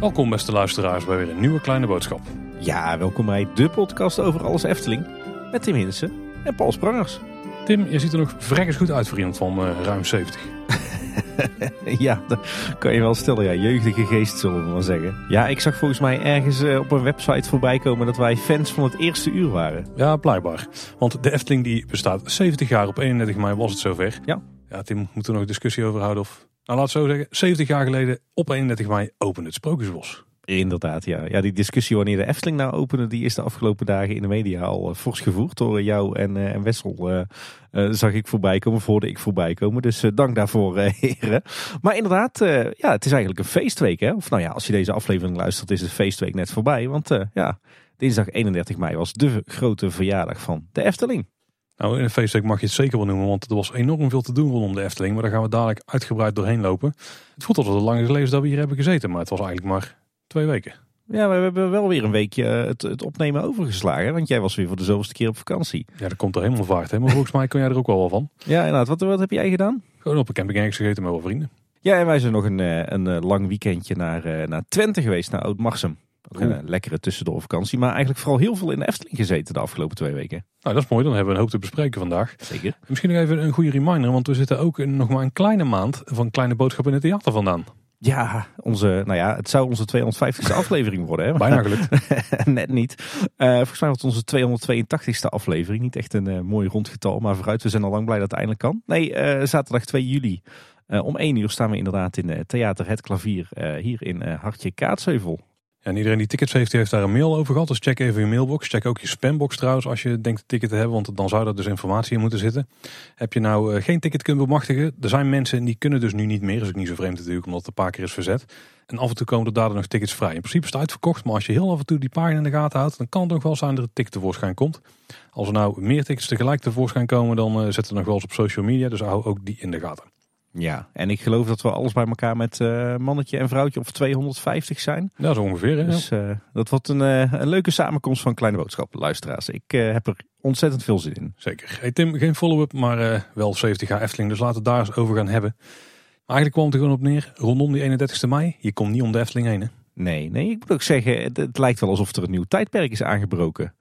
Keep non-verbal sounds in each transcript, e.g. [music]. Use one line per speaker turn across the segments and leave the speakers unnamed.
Welkom beste luisteraars bij weer een nieuwe kleine boodschap.
Ja, welkom bij de podcast over alles Efteling. Met Tim Hinsen en Paul Sprangers.
Tim, je ziet er nog vrekkers goed uit voor iemand van uh, ruim 70. [laughs]
ja, dat kan je wel stellen. Ja, jeugdige geest zullen we maar zeggen. Ja, ik zag volgens mij ergens uh, op een website voorbij komen dat wij fans van het eerste uur waren.
Ja, blijkbaar. Want de Efteling die bestaat 70 jaar. Op 31 mei was het zover.
Ja.
Ja, Tim, moeten we nog discussie over houden of... Nou, laat het zo zeggen. 70 jaar geleden op 31 mei opende het Sprookjesbos.
Inderdaad, ja. ja. Die discussie wanneer de Efteling nou opende, die is de afgelopen dagen in de media al uh, fors gevoerd door jou en, uh, en Wessel. Uh, zag ik voorbij komen, voorde ik voorbij komen. Dus dank daarvoor, [laughs] heren. Maar inderdaad, ja, het is eigenlijk een feestweek. Hè? Of nou ja, als je deze aflevering luistert, is de feestweek net voorbij. Want ja, dinsdag 31 mei was de grote verjaardag van de Efteling.
Nou, in een feestweek mag je het zeker wel noemen, want er was enorm veel te doen rondom de Efteling. Maar daar gaan we dadelijk uitgebreid doorheen lopen. Het voelt alsof het lang geleden dat we hier hebben gezeten, maar het was eigenlijk maar twee weken.
Ja, we hebben wel weer een weekje het, het opnemen overgeslagen. Want jij was weer voor de zoveelste keer op vakantie.
Ja, dat komt er helemaal vaart. Hè? Maar volgens mij kon jij er ook wel van. [laughs]
Ja, inderdaad. Wat, wat heb jij gedaan?
Gewoon op een camping ergens gegeten met wel vrienden.
Ja, en wij zijn nog een, een, een lang weekendje naar, naar Twente geweest, naar Oud-Marsum. Ook een lekkere tussendoor vakantie. Maar eigenlijk vooral heel veel in de Efteling gezeten de afgelopen twee weken.
Nou, dat is mooi. Dan hebben we een hoop te bespreken vandaag.
Zeker.
Misschien nog even een goede reminder. Want we zitten ook nog maar een kleine maand van Kleine Boodschap in het Theater vandaan.
Ja, onze, nou ja, het zou onze 250ste [laughs] aflevering worden. Hè?
Bijna gelukt. [laughs]
Net niet. Uh, volgens mij was het onze 282ste aflevering. Niet echt een uh, mooi rond getal, maar vooruit. We zijn al lang blij dat het eindelijk kan. Nee, uh, zaterdag 2 juli om 1 uur staan we inderdaad in Theater Het Klavier hier in Hartje Kaatsheuvel.
En iedereen die tickets heeft, die heeft daar een mail over gehad. Dus check even je mailbox. Check ook je spambox trouwens als je denkt een ticket te hebben. Want dan zou er dus informatie in moeten zitten. Heb je nou uh, geen ticket kunnen bemachtigen. Er zijn mensen die kunnen dus nu niet meer. Is ook niet zo vreemd natuurlijk omdat het een paar keer is verzet. En af en toe komen er daardoor nog tickets vrij. In principe is het uitverkocht. Maar als je heel af en toe die pagina in de gaten houdt. Dan kan het nog wel zijn dat een ticket tevoorschijn komt. Als er nou meer tickets tegelijk tevoorschijn komen. Dan uh, zetten we nog wel eens op social media. Dus hou ook die in de gaten.
Ja, en ik geloof dat we alles bij elkaar met uh, mannetje en vrouwtje of 250 zijn.
Ja, zo ongeveer. Hè?
Dus uh, dat wordt een, uh, een, leuke samenkomst van Kleine Boodschap, luisteraars. Ik heb er ontzettend veel zin in.
Zeker. Hey Tim, geen follow-up, maar wel 70 jaar Efteling. Dus laten we het daar eens over gaan hebben. Maar eigenlijk kwam het er gewoon op neer, rondom die 31ste mei. Je komt niet om de Efteling heen, hè?
Nee, nee, ik moet ook zeggen, het, het lijkt wel alsof er een nieuw tijdperk is aangebroken.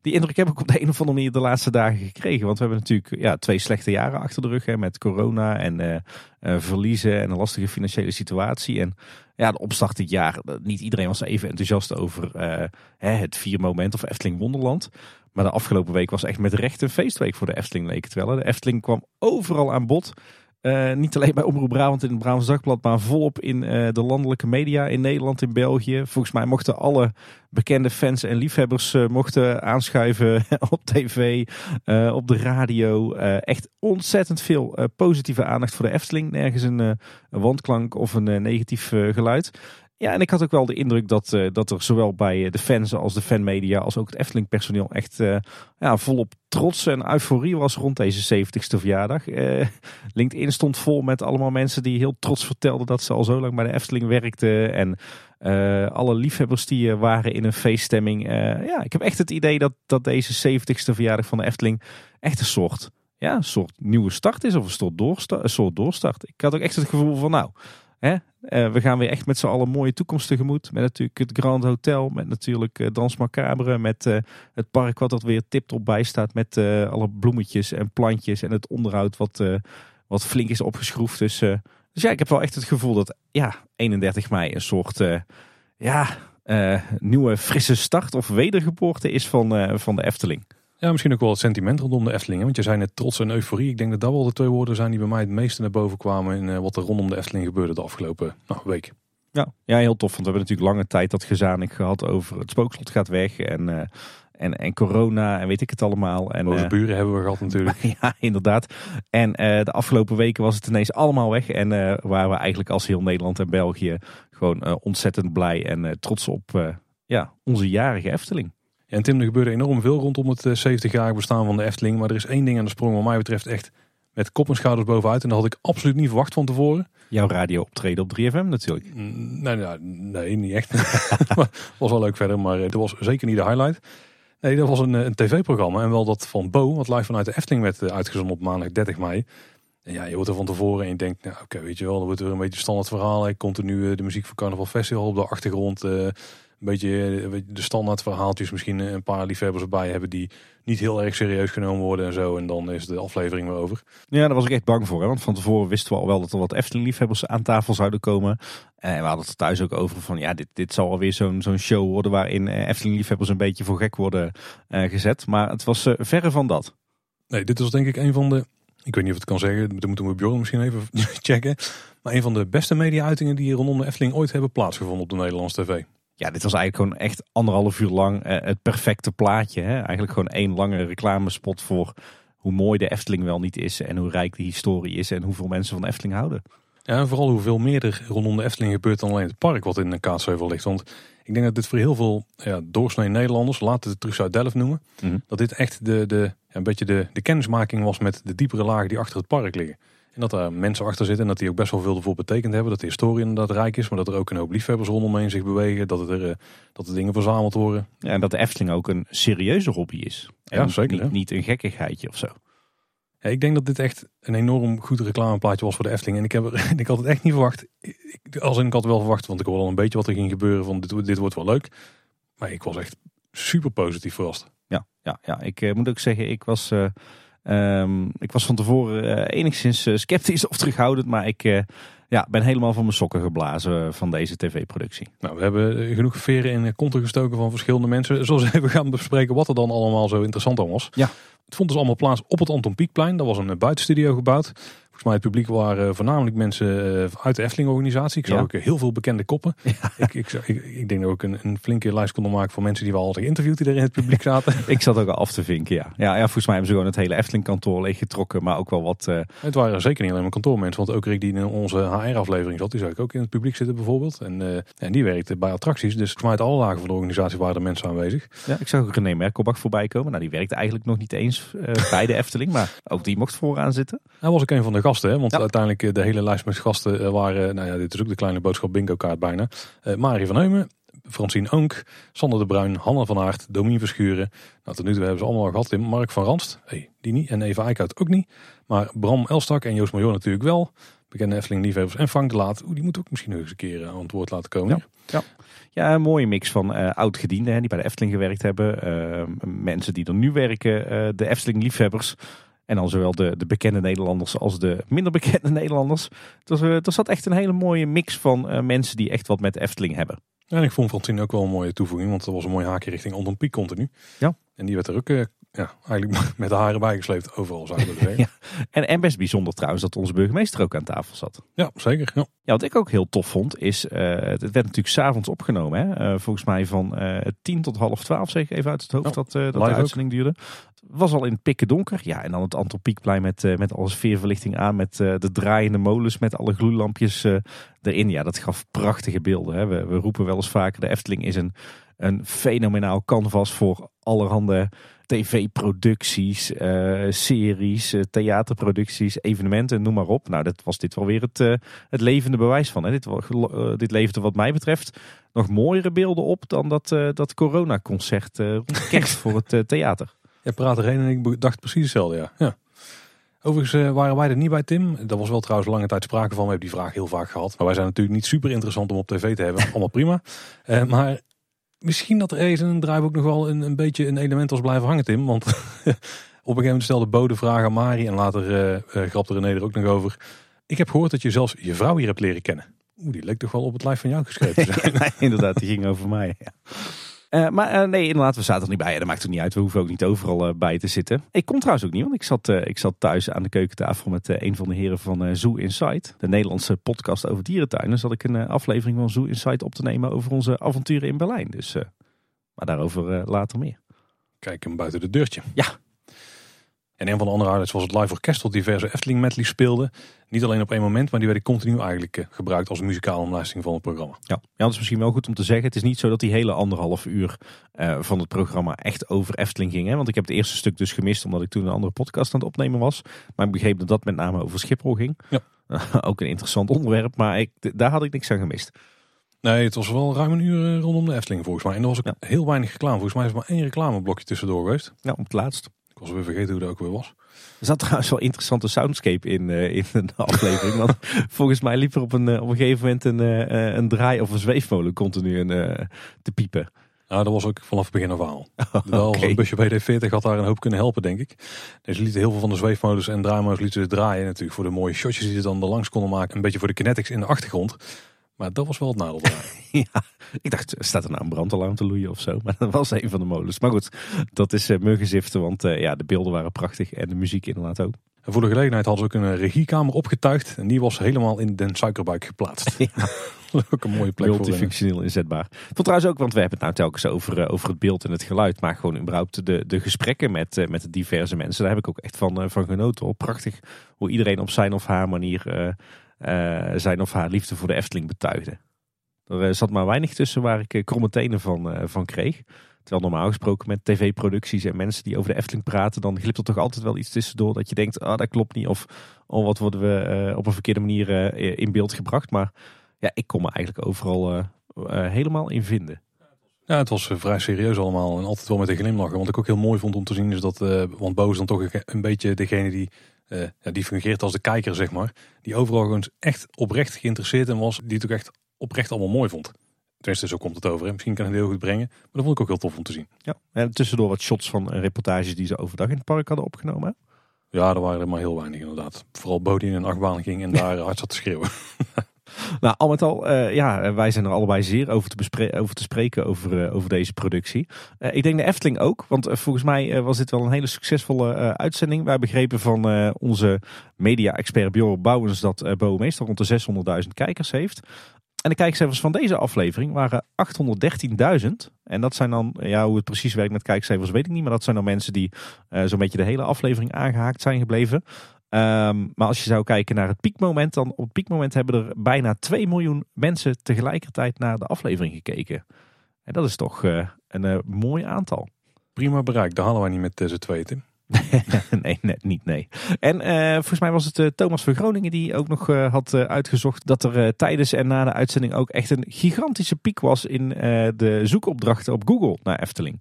Die indruk heb ik op de een of andere manier de laatste dagen gekregen. Want we hebben natuurlijk ja, twee slechte jaren achter de rug. Hè, met corona en uh, uh, verliezen en een lastige financiële situatie. En ja, de opstart dit jaar. Niet iedereen was even enthousiast over uh, hè, het vier moment of Efteling Wonderland. Maar de afgelopen week was echt met recht een feestweek voor de Efteling leek het. De Efteling kwam overal aan bod. Uh, niet alleen bij Omroep Brabant in het Brabants Dagblad, maar volop in uh, de landelijke media in Nederland, in België. Volgens mij mochten alle bekende fans en liefhebbers uh, mochten aanschuiven [laughs] op tv, op de radio. echt ontzettend veel positieve aandacht voor de Efteling. Nergens een, een wandklank of een negatief geluid. Ja, en ik had ook wel de indruk dat, uh, dat er zowel bij de fans als de fanmedia als ook het Efteling personeel echt uh, ja, volop trots en euforie was rond deze 70ste verjaardag. [laughs] LinkedIn stond vol met allemaal mensen die heel trots vertelden dat ze al zo lang bij de Efteling werkten. En alle liefhebbers die waren in een feeststemming. ja, ik heb echt het idee dat, dat deze 70ste verjaardag van de Efteling echt een soort, ja, een soort nieuwe start is of een soort, doorstart, een soort doorstart. Ik had ook echt het gevoel van nou... Hè? Uh, we gaan weer echt met z'n allen mooie toekomst tegemoet. Met natuurlijk het Grand Hotel. Met natuurlijk uh, Dans Macabre. Met uh, het park wat er weer tip-top bij staat. Met alle bloemetjes en plantjes. En het onderhoud wat, wat flink is opgeschroefd. Dus, dus ja, ik heb wel echt het gevoel dat ja, 31 mei een soort ja, nieuwe frisse start of wedergeboorte is van, van de Efteling.
Ja, misschien ook wel het sentiment rondom de Efteling. Want je zei net trots en euforie. Ik denk dat dat wel de twee woorden zijn die bij mij het meeste naar boven kwamen in uh, wat er rondom de Efteling gebeurde de afgelopen nou, week.
Ja. ja, heel tof. Want we hebben natuurlijk lange tijd dat gezanik gehad over het spookslot gaat weg. En, uh, en, en corona en weet ik het allemaal. En,
Boze buren uh, hebben we gehad natuurlijk. [laughs]
ja, inderdaad. En de afgelopen weken was het ineens allemaal weg. En waren we eigenlijk als heel Nederland en België gewoon ontzettend blij en trots op ja, onze jarige Efteling.
Ja, en Tim, er gebeurde enorm veel rondom het 70-jarig bestaan van de Efteling. Maar er is één ding aan de sprong wat mij betreft echt met kop en schouders bovenuit. En dat had ik absoluut niet verwacht van tevoren.
Jouw radio optreden op 3FM natuurlijk.
Nee, nee, nee niet echt. [laughs] was wel leuk verder, maar het was zeker niet de highlight. Nee, dat was een, een tv-programma. En wel dat van Bo, wat live vanuit de Efteling werd uitgezonden op maandag 30 mei. En ja, je hoort er van tevoren en je denkt, nou oké, weet je wel, dan wordt weer een beetje standaard verhaal. Continu de muziek van Carnaval Festival op de achtergrond. een beetje de standaard verhaaltjes. Misschien een paar liefhebbers erbij hebben die niet heel erg serieus genomen worden en zo. En dan is de aflevering weer over.
Ja, daar was ik echt bang voor. Hè? Want van tevoren wisten we al wel dat er wat Efteling-liefhebbers aan tafel zouden komen. En we hadden het er thuis ook over van ja, dit, dit zal alweer zo'n zo'n show worden waarin Efteling-liefhebbers een beetje voor gek worden uh, gezet. Maar het was uh, verre van dat.
Nee, dit was denk ik een van de, ik weet niet of het kan zeggen, dan moeten we Bjorn misschien even [laughs] checken. Maar een van de beste media-uitingen die rondom de Efteling ooit hebben plaatsgevonden op de Nederlandse tv.
Ja, dit was eigenlijk gewoon echt anderhalf uur lang uh, het perfecte plaatje. Hè? Eigenlijk gewoon één lange reclamespot voor hoe mooi de Efteling wel niet is. En hoe rijk de historie is en hoeveel mensen van Efteling houden.
Ja, en vooral hoeveel meer er rondom de Efteling gebeurt dan alleen het park wat in de Kaatsheuvel ligt. Want ik denk dat dit voor heel veel ja, doorsnee Nederlanders, laten we het terug Zuid-Delft noemen. Mm -hmm. Dat dit echt de, de, een beetje de, de kennismaking was met de diepere lagen die achter het park liggen. En dat er mensen achter zitten en dat die ook best wel veel ervoor betekend hebben. Dat de historie inderdaad rijk is, maar dat er ook een hoop liefhebbers rondomheen zich bewegen. Dat, er, dat er dingen verzameld worden.
Ja, en dat de Efteling ook een serieuze hobby is. En
ja, zeker.
Niet, niet een gekkigheidje of zo.
Ja, ik denk dat dit echt een enorm goed reclameplaatje was voor de Efteling. En ik, heb er, [laughs] ik had het echt niet verwacht. Ik, als in, ik had wel verwacht, want ik hoorde al een beetje wat er ging gebeuren. Van dit, dit wordt wel leuk. Maar ik was echt super positief verrast.
Ja, ja, ja. ik uh, moet ook zeggen, ik was... Uh, Um, ik was van tevoren uh, enigszins uh, sceptisch [laughs] of terughoudend, maar ik uh, ja, ben helemaal van mijn sokken geblazen van deze tv-productie.
Nou, we hebben genoeg veren in konten gestoken van verschillende mensen. [laughs] Zoals even gaan bespreken wat er dan allemaal zo interessant aan was.
Ja.
Het vond dus allemaal plaats op het Anton Pieckplein. Daar was een buitenstudio gebouwd. Volgens mij het publiek waren voornamelijk mensen uit de Efteling-organisatie. Ik zag
Ja.
ook heel veel bekende koppen. [laughs] Ik, ik, ik, ik denk dat ook een, een flinke lijst konden maken van mensen die we al hadden geïnterviewd die er in het publiek zaten.
Ik zat ook al af te vinken, ja. Ja, ja volgens mij hebben ze gewoon het hele Efteling-kantoor leeggetrokken, maar ook wel wat... eh,
Het waren zeker niet alleen maar kantoormensen, want ook Rick die in onze HR-aflevering zat, die zag ik ook in het publiek zitten bijvoorbeeld. En, eh, en die werkte bij attracties, dus volgens mij uit alle lagen van de organisatie waren er mensen aanwezig.
ja, ik zag ook René Merkelbach voorbij komen. Nou, die werkte eigenlijk nog niet eens eh, bij de [laughs] Efteling, maar ook die mocht vooraan zitten.
Hij was ook een van de gasten, hè, want
Ja.
uiteindelijk eh, de hele lijst met gasten eh, waren, nou ja, dit is ook de kleine boodschap bingo kaart bijna. Eh Marie van Heumen, Francine Oonk, Sander de Bruin, Hanna van Aert, Domien Verschuren. Nou, tot nu toe hebben ze allemaal al gehad. Tim, Mark van Ranst, hey, die niet. En Eva Eickhout ook niet. Maar Bram Elstak en Joost Major natuurlijk wel. Bekende Efteling liefhebbers. En Frank de Laat, die moet ook misschien nog eens een keer eh, aan het woord laten komen.
Ja, een mooie mix van eh oud-gedienden die bij de Efteling gewerkt hebben. eh, mensen die er nu werken, eh, de Efteling-liefhebbers. En dan zowel de, de bekende Nederlanders als de minder bekende [laughs] Nederlanders. Was, eh, er zat echt een hele mooie mix van eh, mensen die echt wat met de Efteling hebben.
En ik vond Francine ook wel een mooie toevoeging, want er was een mooi haakje richting Anton Pieck continu.
Ja.
En die werd er ook eh, ja, eigenlijk [laughs] met de haren bijgesleept overal, zou ik willen zeggen. [laughs]
Ja. En, en best bijzonder trouwens dat onze burgemeester ook aan tafel zat.
ja, zeker. Ja.
Ja, wat ik ook heel tof vond, is, eh, het werd natuurlijk s'avonds opgenomen. Hè? Eh, volgens mij van eh 10 tot half 12, zeg ik even uit het hoofd,
Ja,
dat, dat de
live ook.
uitzending duurde. Het was al in het pikken donker. Ja, en dan het Anton Pieckplein met, met alle sfeerverlichting aan, met de draaiende molens, met alle gloeilampjes erin. Ja, dat gaf prachtige beelden. Hè? We, we roepen wel eens vaker, de Efteling is een, een fenomenaal canvas voor allerhande tv-producties, eh, series, eh, theaterproducties, evenementen, noem maar op. Nou, dat was dit wel weer het, eh, het levende bewijs van. Hè. Dit, dit leverde wat mij betreft nog mooiere beelden op dan dat, dat coronaconcert rond [laughs] kerst voor het theater.
Jij praat erheen en ik dacht precies hetzelfde, ja. ja. Overigens waren wij er niet bij, Tim. Daar was wel trouwens lange tijd sprake van. We hebben die vraag heel vaak gehad. Maar wij zijn natuurlijk niet super interessant om op tv te hebben. Allemaal prima. Eh, maar misschien dat er een drive ook nog wel een, een beetje een element was blijven hangen, Tim. Want [laughs] op een gegeven moment stelde Bo de vraag aan Mari. En later eh, grapte René er ook nog over. Ik heb gehoord dat je zelfs je vrouw hier hebt leren kennen. Oeh, die leek toch wel op het lijf van jou geschreven te [laughs] zijn.
Ja, inderdaad, die ging over mij. Ja. Eh, maar eh, nee, inderdaad, we zaten er niet bij. Ja, dat maakt het niet uit. We hoeven ook niet overal eh, bij te zitten. Ik kon trouwens ook niet, want ik zat, ik zat thuis aan de keukentafel met een van de heren van Zoo Insight. De Nederlandse podcast over dierentuinen. Zat ik een aflevering van Zoo Insight op te nemen over onze avonturen in Berlijn. Dus, maar daarover later meer.
Kijk hem buiten de deurtje.
Ja.
En een van de andere highlights was het live orkest dat diverse Efteling medley speelde. Niet alleen op één moment, maar die werden continu eigenlijk eh, gebruikt als muzikale omlijsting van het programma.
Ja. ja, dat is misschien wel goed om te zeggen. Het is niet zo dat die hele anderhalf uur eh, van het programma echt over Efteling ging. Hè? Want ik heb het eerste stuk dus gemist omdat ik toen een andere podcast aan het opnemen was. Maar ik begreep dat dat met name over Schiphol ging.
Ja. [laughs]
Ook een interessant onderwerp, maar ik, daar had ik niks aan gemist.
Nee, het was wel ruim een uur eh, rondom de Efteling volgens mij. En er was ook
Ja.
heel weinig reclame. Volgens mij is er maar één reclameblokje tussendoor geweest.
Ja, op het laatst.
Ik was weer vergeten hoe dat ook weer was.
Er zat trouwens wel interessante soundscape in, eh, in de [laughs] aflevering. want volgens mij liep er op een, eh, op een gegeven moment een, eh, een draai of een zweefmolen continu een, te piepen.
Nou, dat was ook vanaf het begin af aan. [laughs] Wel,
Oké.
een busje BD40 had daar een hoop kunnen helpen, denk ik. Dus ze lieten heel veel van de zweefmodus en draaimodus lieten draaien. Natuurlijk voor de mooie shotjes die ze dan er langs konden maken. Een beetje voor de kinetics in de achtergrond. Maar dat was wel het nadeel. daar. [laughs]
Ja, ik dacht, staat er nou een brandalarm te loeien of zo? Maar dat was een van de molens. Maar goed, dat is uh, muggenziften, want uh, ja, de beelden waren prachtig en de muziek inderdaad ook.
En voor de gelegenheid hadden ze ook een regiekamer opgetuigd. En die was helemaal in den suikerbuik geplaatst. [laughs]
Ja.
ook een mooie plek
Multifunctioneel inzetbaar. Ik vond trouwens ook, want we hebben het nou telkens over, uh, over het beeld en het geluid. Maar gewoon überhaupt de, de gesprekken met, uh, met de diverse mensen. Daar heb ik ook echt van, uh, van genoten. Hoor. Prachtig hoe iedereen op zijn of haar manier zijn of haar liefde voor de Efteling betuigde. Er zat maar weinig tussen waar ik kromme tenen van, van kreeg. Terwijl normaal gesproken met tv-producties en mensen die over de Efteling praten, dan glipt er toch altijd wel iets tussendoor dat je denkt, ah, dat klopt niet. Of oh, wat worden we op een verkeerde manier in beeld gebracht. Maar ja, ik kon me eigenlijk overal helemaal in vinden.
Ja, het was vrij serieus allemaal en altijd wel met een glimlach. Wat ik ook heel mooi vond om te zien is dat, want Bo dan toch een beetje degene die, ja, die fungeert als de kijker, zeg maar. Die overal gewoon echt oprecht geïnteresseerd in was, die het ook echt oprecht allemaal mooi vond. Tenminste, zo komt het over. Hè. Misschien kan het heel goed brengen. Maar dat vond ik ook heel tof om te zien.
Ja, en tussendoor wat shots van reportages die ze overdag in het park hadden opgenomen.
Ja, er waren er maar heel weinig inderdaad. Vooral Bodie in een achtbaan ging en daar [laughs] hard zat te schreeuwen. [laughs] [laughs]
nou, al met al, uh, ja, wij zijn er allebei zeer over te, over te spreken over, uh, over deze productie. Uh, ik denk de Efteling ook, want volgens mij was dit wel een hele succesvolle uitzending. Wij begrepen van onze media-expert Bjorn Bouwens dat Bo meestal rond de 600.000 kijkers heeft. En de kijkcijfers van deze aflevering waren 813.000. En dat zijn dan, ja, hoe het precies werkt met kijkcijfers weet ik niet. Maar dat zijn dan mensen die zo'n beetje de hele aflevering aangehaakt zijn gebleven. Um, maar als je zou kijken naar het piekmoment, dan op het piekmoment hebben er bijna 2 miljoen mensen tegelijkertijd naar de aflevering gekeken. En dat is toch uh, een uh, mooi aantal.
Prima bereik, daar halen wij niet met deze twee, Tim. [laughs]
nee, net niet, nee. En uh, volgens mij was het Thomas van Groningen die ook nog had uitgezocht dat er tijdens en na de uitzending ook echt een gigantische piek was in de zoekopdrachten op Google naar Efteling.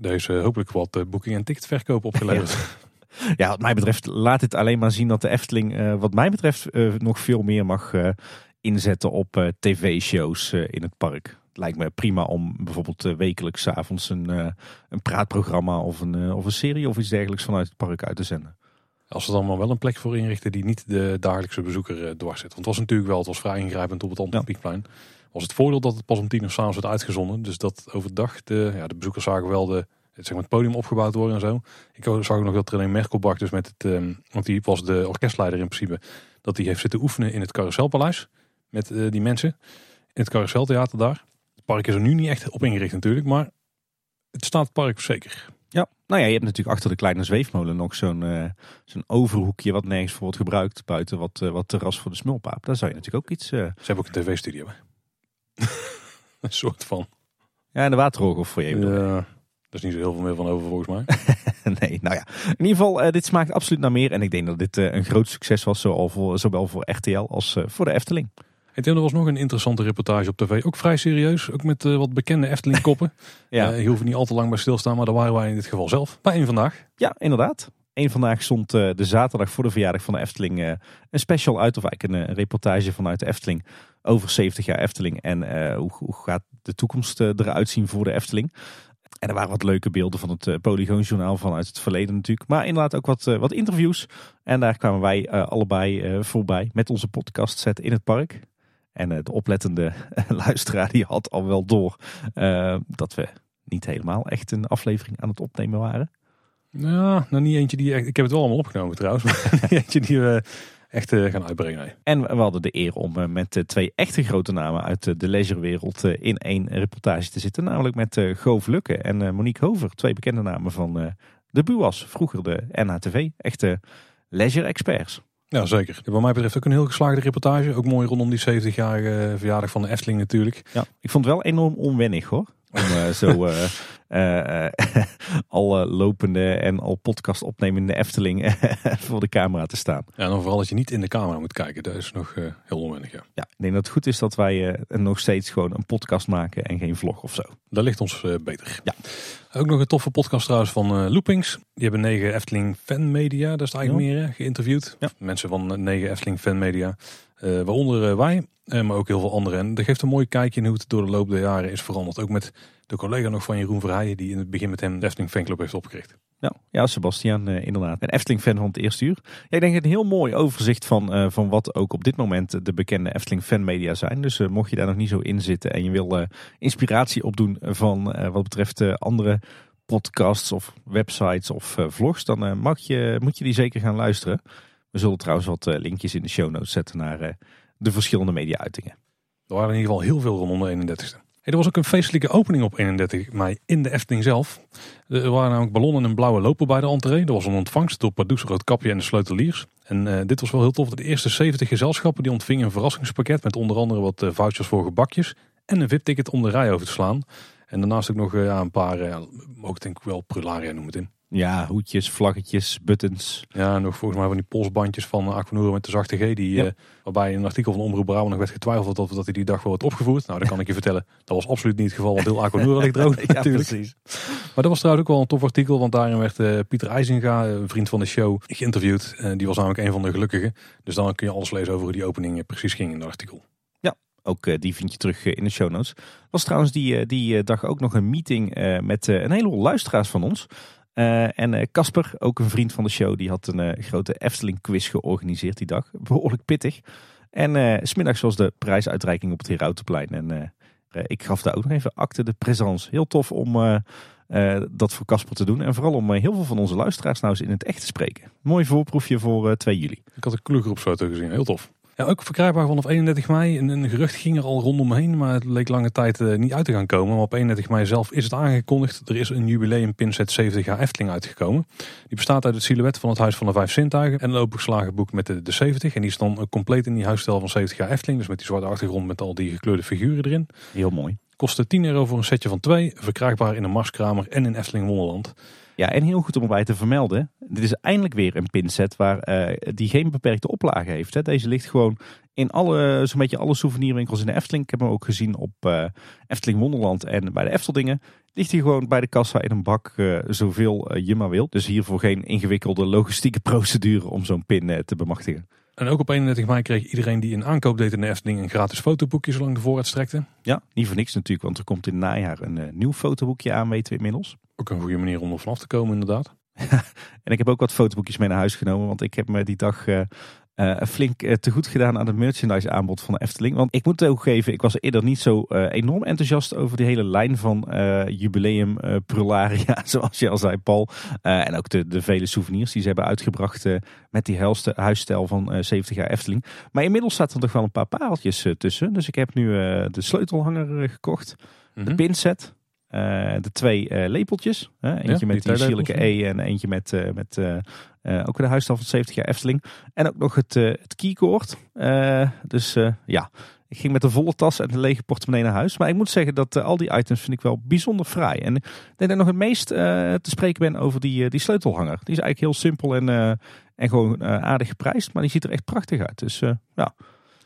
Deze hopelijk wat boeking en ticketverkoop opgeleverd. [laughs]
Ja. wat mij betreft laat dit alleen maar zien dat de Efteling, wat mij betreft, nog veel meer mag inzetten op tv-shows in het park het lijkt me prima om bijvoorbeeld wekelijks avonds een, een praatprogramma of een, of een serie of iets dergelijks vanuit het park uit te zenden.
Als ze dan maar wel een plek voor inrichten die niet de dagelijkse bezoeker dwars zit. Want het was natuurlijk wel, het was vrij ingrijpend op het Antropiekplein. Ja. Was het voordeel dat het pas om tien uur s'avonds werd uitgezonden. Dus dat overdag de, ja, de bezoekers zagen wel de, het, zeg maar, het podium opgebouwd worden en zo. Ik zag ook nog dat René Merkelbach dus met het, um, want die was de orkestleider in principe. Dat die heeft zitten oefenen in het Carouselpaleis met die mensen. In het Carouseltheater daar. Het park is er nu niet echt op ingericht natuurlijk, maar het staat het park zeker.
Ja, nou ja, je hebt natuurlijk achter de kleine zweefmolen nog zo'n uh, zo'n overhoekje wat nergens voor wordt gebruikt. Buiten wat, uh, wat terras voor de smulpaap. Daar zou je natuurlijk ook iets...
Ze hebben ook een tv-studio. [laughs] een soort van.
Ja, en de waterhooghof voor je.
Ja, daar is niet zo heel veel meer van over volgens mij. [laughs]
nee, nou ja. In ieder geval, dit smaakt absoluut naar meer. En ik denk dat dit een groot succes was, zowel voor, zowel voor RTL als voor de Efteling.
Hey Tim, er was nog een interessante reportage op tv. Ook vrij serieus. Ook met wat bekende Efteling-koppen. [laughs]
ja.
Je hoeft niet al te lang bij stilstaan, maar daar waren wij in dit geval zelf. Bij één vandaag.
Ja, inderdaad. Eén vandaag stond de zaterdag voor de verjaardag van de Efteling een special uit. Of eigenlijk een, een, reportage vanuit de Efteling over 70 jaar Efteling. En hoe, hoe, gaat de toekomst eruit zien voor de Efteling. En er waren wat leuke beelden van het Polygoonjournaal vanuit het verleden natuurlijk. Maar inderdaad ook wat, wat interviews. En daar kwamen wij allebei voorbij met onze podcast set in het park. En de oplettende [laughs] luisteraar die had al wel door dat we niet helemaal echt een aflevering aan het opnemen waren.
Ja, nou niet eentje die ik heb het wel allemaal opgenomen trouwens, [laughs] eentje die we echt uh, gaan uitbrengen.
En we hadden de eer om uh, met twee echte grote namen uit de leisurewereld in één reportage te zitten. Namelijk met Goof Lukke en Monique Hover, twee bekende namen van de BUAS, vroeger de NHTV, echte leisure experts.
Ja, zeker. Wat mij betreft ook een heel geslaagde reportage. Ook mooi rondom die 70-jarige verjaardag van de Efteling natuurlijk.
Ja, ik vond het wel enorm onwennig hoor. Om uh, zo uh, [laughs] eh, eh, [laughs] al eh, lopende en al podcast opnemende Efteling [laughs] voor de camera te staan.
Ja, en dan vooral dat je niet in de camera moet kijken. Dat is nog heel onwennig, ja.
Ja, ik denk dat het goed is dat wij nog steeds gewoon een podcast maken en geen vlog of zo.
Dat ligt ons beter.
Ja.
Ook nog een toffe podcast trouwens van Loopings. Die hebben negen Efteling fanmedia, dat is het eigenlijk meer, geïnterviewd.
Ja.
Mensen van negen Efteling fanmedia. Waaronder wij, maar ook heel veel anderen. En dat geeft een mooi kijkje in hoe het door de loop der jaren is veranderd. Ook met de collega nog van Jeroen Verheijen, die in het begin met hem de Efteling Fanclub heeft opgericht.
Ja, ja Sebastian inderdaad. Een Efteling-fan van het eerste uur. Ja, ik denk een heel mooi overzicht van, van wat ook op dit moment de bekende Efteling-fanmedia zijn. Dus mocht je daar nog niet zo in zitten en je wil inspiratie opdoen van wat betreft andere podcasts of websites of vlogs, dan mag je, moet je die zeker gaan luisteren. We zullen trouwens wat linkjes in de show notes zetten naar de verschillende media-uitingen.
Er waren in ieder geval heel veel rondom de 31ste. er was ook een feestelijke opening op 31 mei in de Efteling zelf. Er waren namelijk ballonnen en blauwe lopen bij de entree. Er was een ontvangst door Pardoes Roodkapje en de Sleuteliers. En dit was wel heel tof. De eerste 70 gezelschappen die ontvingen een verrassingspakket met onder andere wat uh, vouchers voor gebakjes en een VIP-ticket om de rij over te slaan. En daarnaast ook nog ja, een paar, uh, ook denk ik wel prularia noemen het in.
Ja, hoedjes, vlaggetjes, buttons.
Ja, nog volgens mij van die polsbandjes van Aquanura met de zachte G. Die, ja. uh, waarbij in een artikel van Omroep Brabant nog werd getwijfeld of dat hij die dag wel wordt opgevoerd. Nou, dat kan ik je vertellen. Dat was absoluut niet het geval, want heel Aquanura ligt droog [laughs] ja, natuurlijk. Precies. Maar dat was trouwens ook wel een tof artikel, want daarin werd uh, Pieter IJzinga, een vriend van de show, geïnterviewd. Uh, die was namelijk een van de gelukkigen. Dus dan kun je alles lezen over hoe die opening precies ging in het artikel.
Ja, ook die vind je terug in de show notes. was trouwens die, die dag ook nog een meeting met een heleboel luisteraars van ons. Uh, en Casper, uh, ook een vriend van de show, die had een uh, grote Efteling quiz georganiseerd die dag. Behoorlijk pittig. En smiddags was de prijsuitreiking op het Herautenplein. En ik gaf daar ook nog even acte de présence. Heel tof om dat voor Casper te doen. En vooral om heel veel van onze luisteraars nou eens in het echt te spreken. Mooi voorproefje voor 2 juli.
Ik had een kleurgroepsfoto gezien, heel tof. Ja, ook verkrijgbaar vanaf 31 mei. Een, een gerucht ging er al rondom heen, maar het leek lange tijd uh, niet uit te gaan komen. Maar op 31 mei zelf is het aangekondigd. Er is een jubileum pinset 70 jaar Efteling uitgekomen. Die bestaat uit het silhouet van het Huis van de Vijf Zintuigen en een opengeslagen boek met de, de 70. En die is dan compleet in die huisstijl van 70 jaar Efteling. Dus met die zwarte achtergrond met al die gekleurde figuren erin.
Heel mooi.
Kostte 10 euro voor een setje van twee. Verkrijgbaar in een Marskramer en in Efteling Wonderland.
Ja, en heel goed om erbij te vermelden. Dit is eindelijk weer een pinset waar uh, die geen beperkte oplage heeft. Hè. Deze ligt gewoon in alle, zo'n beetje alle souvenirwinkels in de Efteling. Ik heb hem ook gezien op uh, Efteling Wonderland en bij de Efteldingen. Ligt hij gewoon bij de kassa in een bak uh, zoveel je maar wilt. Dus hiervoor geen ingewikkelde logistieke [laughs] procedure om zo'n pin te bemachtigen.
En ook op 31 mei kreeg iedereen die een aankoop deed in de Efteling een gratis fotoboekje zolang de voorraad strekte.
Ja, niet voor niks natuurlijk, want er komt in het najaar een uh, nieuw fotoboekje aan, weten we inmiddels.
Ook een goede manier om er vanaf te komen inderdaad. [laughs]
en ik heb ook wat fotoboekjes mee naar huis genomen, want ik heb me die dag uh, uh, flink uh, te goed gedaan aan het merchandise aanbod van de Efteling. Want ik moet ook geven, ik was eerder niet zo enorm enthousiast over die hele lijn van jubileum prularia, [laughs] zoals je al zei Paul. en ook de, de vele souvenirs die ze hebben uitgebracht met die huisstijl van 70 jaar Efteling. Maar inmiddels zaten er toch wel een paar pareltjes tussen. Dus ik heb nu de sleutelhanger gekocht, mm -hmm. de mhm. pinset, de twee uh, lepeltjes. Eentje ja, met die sierlijke E en eentje met, uh, met ook de huisstijl van 70 jaar Efteling. En ook nog het, het keycord. dus ja, ik ging met de volle tas en de lege portemonnee naar huis. Maar ik moet zeggen dat al die items vind ik wel bijzonder fraai. En ik denk dat ik nog het meest te spreken ben over die, die sleutelhanger. Die is eigenlijk heel simpel en, en gewoon aardig geprijsd. Maar die ziet er echt prachtig uit. Dus ja.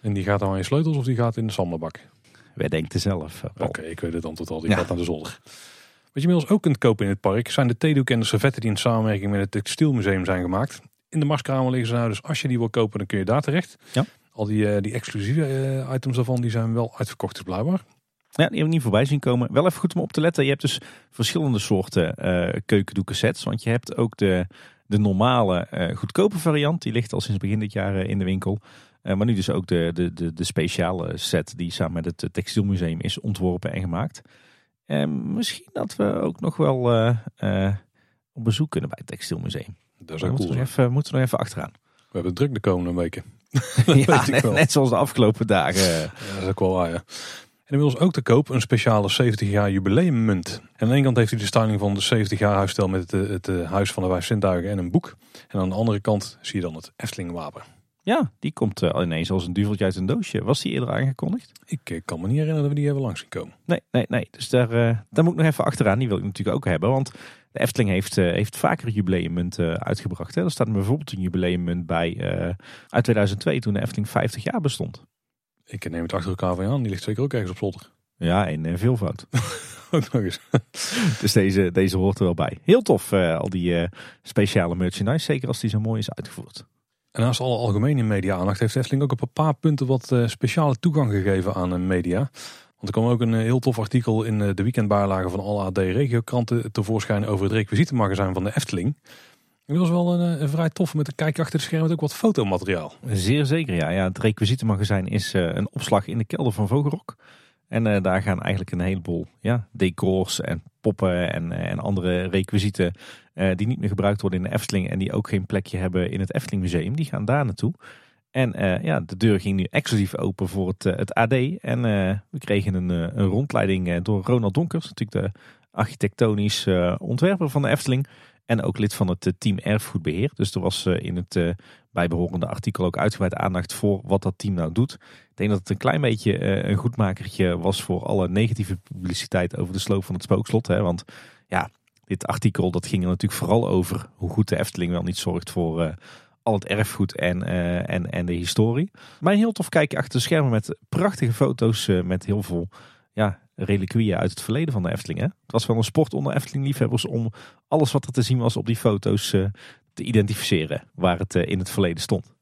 En die gaat dan in sleutels of die gaat in de sammelbak?
Wij denken zelf.
Oké, ik weet het antwoord al. Die ja. gaat naar de zolder. Wat je inmiddels ook kunt kopen in het park zijn de theedoeken en de servetten die in samenwerking met het Textielmuseum zijn gemaakt. In de Marskramer liggen ze nou, dus als je die wil kopen, dan kun je daar terecht.
Ja.
Al die, uh, die exclusieve uh, items daarvan, die zijn wel uitverkocht, dus blijkbaar.
Ja, die heb ik niet voorbij zien komen. Wel even goed om op te letten. Je hebt dus verschillende soorten uh, keukendoeken sets. Want je hebt ook de, de normale goedkope variant. Die ligt al sinds begin dit jaar in de winkel. Uh, maar nu dus ook de, de, de, de speciale set die samen met het Textielmuseum is ontworpen en gemaakt. En misschien dat we ook nog wel uh, op bezoek kunnen bij het Textielmuseum.
Dat zou cool
moeten, we even, moeten we nog even achteraan.
We hebben druk de komende weken. [laughs]
ja, net, net, zoals de afgelopen dagen.
Ja, dat is ook wel waar, ja. En inmiddels ook te koop een speciale 70 jaar jubileummunt. En aan de ene kant heeft hij de styling van de 70 jaar huisstel met het, het, het Huis van de Vijf Zintuigen en een boek. En aan de andere kant zie je dan het Efteling wapen.
Ja, die komt uh, ineens als een duveltje uit een doosje. Was die eerder aangekondigd?
Ik uh, kan me niet herinneren dat we die hebben langs zien komen.
Nee, nee, nee. Dus daar, uh, daar moet ik nog even achteraan. Die wil ik natuurlijk ook hebben. Want de Efteling heeft, heeft vaker jubileummunt uitgebracht. Hè. Er staat bijvoorbeeld een jubileummunt bij uit 2002 toen de Efteling 50 jaar bestond.
Ik neem het achter elkaar van je aan. Die ligt zeker ook ergens op zolder.
Ja, in veelvoud. [laughs]
ook nog eens. [laughs]
dus deze, deze hoort er wel bij. Heel tof, al die speciale merchandise. Zeker als die zo mooi is uitgevoerd.
En naast alle algemene media-aandacht heeft Efteling ook op een paar punten wat uh, speciale toegang gegeven aan media. Want er kwam ook een uh, heel tof artikel in de weekendbijlage van alle AD-regiokranten tevoorschijn over het requisietenmagazijn van de Efteling. Dat was wel een, een, vrij tof met een kijkje achter de schermen met ook wat fotomateriaal.
Zeer zeker, ja. ja het requisietenmagazijn is een opslag in de kelder van Vogelrok. En daar gaan eigenlijk een heleboel ja, decors en poppen en, en andere requisieten die niet meer gebruikt worden in de Efteling en die ook geen plekje hebben in het Efteling Museum. Die gaan daar naartoe. En uh, ja, de deur ging nu exclusief open voor het, uh, het AD. En we kregen een, een rondleiding door Ronald Donkers, natuurlijk de architectonisch ontwerper van de Efteling. En ook lid van het team Erfgoedbeheer. Dus er was in het bijbehorende artikel ook uitgebreid aandacht voor wat dat team nou doet. Ik denk dat het een klein beetje een goedmakertje was voor alle negatieve publiciteit over de sloop van het spookslot. Hè? Want ja, dit artikel dat ging er natuurlijk vooral over hoe goed de Efteling wel niet zorgt voor uh, al het erfgoed en, uh, en, en de historie. Maar een heel tof kijkje achter de schermen met prachtige foto's uh, met heel veel ja, reliquieën uit het verleden van de Efteling. Hè? Het was wel een sport onder Efteling-liefhebbers om alles wat er te zien was op die foto's te identificeren waar het in het verleden stond.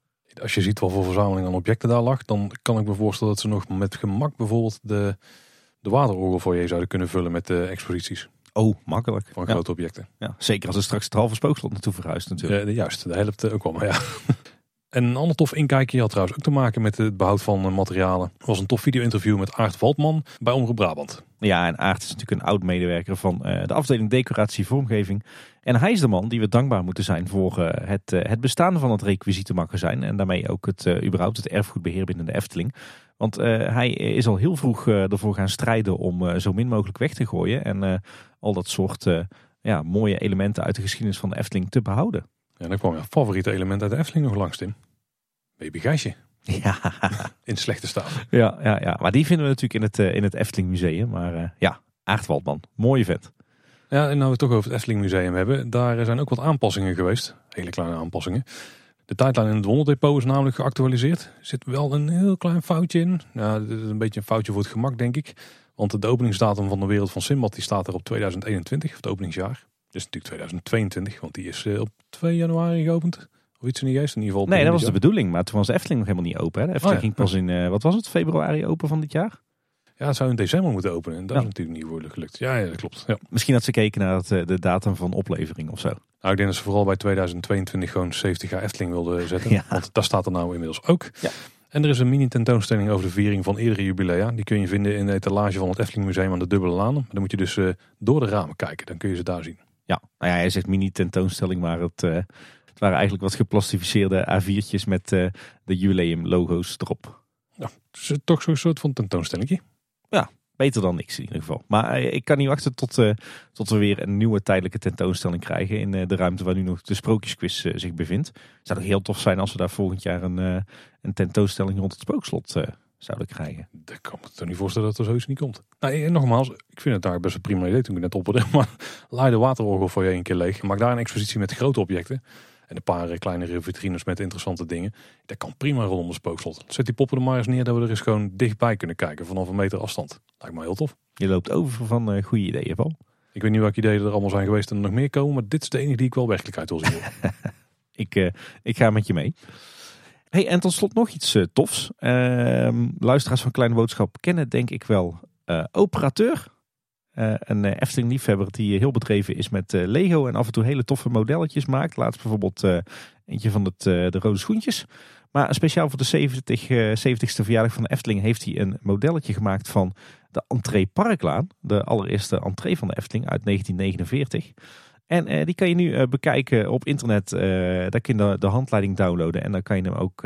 Als je ziet wat voor verzameling aan objecten daar lag, dan kan ik me voorstellen dat ze nog met gemak bijvoorbeeld de, de waterorgel voor je zouden kunnen vullen met de exposities.
Oh, makkelijk.
Van grote objecten.
Ja, zeker als er straks het halve spookslot naartoe verhuist natuurlijk.
Juist, de helft ook wel, maar ja. En [laughs] een ander tof inkijkje had trouwens ook te maken met het behoud van eh, materialen. Was een tof video-interview met Aart Waldman bij Omroep Brabant.
Ja, en Aart is natuurlijk een oud-medewerker van uh, de afdeling decoratie vormgeving. En hij is de man die we dankbaar moeten zijn voor het, het bestaan van het requisietenmagazijn. En daarmee ook het, überhaupt het erfgoedbeheer binnen de Efteling. Want hij is al heel vroeg ervoor gaan strijden om zo min mogelijk weg te gooien. En al dat soort ja, mooie elementen uit de geschiedenis van de Efteling te behouden.
Ja, dan kwam je favoriete element uit de Efteling nog langs, Tim. Baby Gijsje.
Ja. [laughs]
In slechte staat.
Ja, ja, ja, maar die vinden we natuurlijk in het, uh, in het Efteling Museum. Maar uh, ja, Aardwaldman, mooie vent.
Ja, en nou we het toch over het Efteling Museum hebben. Daar zijn ook wat aanpassingen geweest. Hele kleine aanpassingen. De tijdlijn in het Wonderdepot is namelijk geactualiseerd. Er zit wel een heel klein foutje in. Ja, dit is een beetje een foutje voor het gemak, denk ik. Want de openingsdatum van de Wereld van Simbad die staat er op 2021, of het openingsjaar. Dat is natuurlijk 2022, want die is eh, op 2 januari geopend. Of iets in die geest in ieder geval.
Nee, dat was de bedoeling. Maar toen was de Efteling nog helemaal niet open. Hè? De Efteling oh, ja. ging pas in, uh, wat was het, februari open van dit jaar?
Ja, het zou in december moeten openen. En dat ja. is natuurlijk niet worden gelukt. Ja, ja dat klopt. Ja.
Misschien had ze gekeken naar het, eh, de datum van oplevering of zo.
Nou, ik denk dat ze vooral bij 2022 gewoon 70 jaar Efteling wilden zetten. ja. Want daar staat er nou inmiddels ook. En er is een mini tentoonstelling over de viering van eerdere jubilea. Die kun je vinden in de etalage van het Efteling Museum aan de Dubbele Laan. Dan moet je dus uh, door de ramen kijken. Dan kun je ze daar zien.
Ja, nou ja, hij zegt mini tentoonstelling, maar het, uh, het waren eigenlijk wat geplastificeerde A4'tjes met uh, de jubileum logo's erop.
Ja, dus toch zo'n soort van tentoonstelling.
Ja, beter dan niks in ieder geval. Maar ik kan niet wachten tot, uh, tot we weer een nieuwe tijdelijke tentoonstelling krijgen in de ruimte waar nu nog de sprookjesquiz zich bevindt. Zou ook heel tof zijn als we daar volgend jaar een, een tentoonstelling rond het spookslot zouden krijgen.
Ik kan me toch niet voorstellen dat er zoiets niet komt. Nou, nogmaals, ik vind het daar best een prima idee toen ik net opperde. [laughs] Maar laai de waterorgel voor je een keer leeg. Maak daar een expositie met grote objecten. En een paar eh, kleinere vitrines met interessante dingen. Dat kan prima rondom de spookslot. Zet die poppen er maar eens neer dat we er eens gewoon dichtbij kunnen kijken. Vanaf een meter afstand. Lijkt me heel tof.
Je loopt over van uh, goede ideeën, Paul.
Ik weet niet welke ideeën er allemaal zijn geweest en er nog meer komen. Maar dit is de enige die ik wel werkelijkheid wil zien. [laughs]
ik, uh, ik ga met je mee. Hey, en tot slot nog iets uh, tofs. Uh, luisteraars van Kleine Boodschap kennen denk ik wel Operateur. Uh, een Efteling liefhebber die heel bedreven is met Lego en af en toe hele toffe modelletjes maakt. Laatst bijvoorbeeld eentje van het, de rode schoentjes. Maar speciaal voor de 70, 70ste verjaardag van de Efteling heeft hij een modelletje gemaakt van de entree Parklaan. De allereerste entree van de Efteling uit 1949. En die kan je nu bekijken op internet. Daar kun je de, handleiding downloaden en dan kan je hem ook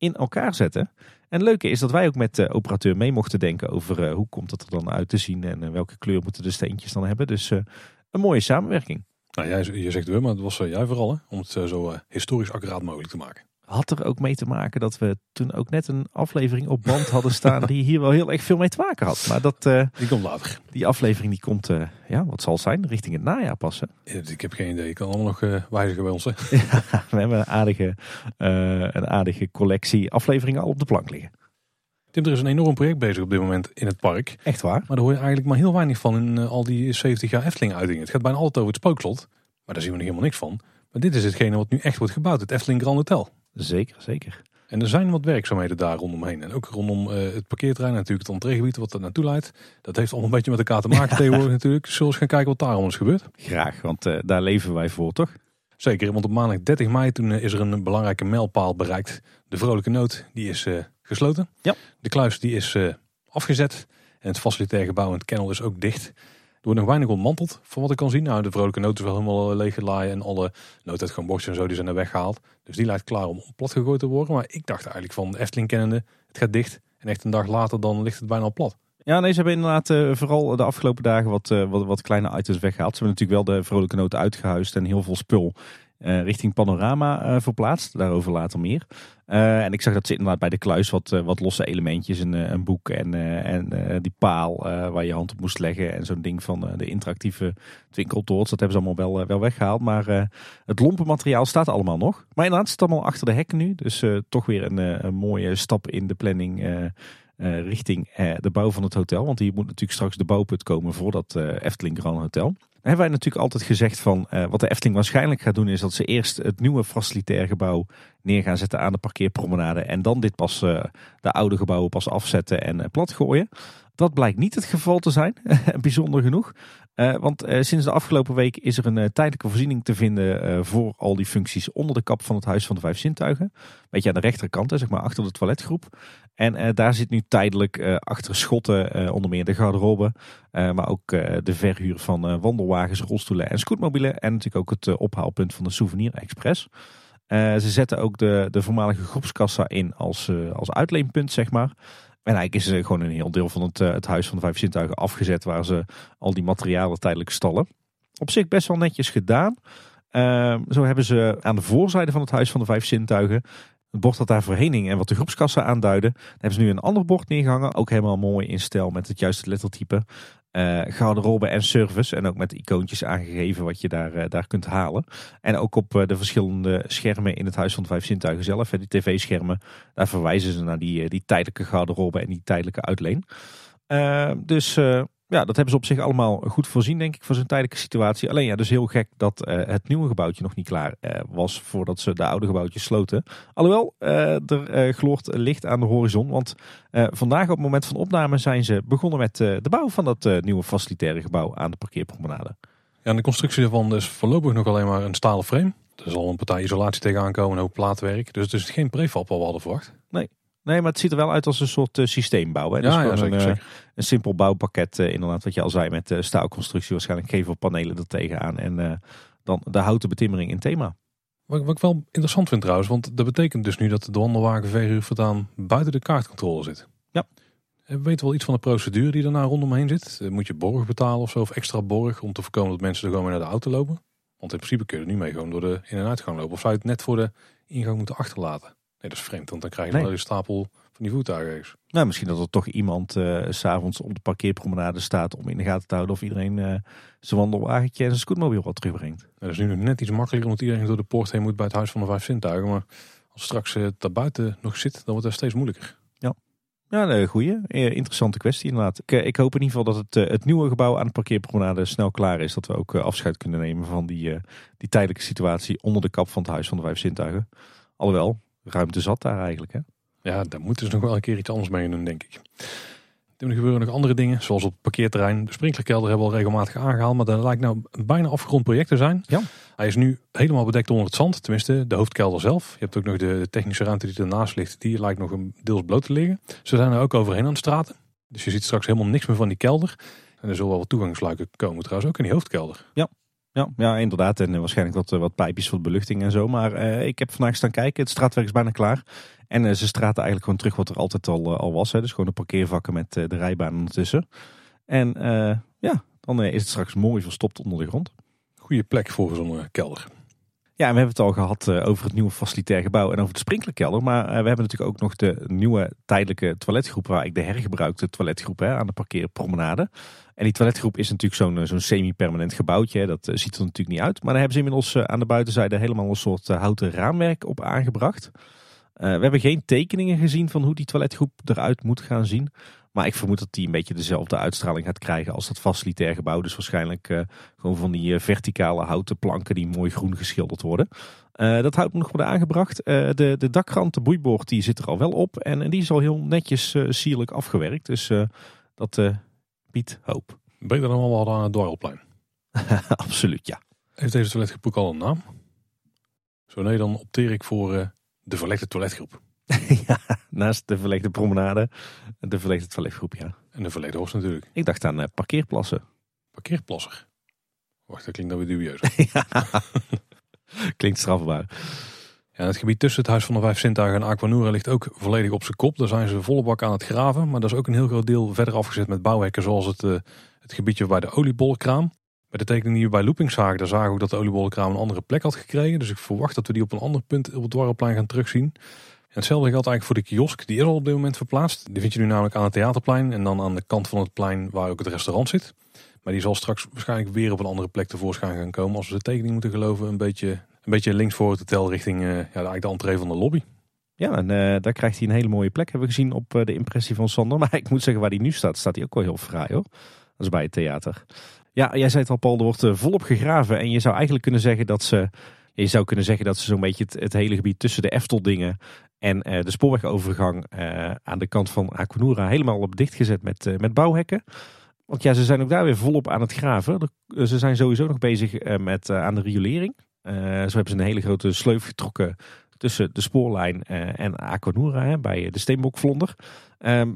in elkaar zetten. En het leuke is dat wij ook met de operateur mee mochten denken over hoe komt het er dan uit te zien en welke kleur moeten de steentjes dan hebben. Dus een mooie samenwerking.
Nou, jij, je zegt we, maar het was jij vooral om het zo historisch accuraat mogelijk te maken.
Had er ook mee te maken dat we toen ook net een aflevering op band hadden staan die hier wel heel erg veel mee te maken had. Maar dat, uh,
die komt later.
Die aflevering die komt, uh, ja, wat zal zijn, richting het najaar passen.
ik heb geen idee. Ik kan allemaal nog uh, wijzigen bij ons. Hè? [laughs]
ja, we hebben een aardige, een aardige collectie afleveringen al op de plank liggen.
Tim, er is een enorm project bezig op dit moment in het park.
Echt waar?
Maar daar hoor je eigenlijk maar heel weinig van in al die 70 jaar Efteling uitingen. Het gaat bijna altijd over het spookslot. Maar daar zien we nog helemaal niks van. Maar dit is hetgene wat nu echt wordt gebouwd, het Efteling Grand Hotel.
Zeker, zeker.
En er zijn wat werkzaamheden daar rondomheen. En ook rondom uh, het parkeerterrein, natuurlijk het entreegebied wat er naartoe leidt. Dat heeft allemaal een beetje met elkaar te maken [laughs] tegenwoordig natuurlijk. Zullen we eens gaan kijken wat daar allemaal is gebeurd?
Graag, want uh, daar leven wij voor, toch?
Zeker, want op maandag 30 mei toen uh, is er een belangrijke mijlpaal bereikt. De Vrolijke Noot, die is gesloten.
Ja.
De kluis die is afgezet. En het facilitair gebouw en het kennel is ook dicht. Wordt nog weinig ontmanteld, van wat ik kan zien. Nou, de vrolijke noot is wel helemaal leeggelaaien en alle nooduitgangbordjes en zo die zijn er weggehaald. Dus die lijkt klaar om plat gegooid te worden. Maar ik dacht eigenlijk van Efteling kennende, het gaat dicht. En echt een dag later dan ligt het bijna al plat.
Ja, nee, ze hebben inderdaad uh, vooral de afgelopen dagen wat, uh, wat, wat, kleine items weggehaald. Ze hebben natuurlijk wel de vrolijke noot uitgehuisd en heel veel spul uh, richting Panorama verplaatst. Daarover later meer. Uh, en ik zag dat ze inderdaad bij de kluis wat, wat losse elementjes, een, een boek en, en die paal waar je hand op moest leggen. En zo'n ding van de interactieve twinkeltoorts. Dat hebben ze allemaal wel, wel weggehaald. Maar het lompe materiaal staat allemaal nog. Maar inderdaad, het staat allemaal achter de hekken nu. Dus toch weer een, een mooie stap in de planning richting de bouw van het hotel. Want hier moet natuurlijk straks de bouwput komen voor dat Efteling Grand Hotel hebben wij natuurlijk altijd gezegd van wat de Efteling waarschijnlijk gaat doen is dat ze eerst het nieuwe facilitair gebouw neer gaan zetten aan de parkeerpromenade en dan dit pas de oude gebouwen pas afzetten en plat gooien. Dat blijkt niet het geval te zijn, [laughs] bijzonder genoeg. Uh, want uh, sinds de afgelopen week is er een uh, tijdelijke voorziening te vinden voor al die functies onder de kap van het Huis van de Vijf Zintuigen. Beetje aan de rechterkant, zeg maar achter de toiletgroep. En daar zit nu tijdelijk achter schotten onder meer de garderobe. maar ook de verhuur van wandelwagens, rolstoelen en scootmobielen. En natuurlijk ook het ophaalpunt van de Souvenir Express. ze zetten ook de, de voormalige groepskassa in als, als uitleenpunt, zeg maar. En eigenlijk is er gewoon een heel deel van het, eh, het Huis van de Vijf Zintuigen afgezet waar ze al die materialen tijdelijk stallen. Op zich best wel netjes gedaan. Uh, zo hebben ze aan de voorzijde van het Huis van de Vijf Zintuigen het bord dat daar voorheen en wat de groepskassa aanduiden. Hebben ze nu een ander bord neergehangen. Ook helemaal mooi in stijl met het juiste lettertype uh, garderobe en service. En ook met icoontjes aangegeven wat je daar, uh, daar kunt halen. En ook op uh, de verschillende schermen in het Huis van de Vijf Zintuigen zelf. die tv-schermen, daar verwijzen ze naar die, die tijdelijke garderobe en die tijdelijke uitleen. dus ja, dat hebben ze op zich allemaal goed voorzien, denk ik, voor zo'n tijdelijke situatie. Alleen ja, dus heel gek dat uh, het nieuwe gebouwtje nog niet klaar uh, was voordat ze de oude gebouwtjes sloten. Alhoewel, uh, er gloort licht aan de horizon. Want vandaag op het moment van opname zijn ze begonnen met de bouw van dat nieuwe facilitaire gebouw aan de parkeerpromenade.
Ja, en de constructie daarvan is voorlopig nog alleen maar een stalen frame. Er zal een partij isolatie tegenaan komen en ook plaatwerk. Dus het is geen prefab wat we hadden verwacht.
Nee, Nee, maar het ziet er wel uit als een soort uh, systeembouw. Hè? Dus
ja, ja zeker,
een,
zeker.
een simpel bouwpakket, uh, inderdaad, wat je al zei, met uh, staalconstructie, waarschijnlijk gevelpanelen er tegenaan en dan de houten betimmering in thema.
Wat, wat, ik wel interessant vind trouwens, want dat betekent dus nu dat de wandelwagen voortaan buiten de kaartcontrole zit.
Ja.
We weten wel iets van de procedure die er nou rondomheen zit. Moet je borg betalen of zo, of extra borg, om te voorkomen dat mensen er gewoon mee naar de auto lopen? Want in principe kun je er nu mee gewoon door de in- en uitgang lopen. Of zou je het net voor de ingang moeten achterlaten? Nee, dat is vreemd, want dan krijg je nee. wel een stapel van die voertuigen.
Nou, misschien dat er toch iemand uh, s'avonds op de parkeerpromenade staat om in de gaten te houden of iedereen uh, zijn wandelwagentje en zijn scootmobiel wat terugbrengt.
Ja, dat is nu nog net iets makkelijker, omdat iedereen door de poort heen moet bij het Huis van de Vijf Zintuigen. Maar als straks uh, daar buiten nog zit, dan wordt het steeds moeilijker.
Ja. Ja, een goeie. Interessante kwestie inderdaad. Ik, ik, hoop in ieder geval dat het, het nieuwe gebouw aan de parkeerpromenade snel klaar is. Dat we ook afscheid kunnen nemen van die, die tijdelijke situatie onder de kap van het Huis van de Vijf Zintuigen. Alhoewel, ruimte zat daar eigenlijk. Hè?
Ja, daar moeten ze nog wel een keer iets anders mee doen, denk ik. Er gebeuren nog andere dingen, zoals op het parkeerterrein. De sprinklerkelder hebben we al regelmatig aangehaald, maar dat lijkt nou een bijna afgerond project te zijn.
Ja.
Hij is nu helemaal bedekt onder het zand, tenminste de hoofdkelder zelf. Je hebt ook nog de technische ruimte die ernaast ligt, die lijkt nog een deels bloot te liggen. Ze zijn er ook overheen aan de straten, dus je ziet straks helemaal niks meer van die kelder. En er zullen wel wat toegangsluiken komen trouwens, ook in die hoofdkelder.
Ja, ja, ja, inderdaad. En waarschijnlijk wat, wat pijpjes voor de beluchting en zo. Maar uh, ik heb vandaag staan kijken. Het straatwerk is bijna klaar. En uh, ze straten eigenlijk gewoon terug wat er altijd al, uh, al was. Hè. Dus gewoon de parkeervakken met de rijbaan ondertussen. En ja, dan is het straks mooi verstopt onder de grond.
Goede plek voor zo'n kelder.
Ja, en we hebben het al gehad over het nieuwe facilitair gebouw en over de sprinklerkelder. Maar we hebben natuurlijk ook nog de nieuwe tijdelijke toiletgroep, waar ik de hergebruikte toiletgroep hè, aan de parkeerpromenade. En die toiletgroep is natuurlijk zo'n zo'n semi-permanent gebouwtje. Dat ziet er natuurlijk niet uit. Maar daar hebben ze inmiddels aan de buitenzijde helemaal een soort houten raamwerk op aangebracht. we hebben geen tekeningen gezien van hoe die toiletgroep eruit moet gaan zien. Maar ik vermoed dat die een beetje dezelfde uitstraling gaat krijgen als dat facilitair gebouw. Dus waarschijnlijk gewoon van die verticale houten planken die mooi groen geschilderd worden. Uh, dat houdt nog worden aangebracht. de, de dakrand, de boeiboord, die zit er al wel op. En, en die is al heel netjes sierlijk afgewerkt. Dus dat biedt hoop.
Je dan allemaal wel aan het Dwarrelplein? [laughs]
Absoluut, ja.
Heeft deze toiletgroep al een naam? Zo nee, dan opteer ik voor de verlegde toiletgroep. [laughs]
ja, naast de verlegde promenade, de verlegde toiletgroep, ja.
En de verlegde hoofd natuurlijk.
Ik dacht aan uh, parkeerplassen.
Parkeerplasser? Wacht, dat klinkt dan weer dubieus. [laughs]
klinkt strafbaar.
Ja, het gebied tussen het Huis van de Vijf Sintuigen en Aquanura ligt ook volledig op zijn kop. Daar zijn ze volle bak aan het graven. Maar dat is ook een heel groot deel verder afgezet met bouwhekken. Zoals het, uh, het gebiedje bij de oliebollenkraam. Bij de tekening die we bij Looping zagen, daar zagen we ook dat de oliebollenkraam een andere plek had gekregen. Dus ik verwacht dat we die op een ander punt op het dwarrelplein gaan terugzien hetzelfde geldt eigenlijk voor de kiosk. Die is al op dit moment verplaatst. Die vind je nu namelijk aan het Theaterplein. En dan aan de kant van het plein waar ook het restaurant zit. Maar die zal straks waarschijnlijk weer op een andere plek tevoorschijn gaan komen. Als we de tekening moeten geloven. Een beetje, een beetje links voor het hotel richting uh, ja, eigenlijk de entree van de lobby.
Ja, en uh, daar krijgt hij een hele mooie plek. Hebben we gezien op uh, de impressie van Sander. [laughs] Maar ik moet zeggen waar hij nu staat, staat hij ook wel heel fraai hoor. Dat is bij het theater. Ja, jij zei het al Paul, er wordt volop gegraven. En je zou eigenlijk kunnen zeggen dat ze... Je zou kunnen zeggen dat ze zo'n beetje het, hele gebied tussen de Efteldingen en de spoorwegovergang aan de kant van Aquanura helemaal op dichtgezet met, met bouwhekken. Want ja, ze zijn ook daar weer volop aan het graven. Ze zijn sowieso nog bezig met, aan de riolering. Zo hebben ze een hele grote sleuf getrokken tussen de spoorlijn en Aquanura bij de Steenbokvlonder.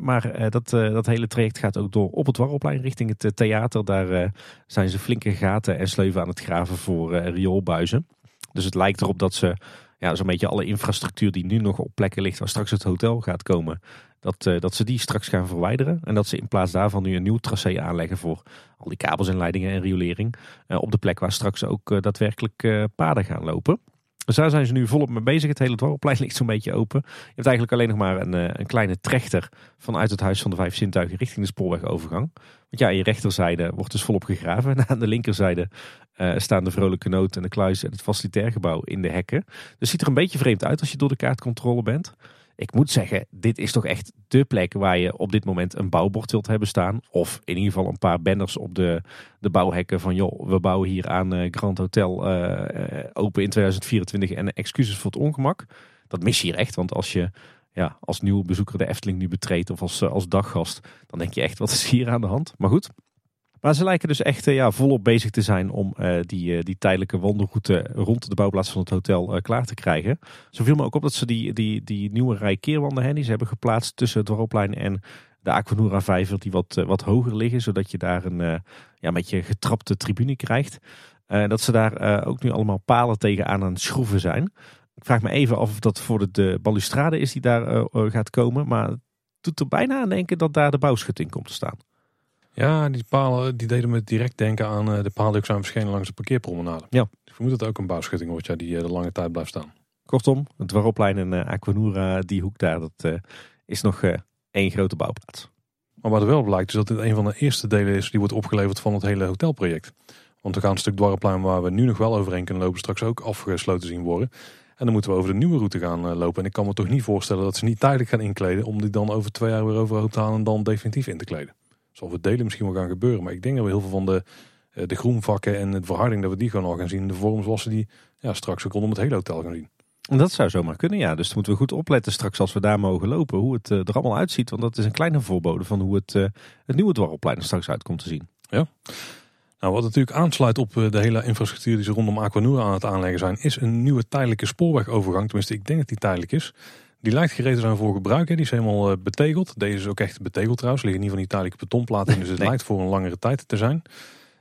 maar dat, dat hele traject gaat ook door op het Warrelplein richting het theater. Daar zijn ze flinke gaten en sleuven aan het graven voor rioolbuizen. Dus het lijkt erop dat ze ja, zo'n beetje alle infrastructuur die nu nog op plekken ligt waar straks het hotel gaat komen, dat, uh, dat ze die straks gaan verwijderen. En dat ze in plaats daarvan nu een nieuw tracé aanleggen voor al die kabels en leidingen en riolering. Uh, op de plek waar straks ook uh, daadwerkelijk paden gaan lopen. Dus daar zijn ze nu volop mee bezig. Het hele dwarrelplein [laughs] ligt zo'n beetje open. Je hebt eigenlijk alleen nog maar een, een kleine trechter vanuit het Huis van de Vijf Zintuigen richting de spoorwegovergang. Want ja, aan je rechterzijde wordt dus volop gegraven. En aan de linkerzijde uh, staan de Vrolijke Noot en de Kluis en het facilitair gebouw in de hekken. Dus ziet er een beetje vreemd uit als je door de kaartcontrole bent. Ik moet zeggen, dit is toch echt de plek waar je op dit moment een bouwbord wilt hebben staan. Of in ieder geval een paar banners op de, de bouwhekken van joh, we bouwen hier aan uh, Grand Hotel uh, open in 2024 en excuses voor het ongemak. Dat mis je hier echt, want als je ja, als nieuwe bezoeker de Efteling nu betreedt of als, als daggast, dan denk je echt wat is hier aan de hand. Maar goed, maar ze lijken dus echt ja, volop bezig te zijn om uh, die, uh, die tijdelijke wandelroute rond de bouwplaats van het hotel klaar te krijgen. Zo viel me ook op dat ze die, die, die nieuwe rij keerwanden ze hebben geplaatst tussen het Dwarrelplein en de Aquanura vijver die wat, wat hoger liggen. Zodat je daar een, ja, een beetje getrapte tribune krijgt. dat ze daar ook nu allemaal palen tegenaan aan het schroeven zijn. Ik vraag me even af of dat voor de, de balustrade is die daar gaat komen. Maar het doet er bijna aan denken dat daar de bouwschutting komt te staan.
Ja, die palen die deden me direct denken aan uh, de palen die ook zijn verschenen langs de parkeerpromenade.
Ja.
Ik vermoed dat het ook een bouwschutting wordt ja, die uh, de lange tijd blijft staan.
Kortom, het Dwarrelplein en uh, Aquanura, die hoek daar, dat is nog één grote bouwplaats.
Maar wat er wel blijkt is dat dit een van de eerste delen is die wordt opgeleverd van het hele hotelproject. Want we gaan een stuk Dwarrelplein waar we nu nog wel overheen kunnen lopen straks ook afgesloten zien worden. En dan moeten we over de nieuwe route gaan lopen. En ik kan me toch niet voorstellen dat ze niet tijdelijk gaan inkleden om die dan over twee jaar weer overhoop te halen en dan definitief in te kleden zal voor delen misschien wel gaan gebeuren. Maar ik denk dat we heel veel van de, eh, de groenvakken en de verharding, dat we die gewoon al gaan zien. De vorm zoals we die ja, straks ook rondom het hele hotel gaan zien.
En dat zou zomaar kunnen, ja. Dus moeten we goed opletten straks als we daar mogen lopen. Hoe het uh, er allemaal uitziet. Want dat is een kleine voorbode van hoe het, uh, het nieuwe dwarrelplein er straks uit komt te zien.
Ja. Nou, wat natuurlijk aansluit op de hele infrastructuur die ze rondom Aquanura aan het aanleggen zijn, is een nieuwe tijdelijke spoorwegovergang. Tenminste, ik denk dat die tijdelijk is. Die lijkt gereed te zijn voor gebruik. Hè. Die is helemaal uh, betegeld. Deze is ook echt betegeld trouwens. Liggen niet van die tijdelijke betonplaten in. Dus het lijkt voor een langere tijd te zijn.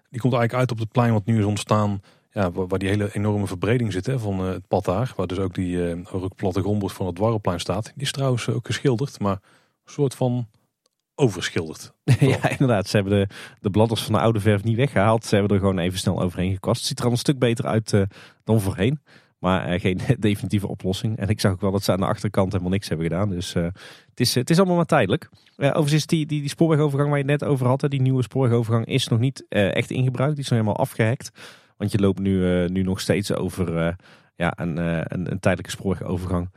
Die komt eigenlijk uit op het plein wat nu is ontstaan. Ja, waar, die hele enorme verbreding zit hè, van uh, het pad daar. Waar dus ook die uh, ook plattegrondbord van het Dwarrelplein staat. Die is trouwens ook geschilderd. Maar een soort van overschilderd. [laughs]
ja, inderdaad. Ze hebben de, de bladders van de oude verf niet weggehaald. Ze hebben er gewoon even snel overheen gekwast. Het ziet er al een stuk beter uit dan voorheen. Maar geen [laughs] definitieve oplossing. En ik zag ook wel dat ze aan de achterkant helemaal niks hebben gedaan. Dus het, is, het is allemaal maar tijdelijk. overigens, die, die, die spoorwegovergang waar je het net over had, die nieuwe spoorwegovergang, is nog niet echt in gebruik. Die is nog helemaal afgehekt. Want je loopt nu, nu nog steeds over ja, een, een, een tijdelijke spoorwegovergang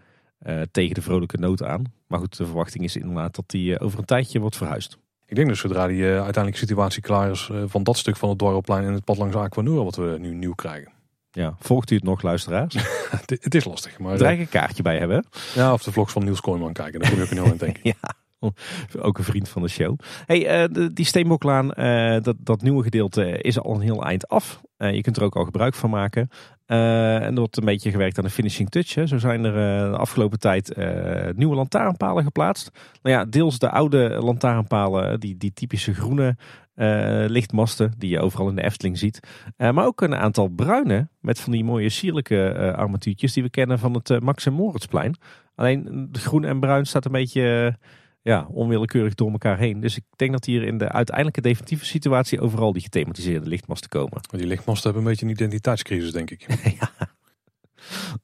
tegen de vrolijke nood aan. Maar goed, de verwachting is inderdaad dat die over een tijdje wordt verhuisd.
Ik denk dus zodra die uh, uiteindelijke situatie klaar is uh, van dat stuk van het Dwarrelplein en het pad langs Aquanura wat we nu nieuw krijgen.
Ja, volgt u het nog luisteraars? [laughs]
het, is lastig. Maar,
er een kaartje bij hebben.
Ja, of de vlogs van Niels Kooijman kijken. Daar kom je ook een heel aan denken. [laughs]
ja, ook een vriend van de show. Hey, de, die Steenboklaan, dat, dat nieuwe gedeelte is al een heel eind af. je kunt er ook al gebruik van maken. En er wordt een beetje gewerkt aan de finishing touch. Zo zijn er de afgelopen tijd nieuwe lantaarnpalen geplaatst. Nou ja, deels de oude lantaarnpalen, die, die typische groene lichtmasten die je overal in de Efteling ziet. maar ook een aantal bruine met van die mooie sierlijke armatuurtjes die we kennen van het Max en Moritzplein. Alleen groen en bruin staat een beetje ja, onwillekeurig door elkaar heen. Dus ik denk dat hier in de uiteindelijke definitieve situatie overal die gethematiseerde lichtmasten komen.
Die lichtmasten hebben een beetje een identiteitscrisis, denk ik. [laughs]
ja.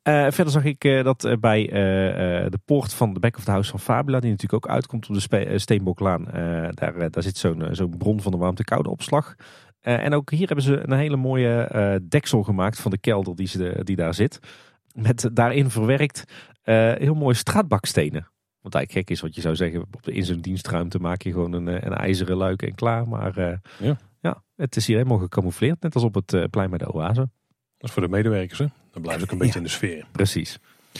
Uh, verder zag ik uh, dat uh, bij de poort van de Back of the House van Fabula, die natuurlijk ook uitkomt op de Steenboklaan, daar, daar zit zo'n zo'n bron van de warmte-koude opslag. en ook hier hebben ze een hele mooie deksel gemaakt van de kelder die, ze, die daar zit. Met daarin verwerkt heel mooie straatbakstenen. Wat eigenlijk gek is wat je zou zeggen, in zo'n dienstruimte maak je gewoon een, eh, een ijzeren luik en klaar. Maar uh, ja. ja, het is hier helemaal gecamoufleerd, net als op het uh, plein bij de oase.
Dat is voor de medewerkers, hè? Dan blijft ook een beetje in de sfeer.
Precies.
We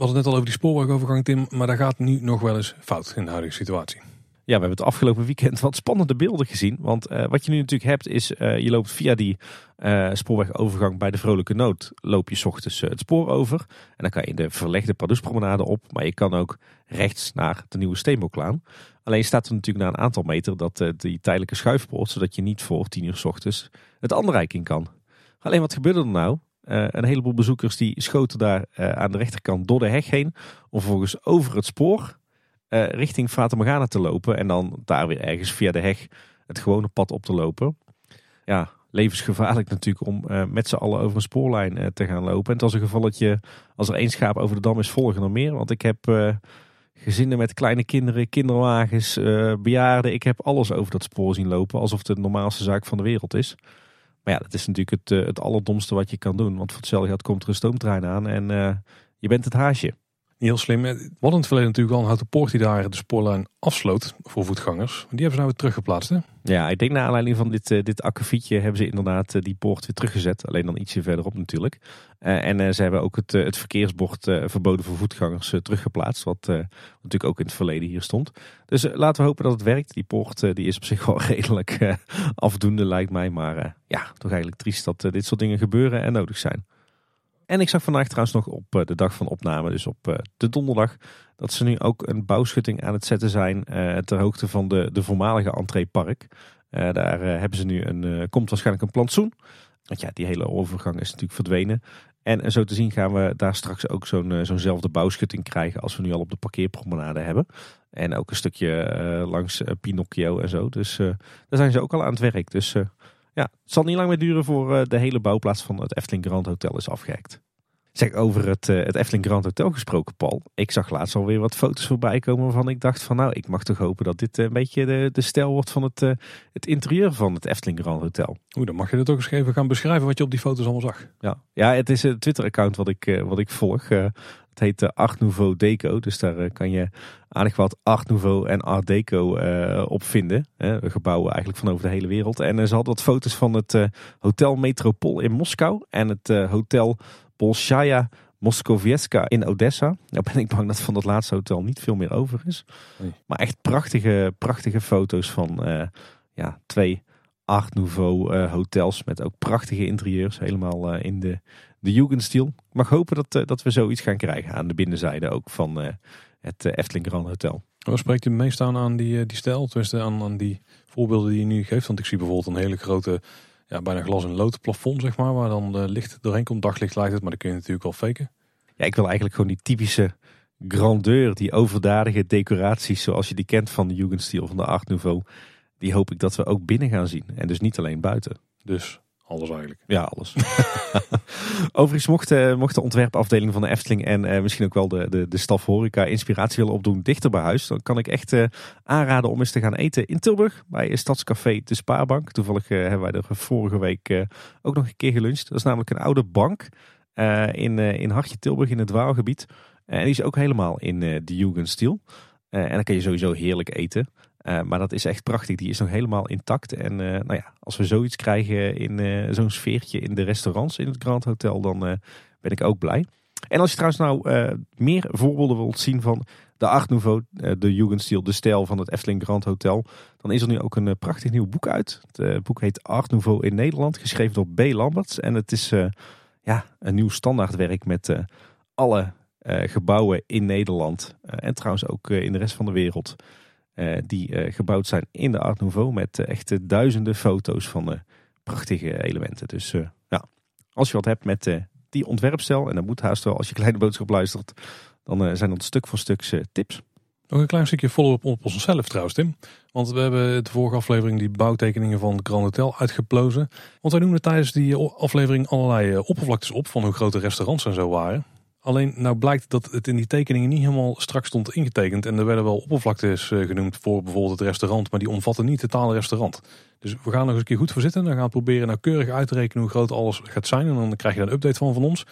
hadden het net al over die spoorwegovergang, Tim, maar daar gaat nu nog wel eens fout in de huidige situatie.
Ja, we hebben het afgelopen weekend wat spannende beelden gezien. Want uh, wat je nu natuurlijk hebt is, uh, je loopt via die uh, spoorwegovergang bij de Vrolijke Nood. Loop je ochtends het spoor over. En dan kan je de verlegde Pardoespromenade op. Maar je kan ook rechts naar de nieuwe Steenboklaan. Alleen staat er natuurlijk na een aantal meter dat die tijdelijke schuifpoort. Zodat je niet voor tien uur ochtends het andere in kan. Alleen wat gebeurde er nou? een heleboel bezoekers die schoten daar aan de rechterkant door de heg heen. Om vervolgens over het spoor uh, richting Fata Morgana te lopen. En dan daar weer ergens via de heg het gewone pad op te lopen. Ja, levensgevaarlijk natuurlijk om uh, met z'n allen over een spoorlijn uh, te gaan lopen. En het was een gevalletje, als er één schaap over de dam is, volgen er meer. Want ik heb gezinnen met kleine kinderen, kinderwagens, bejaarden. Ik heb alles over dat spoor zien lopen, alsof het de normaalste zaak van de wereld is. Maar ja, dat is natuurlijk het, het allerdomste wat je kan doen. Want voor hetzelfde geld komt er een stoomtrein aan en je bent het haasje
heel slim. We hadden in het verleden natuurlijk al een houten poort die daar de spoorlijn afsloot voor voetgangers. Die hebben ze nou weer teruggeplaatst hè?
Ja, ik denk naar aanleiding van dit, uh, dit akkefietje hebben ze inderdaad eh, die poort weer teruggezet. Alleen dan ietsje verderop natuurlijk. En ze hebben ook het, het verkeersbord verboden voor voetgangers teruggeplaatst. Wat natuurlijk ook in het verleden hier stond. Dus laten we hopen dat het werkt. Die poort die is op zich wel [laughs] redelijk afdoende lijkt mij. Maar ja, toch eigenlijk triest dat dit soort dingen gebeuren en nodig zijn. En ik zag vandaag trouwens nog op eh, de dag van opname, dus op eh, de donderdag, dat ze nu ook een bouwschutting aan het zetten zijn uh, ter hoogte van de, de voormalige entreepark. Daar hebben ze nu een, komt waarschijnlijk een plantsoen. Want ja, die hele overgang is natuurlijk verdwenen. En zo te zien gaan we daar straks ook zo'n zo'nzelfde bouwschutting krijgen als we nu al op de parkeerpromenade hebben. En ook een stukje langs Pinocchio en zo. Dus daar zijn ze ook al aan het werk. Dus ja, het zal niet lang meer duren voor eh, de hele bouwplaats van het Efteling Grand Hotel is afgehakt. Zeg over het, uh, het Efteling Grand Hotel gesproken, Paul. Ik zag laatst alweer wat foto's voorbij komen waarvan ik dacht van nou, ik mag toch hopen dat dit een beetje de, de stijl wordt van het, het interieur van het Efteling Grand Hotel.
Oeh, dan mag je het ook eens even gaan beschrijven wat je op die foto's allemaal zag.
Ja, ja het is een Twitter-account wat ik, wat ik volg. Het heet uh, Art Nouveau Deco. Dus daar uh, kan je aardig wat Art Nouveau en Art Deco uh, op vinden. gebouwen eigenlijk van over de hele wereld. En ze hadden wat foto's van het Hotel Metropol in Moskou. En het Hotel Bolshaya Moskovieska in Odessa. Nou ben ik bang dat van dat laatste hotel niet veel meer over is. Nee. Maar echt prachtige, prachtige foto's van ja, twee Art Nouveau hotels met ook prachtige interieurs. Helemaal in de de Jugendstil. Ik mag hopen dat, uh, dat we zoiets gaan krijgen aan de binnenzijde ook van uh, het uh, Efteling Grand Hotel.
Wat spreekt u meest aan aan die, die stijl? Tenminste aan, aan die voorbeelden die je nu geeft. Want ik zie bijvoorbeeld een hele grote, ja, bijna glas- en lood plafond, zeg maar. Waar dan licht doorheen komt. Daglicht lijkt het, maar dat kun je natuurlijk wel faken.
Ja, ik wil eigenlijk gewoon die typische grandeur, die overdadige decoraties zoals je die kent van de Jugendstil, van de Art Nouveau. Die hoop ik dat we ook binnen gaan zien. En dus niet alleen buiten.
Dus Alles eigenlijk.
Ja, alles. [laughs] Overigens mocht, uh, mocht de ontwerpafdeling van de Efteling en uh, misschien ook wel de, de, de staf horeca inspiratie willen opdoen dichter bij huis. Dan kan ik echt uh, aanraden om eens te gaan eten in Tilburg bij Stadscafé De Spaarbank. Toevallig hebben wij er vorige week ook nog een keer geluncht. Dat is namelijk een oude bank in, in Hartje Tilburg in het Waalgebied. en die is ook helemaal in de Jugendstil. en dan kan je sowieso heerlijk eten. Uh, maar dat is echt prachtig. Die is nog helemaal intact. En uh, nou ja, als we zoiets krijgen in uh, zo'n sfeertje in de restaurants in het Grand Hotel, dan ben ik ook blij. En als je trouwens nou meer voorbeelden wilt zien van de Art Nouveau, de Jugendstil, de stijl van het Efteling Grand Hotel, dan is er nu ook een prachtig nieuw boek uit. Het boek heet Art Nouveau in Nederland, geschreven door B. Lamberts. En het is ja, een nieuw standaardwerk met alle gebouwen in Nederland en trouwens ook in de rest van de wereld. Uh, die uh, gebouwd zijn in de Art Nouveau met uh, echt duizenden foto's van prachtige elementen. Dus ja, als je wat hebt met die ontwerpstijl, en dat moet haast wel als je kleine boodschap luistert, dan zijn dat stuk voor stuk tips.
Nog een klein stukje follow-up op onszelf trouwens, Tim. Want we hebben de vorige aflevering die bouwtekeningen van Grand Hotel uitgeplozen. Want wij noemden tijdens die aflevering allerlei oppervlaktes op van hoe grote restaurants en zo waren. Alleen nou blijkt dat het in die tekeningen niet helemaal strak stond ingetekend. En er werden wel oppervlaktes eh, genoemd voor bijvoorbeeld het restaurant. Maar die omvatten niet het totale restaurant. Dus we gaan nog eens een keer goed voor zitten. Dan gaan we proberen nauwkeurig uit te rekenen hoe groot alles gaat zijn. En dan krijg je daar een update van van ons.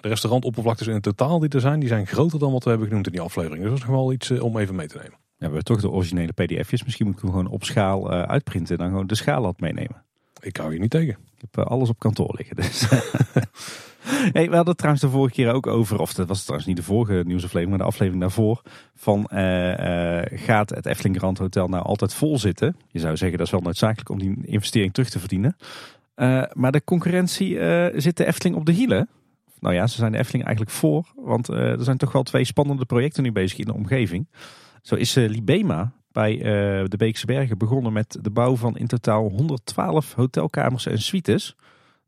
De restaurantoppervlaktes in het totaal die er zijn, die zijn groter dan wat we hebben genoemd in die aflevering. Dus dat is nog wel iets eh, om even mee te nemen. Ja,
we hebben toch de originele pdf'jes. Misschien moeten we gewoon op schaal uh, uitprinten en dan gewoon de schaallat meenemen.
Ik hou je niet tegen.
Ik heb alles op kantoor liggen. Dus. [laughs] [laughs] We hadden trouwens de vorige keer ook over, of dat was trouwens niet de vorige nieuwsaflevering, maar de aflevering daarvoor. Van uh, uh, gaat het Efteling Grand Hotel nou altijd vol zitten? Je zou zeggen dat is wel noodzakelijk om die investering terug te verdienen. Uh, maar de concurrentie zit de Efteling op de hielen. Nou ja, ze zijn de Efteling eigenlijk voor. Want er zijn toch wel twee spannende projecten nu bezig in de omgeving. Zo is Libema bij de Beekse Bergen begonnen met de bouw van in totaal 112 hotelkamers en suites.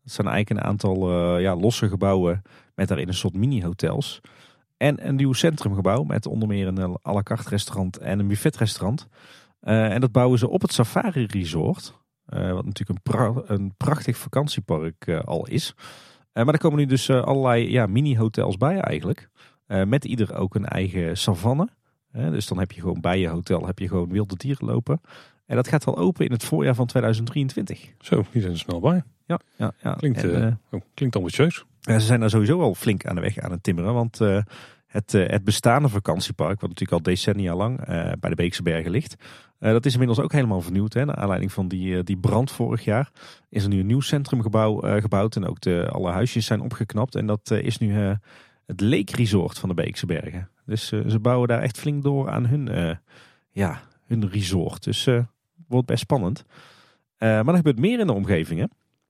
Het zijn eigenlijk een aantal uh, ja, losse gebouwen met daarin een soort mini-hotels. En een nieuw centrumgebouw met onder meer een à la carte restaurant en een buffetrestaurant. Uh, en dat bouwen ze op het Safari Resort. Wat natuurlijk een, een prachtig vakantiepark al is. maar er komen nu dus allerlei ja, mini-hotels bij eigenlijk. met ieder ook een eigen savanne. dus dan heb je gewoon bij je hotel heb je gewoon wilde dieren lopen. En dat gaat al open in het voorjaar van 2023.
Zo, die zijn er snel bij.
Ja, ja, ja.
Klinkt, en, uh, oh, klinkt ambitieus.
Ja, ze zijn daar sowieso al flink aan de weg aan het timmeren. Want uh, het, uh, het bestaande vakantiepark, wat natuurlijk al decennia lang bij de Beekse Bergen ligt. dat is inmiddels ook helemaal vernieuwd. Hè. Naar aanleiding van die, die brand vorig jaar is er nu een nieuw centrumgebouw gebouwd. En ook de, alle huisjes zijn opgeknapt. En dat is nu het Lake Resort van de Beekse Bergen. Dus ze bouwen daar echt flink door aan hun, ja, hun resort. Dus wordt best spannend. maar er gebeurt meer in de omgeving hè?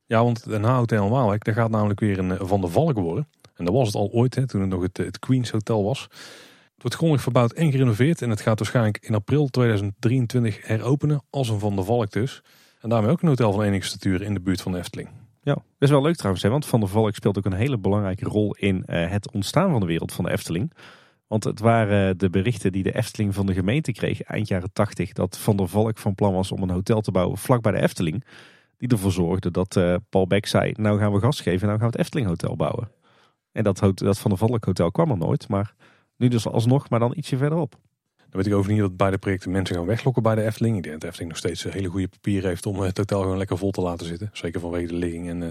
Ja, want het Hotel Waalwijk, daar gaat namelijk weer een eh, Van de Valk worden. En dat was het al ooit, hè, toen het nog het, het Queens Hotel was. Het wordt grondig verbouwd en gerenoveerd. En het gaat waarschijnlijk in april 2023 heropenen als een Van de Valk dus. En daarmee ook een hotel van enige statuur in de buurt van de Efteling.
Ja, dat is wel leuk trouwens, hè, want Van der Valk speelt ook een hele belangrijke rol in uh, het ontstaan van de wereld van de Efteling. Want het waren de berichten die de Efteling van de gemeente kreeg eind jaren 80 dat Van der Valk van plan was om een hotel te bouwen vlak bij de Efteling die ervoor zorgde dat uh, Paul Beck zei, nou gaan we gas geven, nou gaan we het Efteling Hotel bouwen. En dat, dat Van de Valk Hotel kwam er nooit, maar nu dus alsnog, maar dan ietsje verderop.
Dan weet ik over niet dat beide projecten mensen gaan weglokken bij de Efteling. Ik denk dat de Efteling nog steeds hele goede papier heeft om het hotel gewoon lekker vol te laten zitten. Zeker vanwege de ligging en uh,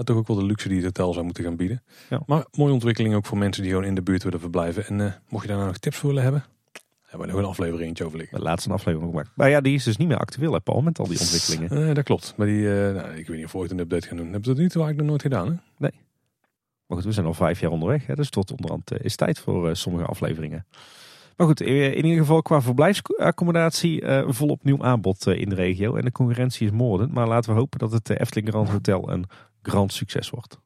ja, toch ook wel de luxe die het hotel zou moeten gaan bieden. Ja. Maar mooie ontwikkeling ook voor mensen die gewoon in de buurt willen verblijven. En uh, mocht je daar nou nog tips voor willen hebben, hebben we nog een aflevering over liggen.
De laatste aflevering gemaakt. Maar ja, die is dus niet meer actueel, hè, Paul, met al die ontwikkelingen.
Uh, dat klopt. Maar die, uh, nou, ik weet niet of we ooit een update gaan doen. Hebben ze dat niet eigenlijk nog nooit gedaan, hè?
Nee. Maar goed, we zijn al vijf jaar onderweg. Hè, dus tot onderhand uh, is tijd voor sommige afleveringen. Maar goed, in ieder geval qua verblijfsaccommodatie volop nieuw aanbod in de regio. En de concurrentie is moordend. Maar laten we hopen dat het Efteling Grand Hotel een grand succes wordt.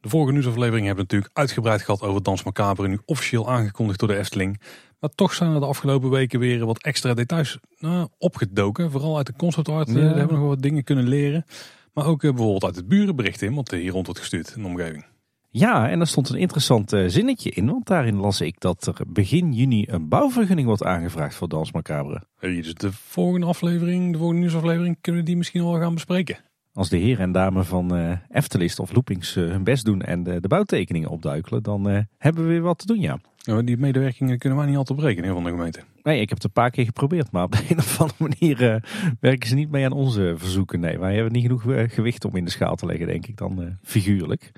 De vorige nieuwsaflevering hebben we natuurlijk uitgebreid gehad over Dans Macabre. Nu officieel aangekondigd door de Efteling. Maar toch zijn er de afgelopen weken weer wat extra details nou, opgedoken. Vooral uit de concept art. Ja. Uh, hebben we nog wat dingen kunnen leren. Maar ook uh, bijvoorbeeld uit het burenbericht in. Wat hier rond wordt gestuurd in de omgeving.
Ja, en er stond een interessant uh, zinnetje in. Want daarin las ik dat er begin juni een bouwvergunning wordt aangevraagd voor Dans Macabre.
Hey, dus de volgende aflevering, de volgende nieuwsaflevering, kunnen we die misschien al gaan bespreken.
Als de heren en dames van uh, Eftelist of Loopings hun best doen en de, de bouwtekeningen opduikelen, dan hebben we weer wat te doen, ja.
ja die medewerkingen kunnen wij niet altijd breken in van de gemeente.
Nee, ik heb het een paar keer geprobeerd, maar op de [laughs] een of andere manier werken ze niet mee aan onze verzoeken. Nee, wij hebben niet genoeg gewicht om in de schaal te leggen, denk ik dan figuurlijk.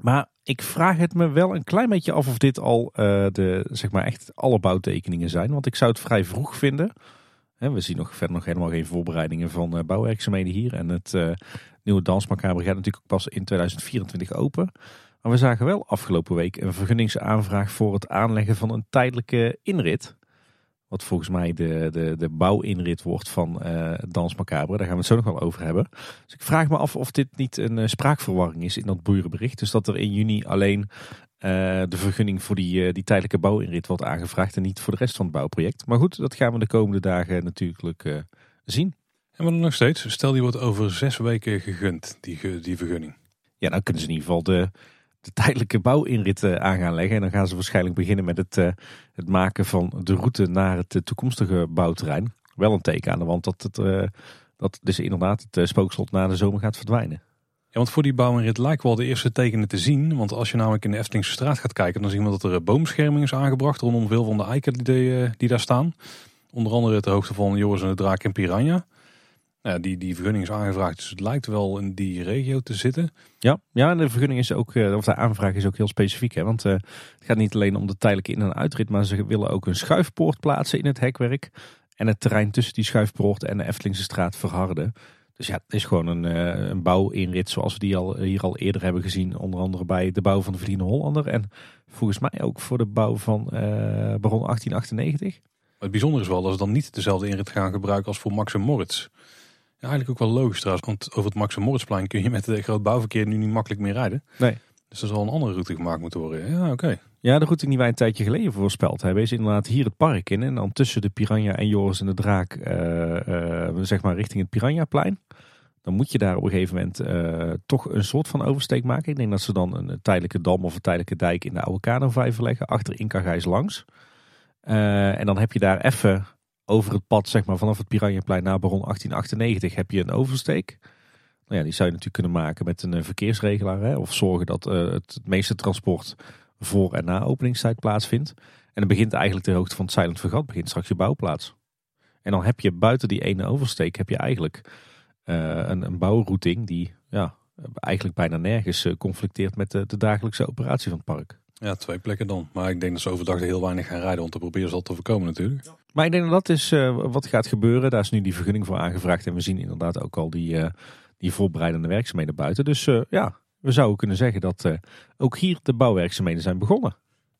Maar ik vraag het me wel een klein beetje af of dit al de, zeg maar echt alle bouwtekeningen zijn. Want ik zou het vrij vroeg vinden we zien nog verder nog helemaal geen voorbereidingen van uh, bouwwerkzaamheden hier. En het uh, nieuwe Dansmacabre gaat natuurlijk ook pas in 2024 open. Maar we zagen wel afgelopen week een vergunningsaanvraag voor het aanleggen van een tijdelijke inrit. Wat volgens mij de, de, de bouwinrit wordt van uh, Dans Macabre. Daar gaan we het zo nog wel over hebben. Dus ik vraag me af of dit niet een spraakverwarring is in dat boerenbericht. Dus dat er in juni alleen de vergunning voor die, uh, die tijdelijke bouwinrit wordt aangevraagd en niet voor de rest van het bouwproject. Maar goed, dat gaan we de komende dagen natuurlijk uh, zien.
En dan nog steeds, stel die wordt over zes weken gegund, die, die vergunning.
Ja, dan kunnen ze in ieder geval de, de tijdelijke bouwinrit aan gaan leggen. En dan gaan ze waarschijnlijk beginnen met het, het maken van de route naar het toekomstige bouwterrein. Wel een teken aan de wand dat, het, dat dus inderdaad het spookslot na de zomer gaat verdwijnen.
Want voor die bouwinrit lijkt wel de eerste tekenen te zien. Want als je namelijk in de Eftelingse straat gaat kijken, dan zien we dat er eh, boomscherming is aangebracht rondom veel van de eiken die, eh, die daar staan. Onder andere ter hoogte van Joris en de Draak en Piranha. Ja, die, die vergunning is aangevraagd, dus het lijkt wel in die regio te zitten.
Ja, ja de vergunning is ook, eh, of de aanvraag is ook heel specifiek. Hè? Want het gaat niet alleen om de tijdelijke in- en uitrit, maar ze willen ook een schuifpoort plaatsen in het hekwerk. En het terrein tussen die schuifpoort en de Eftelingse straat verharden. Dus ja, het is gewoon een, uh, een bouwinrit zoals we die al, hier al eerder hebben gezien. Onder andere bij de bouw van de Verdiende Hollander. En volgens mij ook voor de bouw van uh, Baron 1898.
Het bijzondere is wel dat ze dan niet dezelfde inrit gaan gebruiken als voor Max en Moritz. Ja, eigenlijk ook wel logisch trouwens. Want over het Max en Moritzplein kun je met het groot bouwverkeer nu niet makkelijk meer rijden.
Nee.
Dus er zal een andere route gemaakt moeten worden. Ja, oké.
Ja, de route die wij een tijdje geleden voorspeld hebben is inderdaad hier het park in. En dan tussen de Piranha en Joris en de Draak, uh, zeg maar richting het Piranhaplein dan moet je daar op een gegeven moment uh, toch een soort van oversteek maken. Ik denk dat ze dan een tijdelijke dam of een tijdelijke dijk in de oude Kanovijver leggen, achter Inkagijs langs. Uh, en dan heb je daar even over het pad, zeg maar vanaf het Piranhaplein naar Baron 1898, heb je een oversteek. Nou ja, die zou je natuurlijk kunnen maken met een verkeersregelaar. Hè, of zorgen dat het, meeste transport voor en na openingstijd plaatsvindt. En dan begint eigenlijk de hoogte van het Silent Vergat, begint straks je bouwplaats. En dan heb je buiten die ene oversteek, heb je eigenlijk een, een bouwrouting die ja, eigenlijk bijna nergens uh, conflicteert met de, de, dagelijkse operatie van het park.
Ja, twee plekken dan. Maar ik denk dat ze overdag heel weinig gaan rijden, want te proberen ze dat te voorkomen natuurlijk. Ja.
Maar ik denk dat dat is uh, wat gaat gebeuren. Daar is nu die vergunning voor aangevraagd en we zien inderdaad ook al die, die voorbereidende werkzaamheden buiten. Dus ja, we zouden kunnen zeggen dat ook hier de bouwwerkzaamheden zijn begonnen.